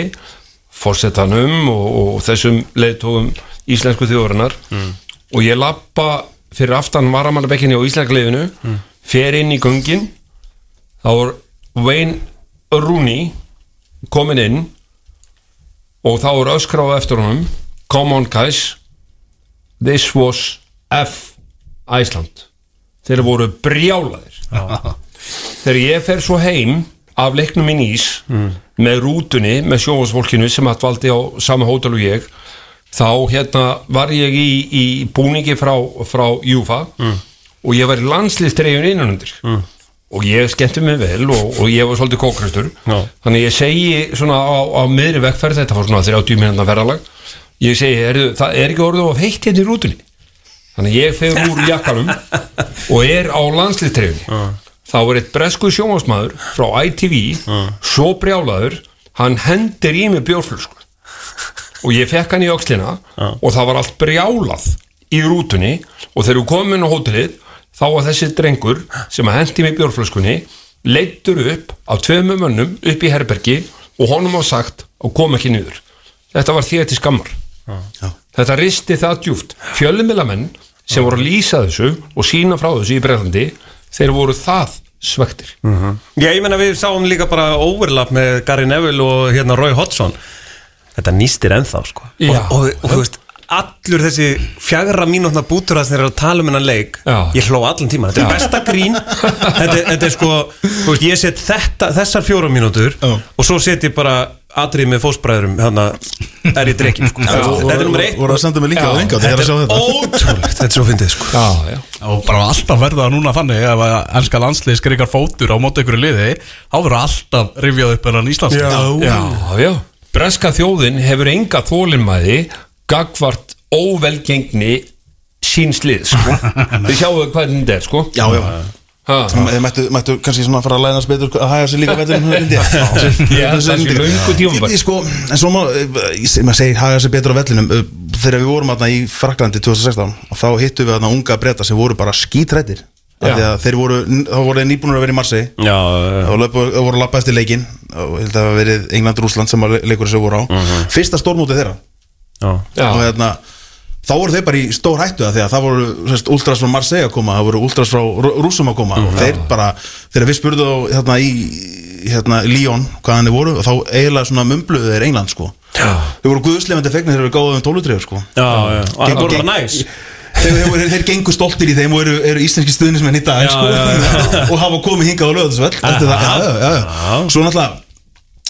[SPEAKER 8] fórsetanum og, og þessum leiðtóum íslensku þjóðurinnar og ég lappa fyrir aftan varamannabekkinni á íslenska liðinu fer inn í göngin. Þá var Wayne Rooney komin inn og þá var öskráð eftir honum. Come on guys. This was F Iceland. Þeir voru brjálaðir. Þegar ég fer svo heim af leiknum í Nýs með rútunni, með sjófásfólkinu sem hatt valdi á sama hótel og ég þá hérna var ég í, í búningi frá, frá Júfa og ég var í landslistregjun innanundir og ég skemmti mig vel og, og ég var svolítið kókrastur.
[SPEAKER 3] Já.
[SPEAKER 8] þannig ég segi svona á, á miðri vekkferð þetta var svona 30 minna verðalag ég segi, er, það er ekki orðið of heitt hérna í rútunni? Þannig ég fer úr jakkanum og er á landslistregjunni þá er eitt bresku sjónvarsmaður frá ITV svo brjálaður hann hendir í mig bjórflösku. Og ég fekk hann í öxlina og það var allt brjálað í rútunni. Og þegar við komum inn á hótelið þá var þessi drengur sem að hendi mig bjórflöskunni leittur upp af tveimum mönnum upp í herbergi og honum var sagt að koma ekki niður. Þetta var því til skammar. Þetta risti það djúft fjölumilamenn sem voru að lýsa þessu og sína frá þessu í Breitlandi þeir voru það svektir.
[SPEAKER 3] Já, ég menna við sáum líka bara overlap með Gary Neville og hérna Roy Hodgson. Þetta nýstir ennþá sko.
[SPEAKER 8] Já.
[SPEAKER 3] og, og, og þú veist, allur þessi fjagra mínútna bútur að þeir eru að tala um hennan leik.
[SPEAKER 8] Já.
[SPEAKER 3] Ég hló allan tíma, þetta er besta grín. Þetta, er- þetta er sko, þú veist, ég set þetta, þessar fjóra mínútur
[SPEAKER 7] Já.
[SPEAKER 3] og svo set ég bara atrið með fósbræðurum hérna er ég drekkin sko. Þetta er nummer eitt.
[SPEAKER 7] voru að senda mig líka á enga þegar
[SPEAKER 3] Þetta
[SPEAKER 7] að sjá
[SPEAKER 3] er
[SPEAKER 7] þetta.
[SPEAKER 3] ótrúlegt, þetta er svo fyndið sko.
[SPEAKER 8] Já, já.
[SPEAKER 4] Og bara alltaf verða það núna þannig ef að ennska landslið skrikar fótur á móti ykkur liði þá verður alltaf rifjað upp enn Íslands
[SPEAKER 8] já, já. Breska þjóðin hefur enga þólinmæði gagvart óvelgengni síns lið sko. þið sjáu hvað þetta er sko
[SPEAKER 7] Já, já
[SPEAKER 8] ha.
[SPEAKER 7] Þið mættu, mættu kannski svona fara að læna betur að hæga sér líka betur
[SPEAKER 8] Ég held að það sé löngu tímabært.
[SPEAKER 7] Sko, en svo má, ég seg- maður segir hæga sér betur á vellinum uh, Þegar við vorum aðna í Fraklandi 2016 og þá hittum við aðna unga breyta sem voru bara skítrættir
[SPEAKER 8] Já.
[SPEAKER 7] Þeir voru, þá voru þeir nýbúnur að vera í Marseille
[SPEAKER 3] Já,
[SPEAKER 7] og löpu, voru að lappa eftir leikin og held að það verið England-Rúsland sem að leikur þessu voru á Fyrsta stórmóti þeirra
[SPEAKER 3] já,
[SPEAKER 8] Já.
[SPEAKER 7] Og hérna þá voru þeir bara í stór hættu það því að það voru sérst, ultras frá Marseille að koma það voru ultras frá Rú- Rússum að koma. Og þeir bara, þegar við spurðu á hérna í hérna, Lyon hvað hann voru og þá eiginlega svona mumbluðu þeir England sko. Þeir voru guðslefandi fegnir þegar við gáðum tólutrið sko.
[SPEAKER 3] Já, já. og það voru bara næs.
[SPEAKER 7] Þeir, þeir, þeir, þeir gengur stoltir í þeim og eru, eru íslenski stuðnismenn í dag
[SPEAKER 3] Já,
[SPEAKER 7] sko,
[SPEAKER 3] já,
[SPEAKER 7] og hafa komið hingað á já. svo náttúrulega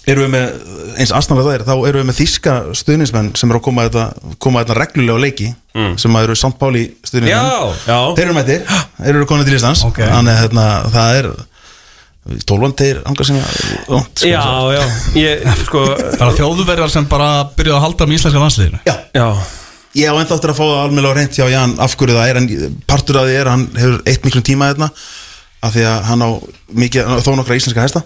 [SPEAKER 7] erum við með eins aðstæðanlega það er, þá erum við með þíska stuðnismenn sem eru að koma þetta, koma þetta reglulega á leiki sem að eru St. Pauli stuðnismenn þeir eru mættir, þeir eru konið til Íslands.
[SPEAKER 4] Ok.
[SPEAKER 7] þannig að hérna, það er tólvan þeir anga sinna langt, sko.
[SPEAKER 3] Já, já, ég, sko
[SPEAKER 4] Bara þjóðverjar sem bara byrjuðu að halda með íslenska landsliðinu.
[SPEAKER 7] Já,
[SPEAKER 3] Já,
[SPEAKER 7] ég á ennþá eftir að fá það alveg á reynd hjá Jan af hverju það er, en partur af því er að hann hefur eitt miklum tíma hérna af því að hann á mikið, þó nokkra íslenska hesta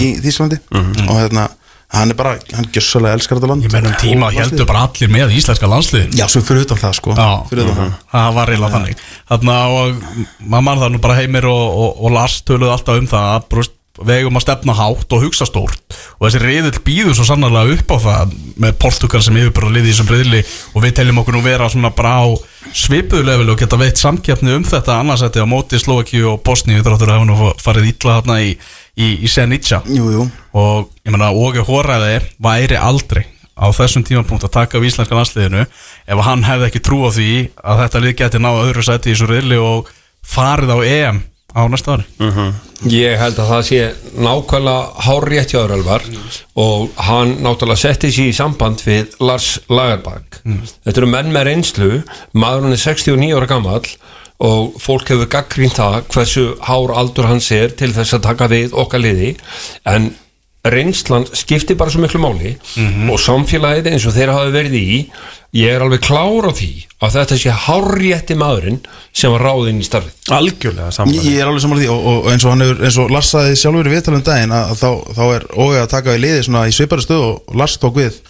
[SPEAKER 7] í Þísklandi og hérna, hann er bara, hann gjössalega elskar þetta land.
[SPEAKER 4] Ég mennum tíma heldur bara allir með íslenska landsliðinu.
[SPEAKER 7] Já, svo fyrir utan það sko.
[SPEAKER 4] Já.
[SPEAKER 7] Fyrir utan það.
[SPEAKER 4] Það var reyla þannig. Þarna og maður mann það nú bara heimir og, og, og Lars töluðu alltaf um það að brúst, vegum að stefna hátt og hugsa stórt. Og þessi reyðil býður svo sannarlega upp á það með Portugal sem yfirbara liði í þessum reyðli og við teljum okkur nú vera svona bara á svipuðu leveli og geta veitt samkeppni um þetta annarsætti á móti Slovakíu og Bosníu þráttur að hafa farið illa þarna í, í, í
[SPEAKER 7] jú
[SPEAKER 4] og ég meina Óge Hóraði væri aldrei á þessum tímapunkt að taka við íslenska landsliðinu ef hann hefði ekki trú á því að þetta lið geti náða öðru sæti í þessu riðli og farið á EM á næsta ári.
[SPEAKER 8] Ég held að það sé nákvæmlega hárrétt hjá Öralvar og hann náttúrulega setti sér í samband við Lars Lagerbakk Þetta eru menn með reynslu maðurinn er 69 ára gamall og fólk hefur gaggrínt það hversu hár aldur hans er til þess að taka við okkar liði. En reynslan skiptir bara svo miklu máli og samfélagið eins og þeir hafa verið í ég er alveg klár á því að þetta sé hárrétti maðurinn sem var ráðinn í starfið.
[SPEAKER 3] Algjörlega saman
[SPEAKER 7] ég er alveg saman því og, og eins og hann hefur, eins og Lars saði sjálfur í viðtalum daginn að, þá, þá er ógæð að taka í liði svona í svipari stöð og Lars tók við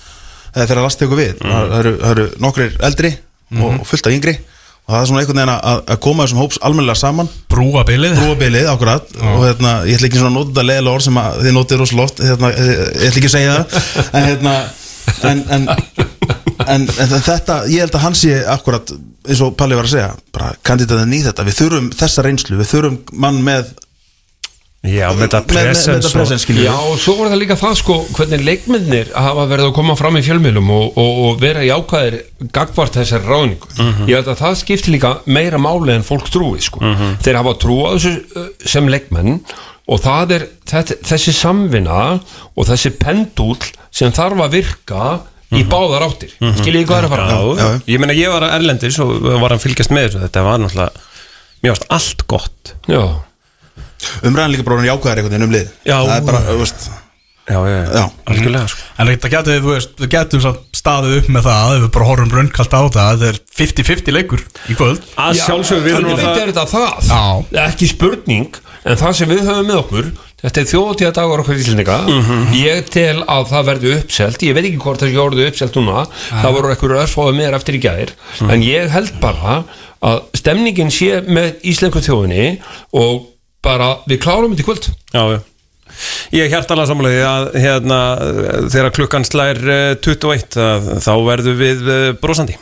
[SPEAKER 7] eða þegar Lars tekur við. Það, það, eru, það eru nokkrir eldri og fullt af yngri og það er svona einhvern veginn að, að koma þessum hóps almennilega saman.
[SPEAKER 4] Brúa bilið.
[SPEAKER 7] Brúabilið akkurat. Og hérna, ég ætla ekki svona að nota þetta leðilega orð sem að þið notið rosa loft hérna, ég ætla ekki að segja það. En hérna en, en, en, þetta, ég held að hann sé akkurat eins og Palli var að segja bara kandidatin í þetta, við þurfum þessa reynslu við þurfum mann með
[SPEAKER 3] Já, með þetta
[SPEAKER 7] með, með, með
[SPEAKER 3] presence
[SPEAKER 7] þetta
[SPEAKER 3] og-
[SPEAKER 7] presens skiljum
[SPEAKER 8] Já, og svo var það líka það sko hvernig leikmennir hafa verið að koma fram í fjölmiðlum og, og, og vera í ákvæðir gagvart þessari ráðningu. Ég held að það skiptir líka meira máli en fólk trúi sko. Þeir hafa trú á þessu sem leikmenn og það er þetta, þessi samvinna og þessi pendúl sem þarf að virka í báðar áttir. Skiljið hvað er að fara
[SPEAKER 3] Já,
[SPEAKER 7] Já, já.
[SPEAKER 3] ég meina ég var að erlendis og var að fylgjast með þessu. Þetta var náttúrulega mjög ást allt gott.
[SPEAKER 8] Já.
[SPEAKER 7] Umræðan líka bróðin jákvæðar einhvern veginn um lið.
[SPEAKER 3] Já.
[SPEAKER 7] það er bara, þú veist.
[SPEAKER 3] Já, já,
[SPEAKER 7] Já.
[SPEAKER 3] algjörlega sko.
[SPEAKER 4] En þetta getur, þú veist, við getum samt staðið upp með það ef við bara horfum raunkalt á það þetta er 50-50 leikur í kvöld.
[SPEAKER 3] Að sjálfsögum við erum að
[SPEAKER 8] er það.
[SPEAKER 4] Já.
[SPEAKER 8] Ekki spurning En það sem við höfum með okkur Þetta er þjóðtíða dagur okkur íslendinga Ég tel að það verði uppselt Ég veit ekki hvort það sé orðið uppselt núna Það voru eitthvað örfáðu meður eftir í gær En ég held bara að stemningin sé með íslensku þjóðinni Og bara við klárum þetta í kvöld.
[SPEAKER 3] Já, já. Ég er hjartalega samlega að hérna, þegar klukkan slær eh, 21 að, þá verðum við eh, brosandi.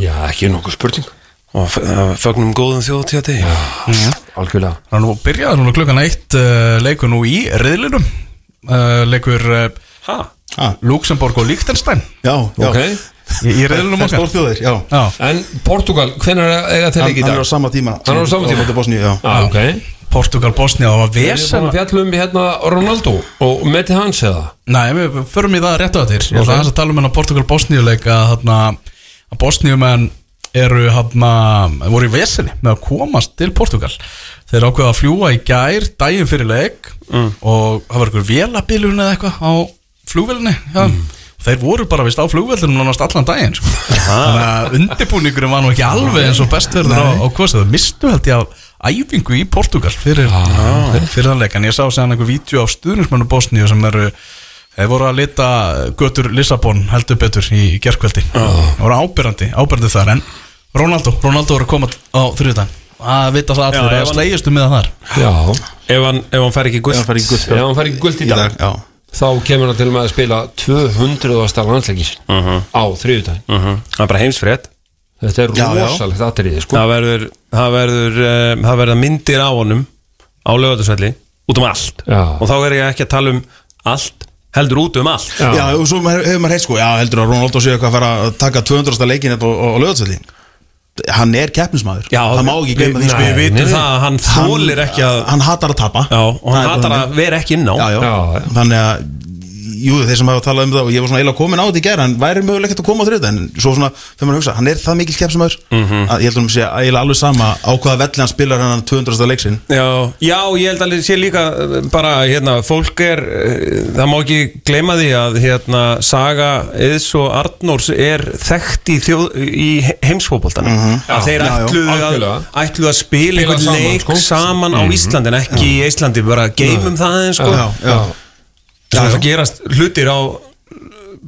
[SPEAKER 8] Já, ekki nokkuð spurning.
[SPEAKER 3] Og f- eh, fögnum góðum þjóðtíðati
[SPEAKER 8] Algjörlega.
[SPEAKER 4] Það er nú byrjaði núna klukkan eitt uh, leikur nú í riðlinum. Uh, leikur
[SPEAKER 3] Ha?
[SPEAKER 4] Luxemburg og Liechtenstein.
[SPEAKER 7] Já, já
[SPEAKER 8] Ok
[SPEAKER 4] í, í riðlinum okkar?
[SPEAKER 7] Stórþjóðir, já.
[SPEAKER 4] Já,
[SPEAKER 8] En Portugal, hvenær eiga þeir
[SPEAKER 7] hann,
[SPEAKER 8] ekki í
[SPEAKER 7] hann er
[SPEAKER 8] dag?
[SPEAKER 7] á sama tíma.
[SPEAKER 8] Hann er á sama tíma.
[SPEAKER 7] á móti Bosníu, já.
[SPEAKER 8] Ah, ok.
[SPEAKER 4] Portugal, Bosnia, það var
[SPEAKER 8] Við erum
[SPEAKER 4] vesen
[SPEAKER 8] búin að fjalla um hérna Ronaldo og meti hans eða?
[SPEAKER 4] Nei, við förum í það rétt á þér Ég ætla að tala um hennar Portugal-Bosníu leik að, þarna, að Bosníumenn eru hana, voru í vesinni með að komast til Portugal þeir ákveða að fljúa í gær daginn fyrir leik og það var eitthvað vélabilun eða eitthvað á flugvelinni ja. Þeir voru bara vist á flugvelinu nánast allan daginn sko. þannig að undirbúningurinn var nú ekki alveg eins og bestverður á, á kosið. Það mistu held ég af æfingu í Portugal fyrir, fyrir þann leik. En ég sá séðan einhver vídeo af stuðnismennu Bosníu sem eru Þeir voru að lita götur Lissabon heldur betur í gerkveldi Það voru ábyrrandi, ábyrrandi þar. En Ronaldo, Ronaldo voru að koma á þriðutæn að vita það allir
[SPEAKER 3] ef
[SPEAKER 4] að
[SPEAKER 3] hann-
[SPEAKER 4] slegistu með það þar.
[SPEAKER 8] Já,
[SPEAKER 3] Ef hann, ef hann fær ekki gull
[SPEAKER 7] hann fær í gull
[SPEAKER 8] ef hann fær ekki guld í
[SPEAKER 7] í
[SPEAKER 8] dag
[SPEAKER 7] dag, já
[SPEAKER 8] þá kemur hann til með að spila 200. landsleikis á þriðudaginn
[SPEAKER 3] Það er bara heimsfrétt
[SPEAKER 8] Þetta er rosalegt atriði sko.
[SPEAKER 3] Það verður, það verður, uh, það verður myndir á honum á lögatarsvelli út um allt
[SPEAKER 8] Já.
[SPEAKER 3] og þá er ég ekki að tala um allt heldur út um allt
[SPEAKER 8] Já.
[SPEAKER 7] Já, og svo hefur maður heitt sko, já, heldur að Ronaldo sé eitthvað að fara að taka 200. leikin á, á, á lögatsvelli Hann er keppnismæður
[SPEAKER 3] Já,
[SPEAKER 7] Það má ekki glemma því
[SPEAKER 3] við,
[SPEAKER 7] sko
[SPEAKER 3] við vitum
[SPEAKER 8] Nei, nei.
[SPEAKER 3] það að hann þólir ekki að
[SPEAKER 7] Hann hatar að tapa
[SPEAKER 3] Já, og hann hatar að vera ekki inn á
[SPEAKER 7] já, já.
[SPEAKER 8] Já, já.
[SPEAKER 7] Þannig að jú, þeir sem hafa talað um það og ég var svona eiginlega komin á þetta í gera hann væri mögulega ekkert að koma á þriðdag en svo svona, þegar maður hugsa, hann er það mikil keppsumöður
[SPEAKER 3] Mhm.
[SPEAKER 7] að ég held að hann sé eiginlega alveg sama á hvaða velli hann spilar hann 200. leiksin
[SPEAKER 3] Já, já, ég held að sé líka uh, bara, hérna, fólk er uh, það má ekki gleyma því að hérna, Saga Eðs og Arnórs er þekkt í, þjóð, í heimsfóboltanum
[SPEAKER 7] Mhm.
[SPEAKER 3] að þeir ætluðu að, að spila
[SPEAKER 8] Spila
[SPEAKER 3] einhvern
[SPEAKER 8] saman,
[SPEAKER 3] leik
[SPEAKER 8] sko.
[SPEAKER 3] saman á Íslandi en ekki í Íslandi, bara geymum það eins sko. Það gerast hlutir á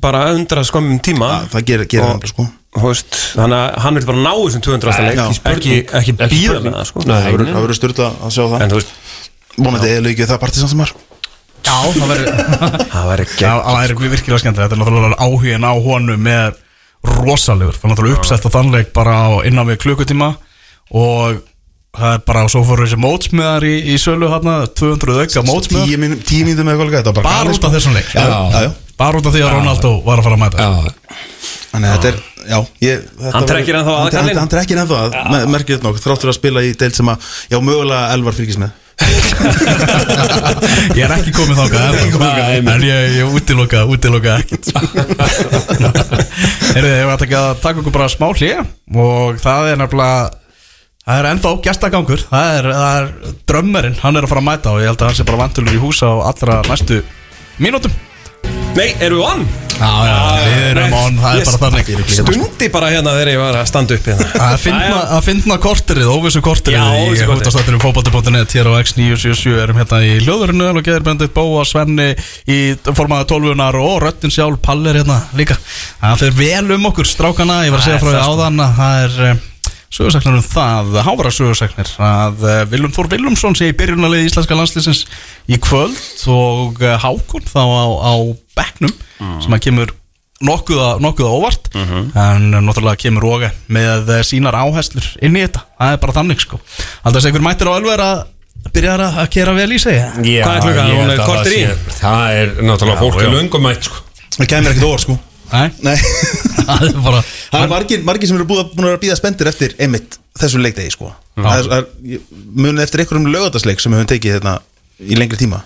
[SPEAKER 3] bara undra skömmum tíma.
[SPEAKER 7] Já, það gerir, gerir
[SPEAKER 3] Og-
[SPEAKER 7] hann sko.
[SPEAKER 3] veist, þannig að hann vil bara ná þessum 200. leik.
[SPEAKER 7] Já.
[SPEAKER 3] ekki, ekki býða með það sko.
[SPEAKER 8] Nei,
[SPEAKER 7] það verður- styrla að sjá það.
[SPEAKER 3] En þú veist,
[SPEAKER 7] vonandi eða ekki það partísan sem var
[SPEAKER 4] Já, það verður
[SPEAKER 3] það
[SPEAKER 4] er virkilega skemmt Þetta er náttúrulega áhugin á honum með rosalegur, það er náttúrulega uppsett á þannleik bara á innan við klukkutíma. Og það er bara svo fóru þessi mótsmiðar í, í sölu hérna, 200 auka mótsmiðar.
[SPEAKER 7] tíu mín- tíu mínútur með eitthvað þetta var bara
[SPEAKER 4] bara út af
[SPEAKER 7] sko.
[SPEAKER 4] þessum leik.
[SPEAKER 7] Já, já, já.
[SPEAKER 4] bara út af því að Ronaldo var að fara að mæta.
[SPEAKER 8] Já,
[SPEAKER 7] Þannig að þetta er, já. ég, þetta
[SPEAKER 3] Hann trekkir ennþá að
[SPEAKER 7] hann-
[SPEAKER 3] kallinn.
[SPEAKER 7] hann- trekkir ennþá að, me- merkir þetta nokk Þrátt fyrir að spila í deild sem að, já mögulega Elvar fylgis með.
[SPEAKER 4] Ég er ekki komið þákað En ég, ég útiloka, útiloka ekkert Heyrðu, ég ekki að taka okkur bara smá hlið Og það er nefnilega Það er ennþá gestagangur Það er, það er drömmerinn, hann er að fara að mæta Og ég held að hann sé bara vantulur í húsa á allra næstu mínútum.
[SPEAKER 3] Nei, erum við on?
[SPEAKER 4] Já, já, við erum on, það er bara þannig.
[SPEAKER 3] Stundi bara hérna þegar ég var að standa upp hérna.
[SPEAKER 4] Að finna, að finna korterið, óvissu korterið
[SPEAKER 3] Já,
[SPEAKER 4] í hútastáttunum fótbolti.net hér á X977 erum hérna í hljóðurinu og geður bendið Bóa, Svenni í formaða tólfunar og röttin sjálf Palli er hérna líka. Það fer vel um okkur strákana, ég var að segja frá því áðan að það er eh, sögursaknar um það, hávara sögursaknir að eh, Viljum Þór Viljumsson sé í byrjunalið íslenska landslýsins í kvöld og eh, Hákon þá á, á bekknum sem að kemur nokkuð, að- nokkuð að óvart. En náttúrulega kemur Róge með eh, sínar áherslur inn í þetta. Það er bara þannig sko. Alltaf segur mættir á Ölver að byrja að að kera vel í sig
[SPEAKER 8] Já,
[SPEAKER 3] Hvað er klukkan? Hún er
[SPEAKER 8] að það
[SPEAKER 3] í?
[SPEAKER 8] Það er náttúrulega fólk er löngumætt sko.
[SPEAKER 7] Það kemur ekkert óvart sko
[SPEAKER 4] Nei,
[SPEAKER 7] Nei
[SPEAKER 4] það er bara
[SPEAKER 7] Það er margir, margir sem eru búin að býða spendir eftir einmitt þessu leikdegi sko Það er, er ég- munið eftir einhverjum lögatarsleik sem við höfum tekið hérna í lengri tíma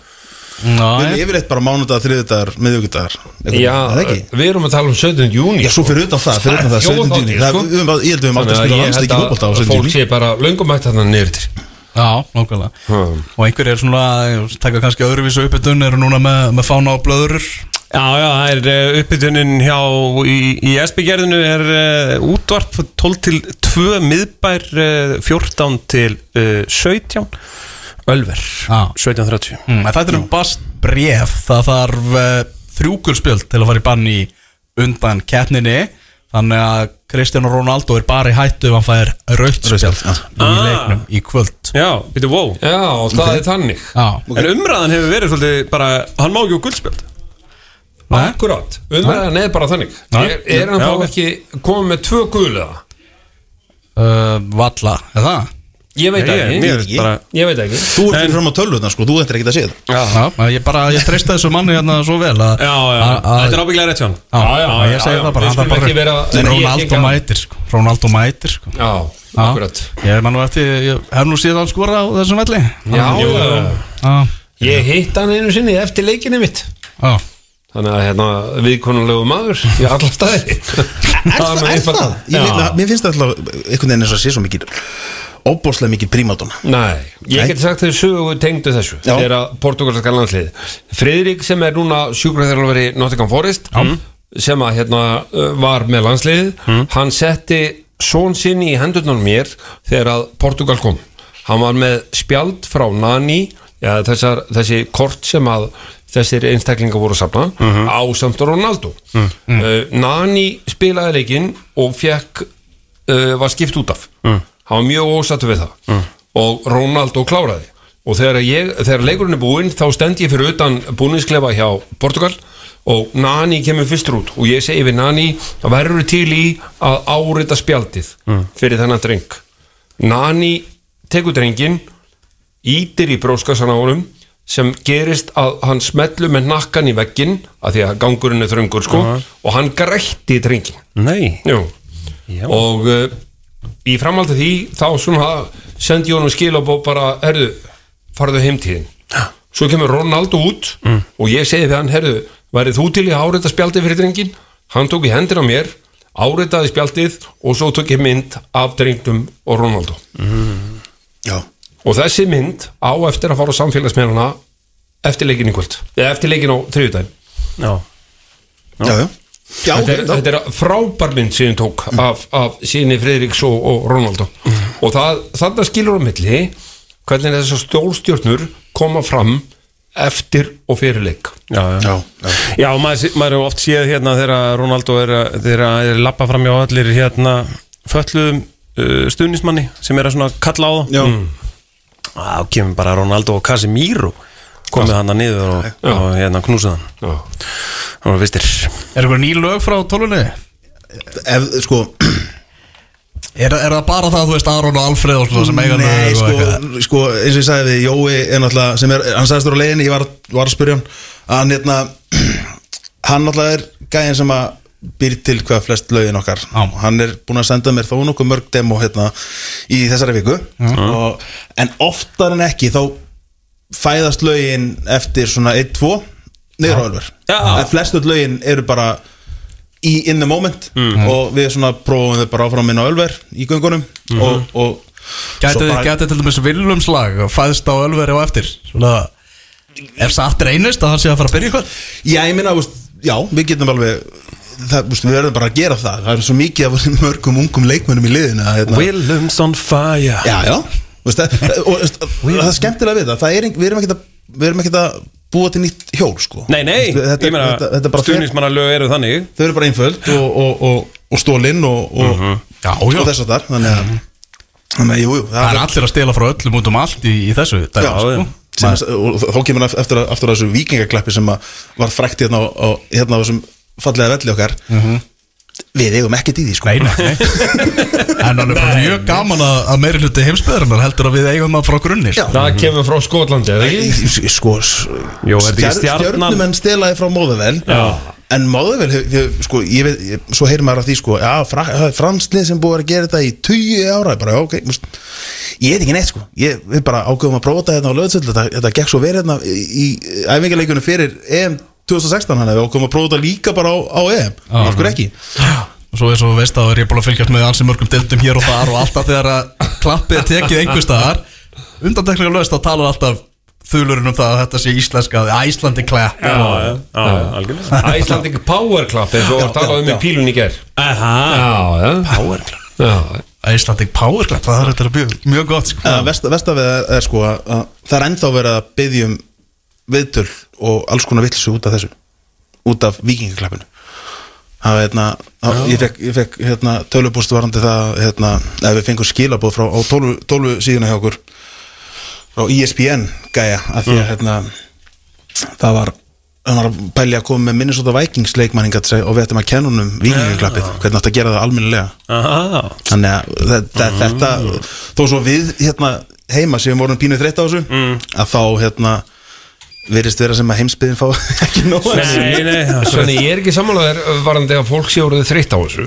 [SPEAKER 7] Við erum yfirleitt bara mánudagar, þriðudagar, miðvíkudagar
[SPEAKER 8] Já,
[SPEAKER 7] Það ekki?
[SPEAKER 8] við erum að tala um 17. júni
[SPEAKER 7] Já, svo fyrir utan það, fyrir utan það, 17. júni
[SPEAKER 8] sko.
[SPEAKER 7] Ég held að við
[SPEAKER 8] Þannig að
[SPEAKER 7] landsleik í
[SPEAKER 8] held
[SPEAKER 7] fótbolta á
[SPEAKER 8] að
[SPEAKER 7] 17.
[SPEAKER 8] fólk
[SPEAKER 7] júni
[SPEAKER 8] sé bara löngumætt þarna niður til
[SPEAKER 4] já, nákvæmlega
[SPEAKER 8] Hmm.
[SPEAKER 4] Og einhver er svona, taka kannski öðruvísu uppbytun eru núna með, með fána og blöðurur
[SPEAKER 3] Já, já, það er uh, uppbytunin hjá í, í SB-gerðinu er uh, útvarp 12 til 2 miðbær uh, 14 til uh, 17 Ölver,
[SPEAKER 4] Já.
[SPEAKER 3] 17.30
[SPEAKER 4] mm, en Þetta er um bast bref Það þarf uh, þrjúkulspjöld til að fara í bann í undan keppninni. Þannig að Cristiano Ronaldo er bara í hættu ef hann fær rautspjöld
[SPEAKER 7] já.
[SPEAKER 4] í
[SPEAKER 3] Ah.
[SPEAKER 4] leiknum í kvöld.
[SPEAKER 3] Já, býttu, wow.
[SPEAKER 8] Já, það er þannig.
[SPEAKER 4] Já,
[SPEAKER 3] En umræðan hefur verið svolítið bara, hann má ekki úr guldspjöld.
[SPEAKER 8] Akkurát, umræðan er bara þannig.
[SPEAKER 4] Nei.
[SPEAKER 8] Er, er hann þá ekki komið með tvö guðlega?
[SPEAKER 4] uh, Valla, er það?
[SPEAKER 8] Ég veit
[SPEAKER 3] Ég,
[SPEAKER 8] ekki.
[SPEAKER 3] mér finnst bara
[SPEAKER 8] Ég veit ekki.
[SPEAKER 7] Þú ert fyrir fram á tölvutna sko, þú ættir ekki að segja það.
[SPEAKER 4] Ég bara, ég treysta þessu manni hérna svo vel að,
[SPEAKER 3] Já, já,
[SPEAKER 4] að- að-
[SPEAKER 3] þetta er ábygglega rétt hjá hann
[SPEAKER 4] Já, já, ég segi það bara
[SPEAKER 8] Nei, ég-
[SPEAKER 4] Ronaldo
[SPEAKER 8] ég-
[SPEAKER 4] mætir sko. Ronaldo mætir sko.
[SPEAKER 8] Já, akkurat.
[SPEAKER 4] Ég man nú eftir, ég hef nú síðan skora á þessum velli.
[SPEAKER 8] Já, já,
[SPEAKER 4] Já,
[SPEAKER 8] ég hitt hann einu sinni eftir leikinu mitt.
[SPEAKER 4] Já
[SPEAKER 8] Þannig að hérna viðkonulegu maður í alla staði
[SPEAKER 7] Er það? Er það?
[SPEAKER 8] Já.
[SPEAKER 7] mér finnst það alltaf einhvern veginn eins og sé svo mikið óbúslega mikið prímátona
[SPEAKER 8] Nei, ég
[SPEAKER 7] Nei.
[SPEAKER 8] geti sagt þeir sögu tengdu þessu
[SPEAKER 7] Já.
[SPEAKER 8] þegar að portugalska landslið Friðrik sem er núna sjúkraþjálfari Nottingham Forest sem að hérna var með landslið hann setti són sinn í hendurnar mér þegar að Portugal kom hann var með spjald frá Nani ja, þessar, þessi kort sem að þessir einstaklingar voru að safna á samt Ronaldo. Uh, Nani spilaði leikinn og fekk uh, var skipt út af. Hann var mjög ósattu við það. Og Ronaldo kláraði. Og þegar, ég, þegar leikurinn er búinn þá stend ég fyrir utan búninsklefa hjá Portugal og Nani kemur fyrstur út. Og ég segi við Nani það verður til í að árita spjaldið fyrir þennan dreng. Nani tekur drengin ítir í bróskassan á honum sem gerist að hann smellu með nakkan í veggin að því að gangurinn er þröngur sko og hann grætti drengin
[SPEAKER 3] Nei.
[SPEAKER 8] Jú.
[SPEAKER 3] Já.
[SPEAKER 8] og uh, í framhaldi því þá svona sendi honum skilabó bara herðu, farðu heimtíðin svo kemur Ronaldo út og ég segi við hann, herðu værið þú til í áreita spjaldið fyrir drengin hann tók í hendina mér áreitaði spjaldið og svo tók ég mynd af drengnum og Ronaldo.
[SPEAKER 7] Já,
[SPEAKER 8] og þessi mynd á eftir að fara á samfélagsmeðana eftir leikin í kvöld. Eða eftir leikin á þriðudaginn
[SPEAKER 3] Já,
[SPEAKER 7] já, já. Já,
[SPEAKER 8] þetta, er, þetta er frábær mynd sem tók af, af síni Friðriks og, og Ronaldo. Og það, þarna skilur á milli hvernig þessar stjórnstjórnur koma fram eftir og fyrir leik.
[SPEAKER 3] Já, já.
[SPEAKER 7] Já, já.
[SPEAKER 3] Já, maður, maður hefur oft séð hérna þegar Ronaldo er, að- er lappa fram hjá allir hérna fölluðum uh, stuðnismanni sem er að svona kalla á það
[SPEAKER 7] Já.
[SPEAKER 3] Þá kemur bara Ronaldo og Casemiro komið hann að niður og, og hérna knúsið hann.
[SPEAKER 8] Já.
[SPEAKER 3] Það var vistir
[SPEAKER 4] Er eitthvað ný lög frá tólunni?
[SPEAKER 7] Ef, sko,
[SPEAKER 4] Er, er það bara það, þú veist, Aron og Alfreð og svona sem eiga
[SPEAKER 7] Nei,
[SPEAKER 4] lög og
[SPEAKER 7] sko, sko, eins og ég sagði við Jói er náttúrulega, sem er, hann sagðist þér á leiðinni ég var, var að spyrja hann. Að hann, hérna, hann náttúrulega er gæðin sem að býr til hvað flest lögin okkar.
[SPEAKER 4] Já.
[SPEAKER 7] hann er búin að senda mér þó nokkuð mörg demo hérna í þessari viku. Og, en oftar en ekki þá fæðast lögin eftir svona 1-2 niður á ölver.
[SPEAKER 3] Já.
[SPEAKER 7] að flestu lögin eru bara í in the moment. Og við svona prófum þau bara áfram inn á ölver í göngunum. Og, og
[SPEAKER 4] Gæti
[SPEAKER 7] svo
[SPEAKER 4] þið
[SPEAKER 7] bara-
[SPEAKER 4] til dæmis Vilumslag fæðst á Ölveri og eftir? Svona Ef satt reynist að hann sé að fara að byrja eitthvað?
[SPEAKER 7] Já, ég minna, já, við getum alveg það, veist, við verðum bara að gera það. Það er svo mikið af mörgum ungum leikmönnum í liðinu að, hérna,
[SPEAKER 3] Willems on fire.
[SPEAKER 7] Já, já, veist, það, og, veist, það er skemmtilega við það, það er, við erum ekkert að við erum ekkert að búa til nýtt hjól sko.
[SPEAKER 3] Nei, nei,
[SPEAKER 7] þetta,
[SPEAKER 3] ég meina
[SPEAKER 7] þetta, þetta bara fer-
[SPEAKER 3] stuðnismannalög eru þannig.
[SPEAKER 7] Þau eru bara einföld og, og, og, og stólinn og, og þess að þar þannig að, þannig að jú, jú,
[SPEAKER 4] Það er allir að stela frá öllum út um allt í, í þessu dæmi,
[SPEAKER 7] Já,
[SPEAKER 4] sko.
[SPEAKER 7] sem, og þá kemur hann eftir, eftir þessu vikingakleppi sem að var frækt hérna á, á, hérna á þessum fallega velli okkar við eigum ekkert í því sko
[SPEAKER 4] Nei, nei, nei En hann er bara mjög gaman að, að meiri hluti heimsbyðarinnar heldur að við eigum það frá grunni sko.
[SPEAKER 8] það kemur frá Skotlandi eða ekki?
[SPEAKER 7] Sko s-
[SPEAKER 3] Jó, þetta ekki
[SPEAKER 7] stjar-
[SPEAKER 3] stjarnan?
[SPEAKER 7] stjörnumenn stelaði frá móðuvel en móðuvel sko, ég veit, ég, svo heyrir maður af því sko, já, franslið sem búið að gera þetta í 20 ára bara, ok, múst, ég veit ekki neitt sko ég við bara ágöfum að prófa þetta hérna á löðsöld þetta, þetta gekk svo verið hérna í, í æfingarleikunum fyrir EM 2016 hann við ágöfum að prófa þetta líka bara á, á EM. Af hverju ekki?
[SPEAKER 4] Og svo eins og veist að er ég búin að fylgjast með ansi mörgum dildum hér og þar og alltaf þegar að klappið er tekið einhver staðar. Undantekningar lögst þá talar alltaf þulurinn um það að þetta sé íslenska Æslandi klapp
[SPEAKER 3] Já, já, já, algjörlega.
[SPEAKER 8] Icelandic Power Club eins og
[SPEAKER 7] Já,
[SPEAKER 8] var talað um
[SPEAKER 7] já,
[SPEAKER 8] í pílun í ger
[SPEAKER 3] Aha,
[SPEAKER 8] Já, já.
[SPEAKER 3] Power
[SPEAKER 8] Já,
[SPEAKER 4] Æslandi Power Club, það er þetta mjög, gott sko.
[SPEAKER 7] Uh, vest, Vestafið er, er sko að, að það er ennþá verið að byggja um viðtöl og alls konar vilsu út af þessu út af vikingaklappinu það er hérna ég fekk, ég fekk hérna, tölupúst varandi það hérna, ef við fengum skilabóð frá á 12, 12 síðuna hjá okkur frá E ESPN gæja af því að hérna það var hann var að pælja að koma með Minnesota Vikings leikmanninga og við ættum að kenna honum vikingaklappið, hvernig átt að gera það almennilega.
[SPEAKER 3] Aha,
[SPEAKER 7] þannig að þetta, þetta þó svo við hérna heima sem vorum pínuð þreytt á þessu að þá hérna virðist vera sem að heimsbyðin fá ekki nóg
[SPEAKER 3] nei, nei það er svo-
[SPEAKER 8] Svenni, ég er ekki sammálaður varandi að fólk sé orðið þreytt á þessu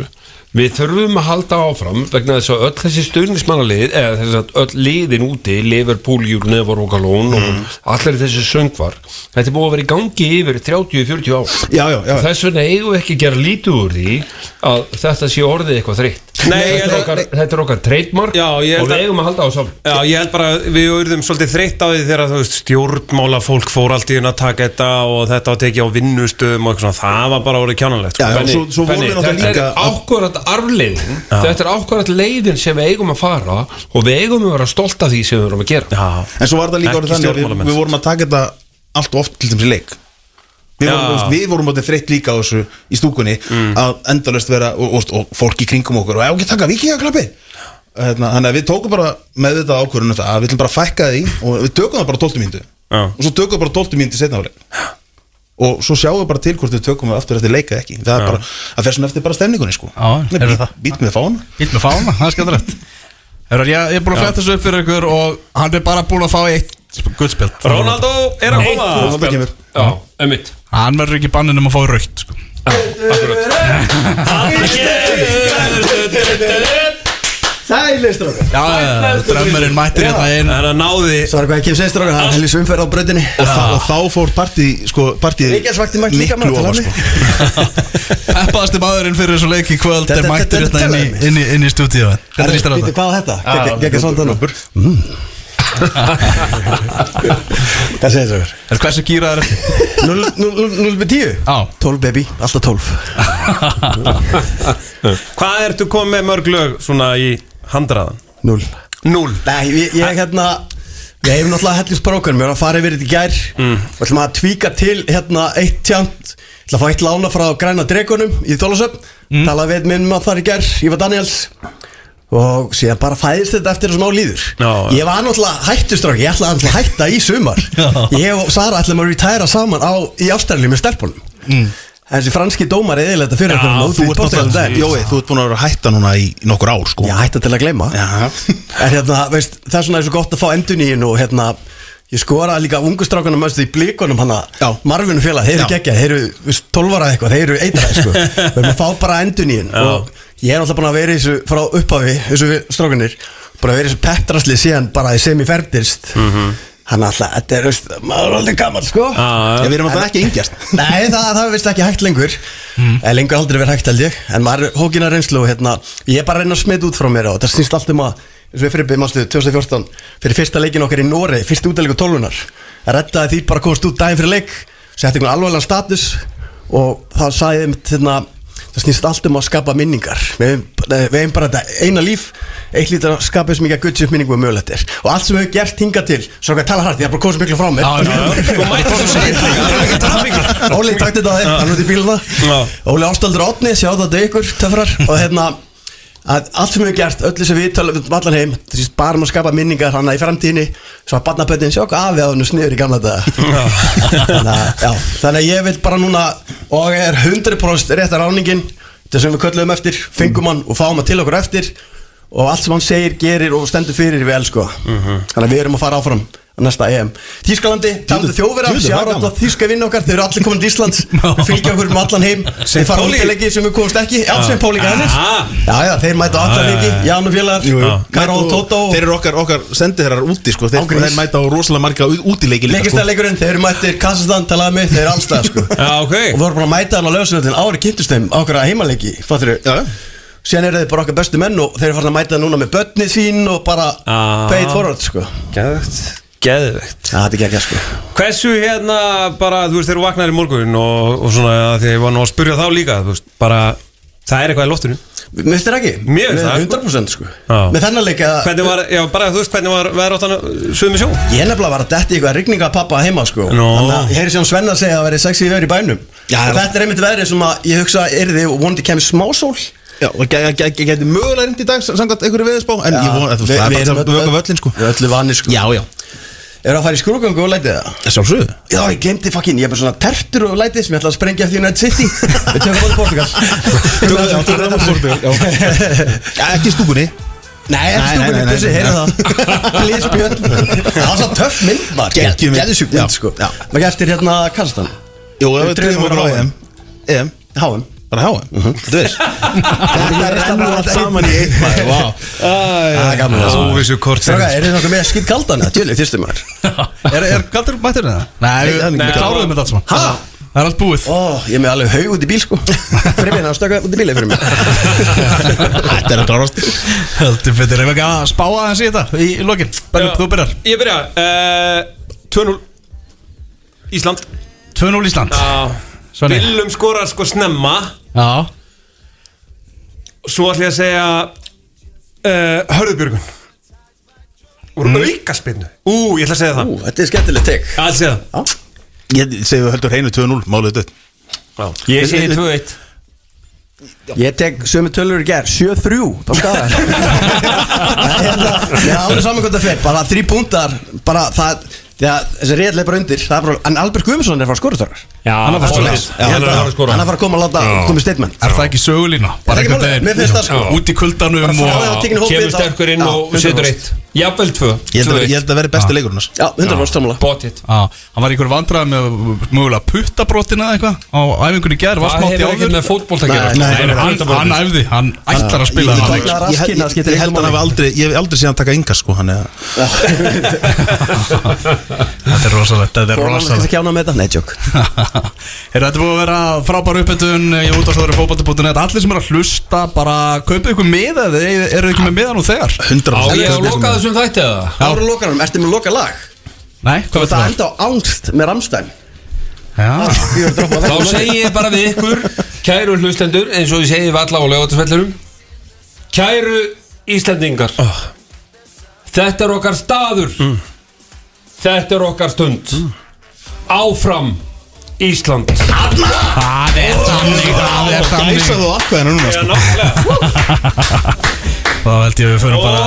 [SPEAKER 8] Við þurfum að halda áfram vegna þess að öll þessi stöðnismannalið eða þess að öll liðin úti Liverpool, Júrnefar og Galón og allir þessi söngvar þetta er búið að vera í gangi yfir 30-40 ár.
[SPEAKER 7] Já, já, já,
[SPEAKER 8] Þess vegna eigum við ekki að gera lítið úr því að þetta sé orðið eitthvað þreytt. Þetta, er okkar, þetta er okkar trademark
[SPEAKER 3] Já, ég held
[SPEAKER 8] og við eigum að halda á saman
[SPEAKER 3] Já, ég held bara að við urðum svolítið þreytt á því þegar þú veist, stjórnmála fólk fór allt í hún að taka þetta og þetta að tekið á vinnustöðum og eitthvað svona, það var bara orðið kjánalegt
[SPEAKER 7] Vorum við náttúrulega
[SPEAKER 8] þetta er er ákvarðat leiðin sem við eigum að fara og við eigum að vera stolt af því sem við erum að gera.
[SPEAKER 3] Já,
[SPEAKER 7] en svo var það líka orðið þannig að við, við vorum að taka þetta allt of oft til dæmis í leik. Við
[SPEAKER 3] Já.
[SPEAKER 7] vorum, við, vorum áttið þreytt líka á þessu í stúkunni að endalust vera og, og, og fólk í kringum okkur og ef ekki taka vikingaklappi hérna, þannig að við tókum bara með þetta ákvörðunum að við ætlum bara að fækka því og við tökum það bara 12 mínútu.
[SPEAKER 3] Já.
[SPEAKER 7] og svo tökum við bara 12 mínútu setna áleik og svo sjáum við bara til hvort við tökum við aftur eftir leika ekki. Það er bara, að fer svona eftir bara stemningunni sko.
[SPEAKER 4] Já,
[SPEAKER 7] Nei,
[SPEAKER 4] heyrðu
[SPEAKER 7] bít,
[SPEAKER 4] það.
[SPEAKER 7] með fána.
[SPEAKER 4] Bít með fána, það er skemmtilegt. Ég, ég er búin að fletta þessu upp fyrir ykkur og hann er bara búin að fá eitt guldspilt
[SPEAKER 3] Ronaldo er að koma.
[SPEAKER 4] Hann verður ekki bannin um að fá raukt sko.
[SPEAKER 9] Sælir strókar
[SPEAKER 4] Já, já, já, drömmerinn mættir hérna inn.
[SPEAKER 3] En að náði
[SPEAKER 9] er hvað ekki um segir strókar, það er hellis umferð á brautinni.
[SPEAKER 7] Og, og þá fór partí sko, partíð
[SPEAKER 9] Ríkjasvaktin mætti líka
[SPEAKER 7] miklu
[SPEAKER 9] maður,
[SPEAKER 7] ofar
[SPEAKER 9] tala
[SPEAKER 7] sko.
[SPEAKER 4] Peppaðasti maðurinn fyrir þessu leik í kvöld
[SPEAKER 9] Þetta-
[SPEAKER 4] er mættir
[SPEAKER 9] þetta-
[SPEAKER 4] hérna inn í,
[SPEAKER 9] þetta-
[SPEAKER 4] inn í, inn í stúdíu Hvernig líst þér á
[SPEAKER 9] Býttu,
[SPEAKER 4] þetta?
[SPEAKER 9] Hvað var þetta? Gekka svona þannig Hvað segir strókar?
[SPEAKER 4] Er hversu gýraður eftir?
[SPEAKER 9] 0 með 10?
[SPEAKER 4] Já.
[SPEAKER 9] 12 baby, alltaf 12
[SPEAKER 3] Hvað ertu komið með mörg lög svona í handraðan?
[SPEAKER 9] 0
[SPEAKER 3] Núl
[SPEAKER 9] Nei, ég, ég hérna Við hefum náttúrulega hellis brókun Við erum að fara yfir þetta í gær mm. Við ætlum að tvíka til hérna eitt tjant Ég ætla að fá eitt lána frá græna dregunum Í Þólasöp mm. Talaði við minn maður þar í gær Ívar Daniels Og síðan bara fæðist þetta eftir þessum á líður
[SPEAKER 3] Já.
[SPEAKER 9] Ég var náttúrulega hættustrók Ég ætlaði náttúrulega að hætta í sumar Ég og Sara ætlum að retæra saman á, Í ástæðli með stelpunum mm. Þessi franski dómar eða þetta fyrir
[SPEAKER 3] Já,
[SPEAKER 9] okkur
[SPEAKER 7] þú ert náttúrulega Jói, þú ert búin að vera að hætta núna í nokkur ár sko.
[SPEAKER 9] Já, hætta til að gleyma
[SPEAKER 7] Já.
[SPEAKER 9] En hérna, veist, það er svona svo gott að fá enduníin og hérna Ég skoraði líka ungustrákunum mjögstu í blíkonum hana
[SPEAKER 7] Já.
[SPEAKER 9] Marvinu félag, þeir eru
[SPEAKER 7] Já.
[SPEAKER 9] geggja, þeir eru veist, 12 ára eitthvað, þeir eru eitra sko. Við erum að fá bara enduníin og ég er alltaf búin að vera í þessu frá upphafi þessu strákunir, bara að vera í þessu pepprasli síðan bara í sem í ferdirst mm -hmm. Þannig að alltaf, þetta er, veist, maður er alltaf gammal sko.
[SPEAKER 7] Já, Við erum alltaf ekki yngjast.
[SPEAKER 9] Nei, það, það er vist ekki hægt lengur. Mm. Lengur aldrei verið hægt held ég. En maður er hókin að reynslu og hérna Ég er bara að reyna að smita út frá mér og það snýst allt um að eins og við fyrir byggjum 2014 Fyrir fyrsta leikin okkar í Nóri, fyrst útleiku 12 að reddaði því bara komast út daginn fyrir leik. Setti einhvern alvarlega status Og þá sagði mitt hérna Það snýst allt um að skapa minningar. Við hefum, bara þetta eina líf Eitt lítur að skapa þess mikið að gutsi upp minningum og mögulegt er. Og allt sem við hefum gert hinga til Svo hvað tala hægt, ég er bara komið svo miklu frá mér.
[SPEAKER 3] Sko mætti þú Það er að mikið
[SPEAKER 9] Óli, takk þetta að þið, hann út í bíluna. Óli Ástaldur Átni, sjá þetta ykkur, töfrar. Og hérna, að allt sem við hefum gert Öll þessi við tölum um allan heim Það sést bara að skapa minningar hana í framtíðinni Svo að barnaböndin sjá hvað afið á hennu sniður í gamla þetta Þannig að, já, þannig að ég vil bara núna Og er 100% réttar ráningin Það sem við köllum eftir, fengum hann og fáum hann til okkur eftir Og allt sem hann segir, gerir og stendur fyrir við elsku Þannig að við erum að fara áfram næsta EM Þískalandi, talandi þjóðverða
[SPEAKER 7] djöfull,
[SPEAKER 9] Sjára á þíska vinn okkar, þeir eru allir komin til Íslands fylgja okkur um allan heim Þeir fara
[SPEAKER 3] Pauli.
[SPEAKER 9] útileggi sem við komumst ekki Já, sem Póli Gænis
[SPEAKER 3] Aha.
[SPEAKER 9] Já, já, þeir mæta á allan
[SPEAKER 3] Já, já,
[SPEAKER 9] leiki
[SPEAKER 3] já.
[SPEAKER 9] Ján og félagar, Karol
[SPEAKER 7] Og
[SPEAKER 9] Tótó
[SPEAKER 7] Þeir eru okkar, okkar sendiherrar úti sko. þeir, þeir mæta á rosalega marga útileiki líka sko.
[SPEAKER 9] Þeir eru mættir Kassastan, talaði mig, þeir eru allstað sko.
[SPEAKER 3] Já, ok
[SPEAKER 9] Og við vorum bara að mæta hann á lögsunöldin ári kynntustum Okkur að heimaleiki. Síðan eru þeir bara okkar bestu menn og þeir eru farin að mæta núna með börni sín og bara
[SPEAKER 3] Ah.
[SPEAKER 9] paid forward sko.
[SPEAKER 3] Geðvegt Geðvegt
[SPEAKER 9] Já, þetta er ekki ekki sko.
[SPEAKER 3] Hversu hérna bara, þú veist, þegar þú vaknar í morgun og, og svona, að því að ég var nú að spyrja þá líka þú veist, bara, það er eitthvað í loftinu
[SPEAKER 9] Mér finnst þér ekki?
[SPEAKER 3] Mér finnst það,
[SPEAKER 9] 100% sko.
[SPEAKER 3] Já.
[SPEAKER 9] Með þennan leik að
[SPEAKER 3] Hvernig var, já, bara, þú veist, hvernig var veður áttan suðum í sjó?
[SPEAKER 9] Ég nefnilega var að detti eitthvað rigninga pappa heima sko
[SPEAKER 3] Nú.
[SPEAKER 9] Þannig að ég heyri sem Svenna segja að það veri sexy veður í bænum
[SPEAKER 7] Já,
[SPEAKER 9] Og þetta er einmitt veðrið sem að ég hugsa er þið og vonandi kemur smá sól
[SPEAKER 7] Já, og geti mögulega reynd í dag samkvæmt einhverju veðspá En ég vona, þú veist, það er bara að vöka völlin sko
[SPEAKER 9] Við öllu vanir sko
[SPEAKER 7] Já, já,
[SPEAKER 9] Er að fara í skrúgangu og lætið það?
[SPEAKER 7] sjálfsögðu.
[SPEAKER 9] Já, ég glemdi fucking, ég er bara svona tertur og lætið sem ég ætla að sprengja eftir United City. Við tökum bóði Portugal.
[SPEAKER 7] Já, ekki í stúkunni.
[SPEAKER 9] Nei, ekki
[SPEAKER 7] nei,
[SPEAKER 9] stúkunni, þessi, heyrðu það. Please Björn. Það var svo töff mynd
[SPEAKER 7] mynd.
[SPEAKER 9] Gæðisjúk mynd. sko. Maður eftir hérna Kazakstan
[SPEAKER 7] Jú,
[SPEAKER 9] Við
[SPEAKER 7] á
[SPEAKER 9] okkur á
[SPEAKER 7] EM. EM,
[SPEAKER 9] HM
[SPEAKER 7] bara HM Þú veist. Þetta er ennú allt saman í einn maður, vá.
[SPEAKER 9] Það er gaman. Það
[SPEAKER 3] kort
[SPEAKER 9] Stráka, er þið nokkuð með skýt kaldan? Djöli, þýrstum maður.
[SPEAKER 4] Er, er kaldur það? Nei, við,
[SPEAKER 7] það er
[SPEAKER 4] við
[SPEAKER 7] ekki-
[SPEAKER 4] kláruðum þetta allt saman.
[SPEAKER 9] Ha?
[SPEAKER 4] Það er allt búið.
[SPEAKER 9] Ó, ég er með alveg haug út í bíl sko. Fyrir mér, það stöka út í bíli fyrir mér
[SPEAKER 7] Þetta er að klárast.
[SPEAKER 4] Heldur fyrir, ef ekki að spá aðeins í þetta í, lokin? Þú byrjar.
[SPEAKER 3] Ég byrja, uh, 2-0 Ísland.
[SPEAKER 4] 2-0 Ísland Svenni.
[SPEAKER 3] Willum skorar sko snemma.
[SPEAKER 4] Já.
[SPEAKER 3] Svo ætlum ég að segja uh, Hörðubjörgun. Úr mm. auka spinnu Ú, ég ætla að segja það.
[SPEAKER 9] Ú, þetta er skemmtilegt tek.
[SPEAKER 3] Já, ætla að segja það.
[SPEAKER 7] Ég segi höldum hreinu 2-0, málið dött.
[SPEAKER 3] Ég segi 2-1
[SPEAKER 9] Ég tek sömu tölur í gerð 7-3 Þá skadar Það er alveg saman hvað það fyrir Bara þrý púntar Bara það Þegar þessi reyðlega bara undir Það er bara En Albert Guðmundsson er frá skorustörar
[SPEAKER 4] Hann
[SPEAKER 8] hann að fara að
[SPEAKER 9] að
[SPEAKER 8] skora.
[SPEAKER 9] Hann að fara að koma að láta komið statement.
[SPEAKER 4] Er það ekki sögulína?
[SPEAKER 9] Það? Mér finnst það sko.
[SPEAKER 4] út í
[SPEAKER 9] því
[SPEAKER 4] og
[SPEAKER 8] Kemur sterkur inn og
[SPEAKER 9] 100%.
[SPEAKER 8] setur eitt. Jafnvel tvö.
[SPEAKER 7] Ég held að- veri besti hans.
[SPEAKER 9] Já, 100% sammála.
[SPEAKER 8] Bótitt
[SPEAKER 4] Já, hann var einhver vandræði með mögulega puttabrotina eða eitthvað á æfingunni í gær, var
[SPEAKER 8] Það
[SPEAKER 4] smátt í
[SPEAKER 8] hefur ekkert með fótbolt að gera?
[SPEAKER 9] Nei, nei,
[SPEAKER 4] Nei, hann, hann æfði, hann ætlar að spila
[SPEAKER 9] Ég-
[SPEAKER 4] hann
[SPEAKER 7] held að hann aldrei Ég hef aldrei síðan taka ynga sko Hann er
[SPEAKER 4] Þetta er rosalegt, þetta er
[SPEAKER 9] hann
[SPEAKER 4] rosalegt
[SPEAKER 9] með þetta?
[SPEAKER 4] Er búið að vera frábær uppbytun í útastæður fótbolti.net Allir sem eru að hlusta, bara kaupið ykkur með eða eru ekki með meðan og þegar?
[SPEAKER 7] 100
[SPEAKER 8] Á ég að loka þessum þætti eða?
[SPEAKER 9] Ára lokarum, ertu með loka lag?
[SPEAKER 4] Nei, hvað
[SPEAKER 9] Það
[SPEAKER 4] veit
[SPEAKER 9] enda á angst með Ramstein
[SPEAKER 4] Já,
[SPEAKER 8] Þá segi ég bara við ykkur Kæru hlustendur eins og ég segi valla á lögatarsvellurum Kæru Íslandingar Þetta er okkar staður. Þetta er okkar stund. Áfram Ísland.
[SPEAKER 4] Það er þannig, það er þannig.
[SPEAKER 7] Gæsa þú akkvæðina núna sko.
[SPEAKER 4] Þá held ég að við förum bara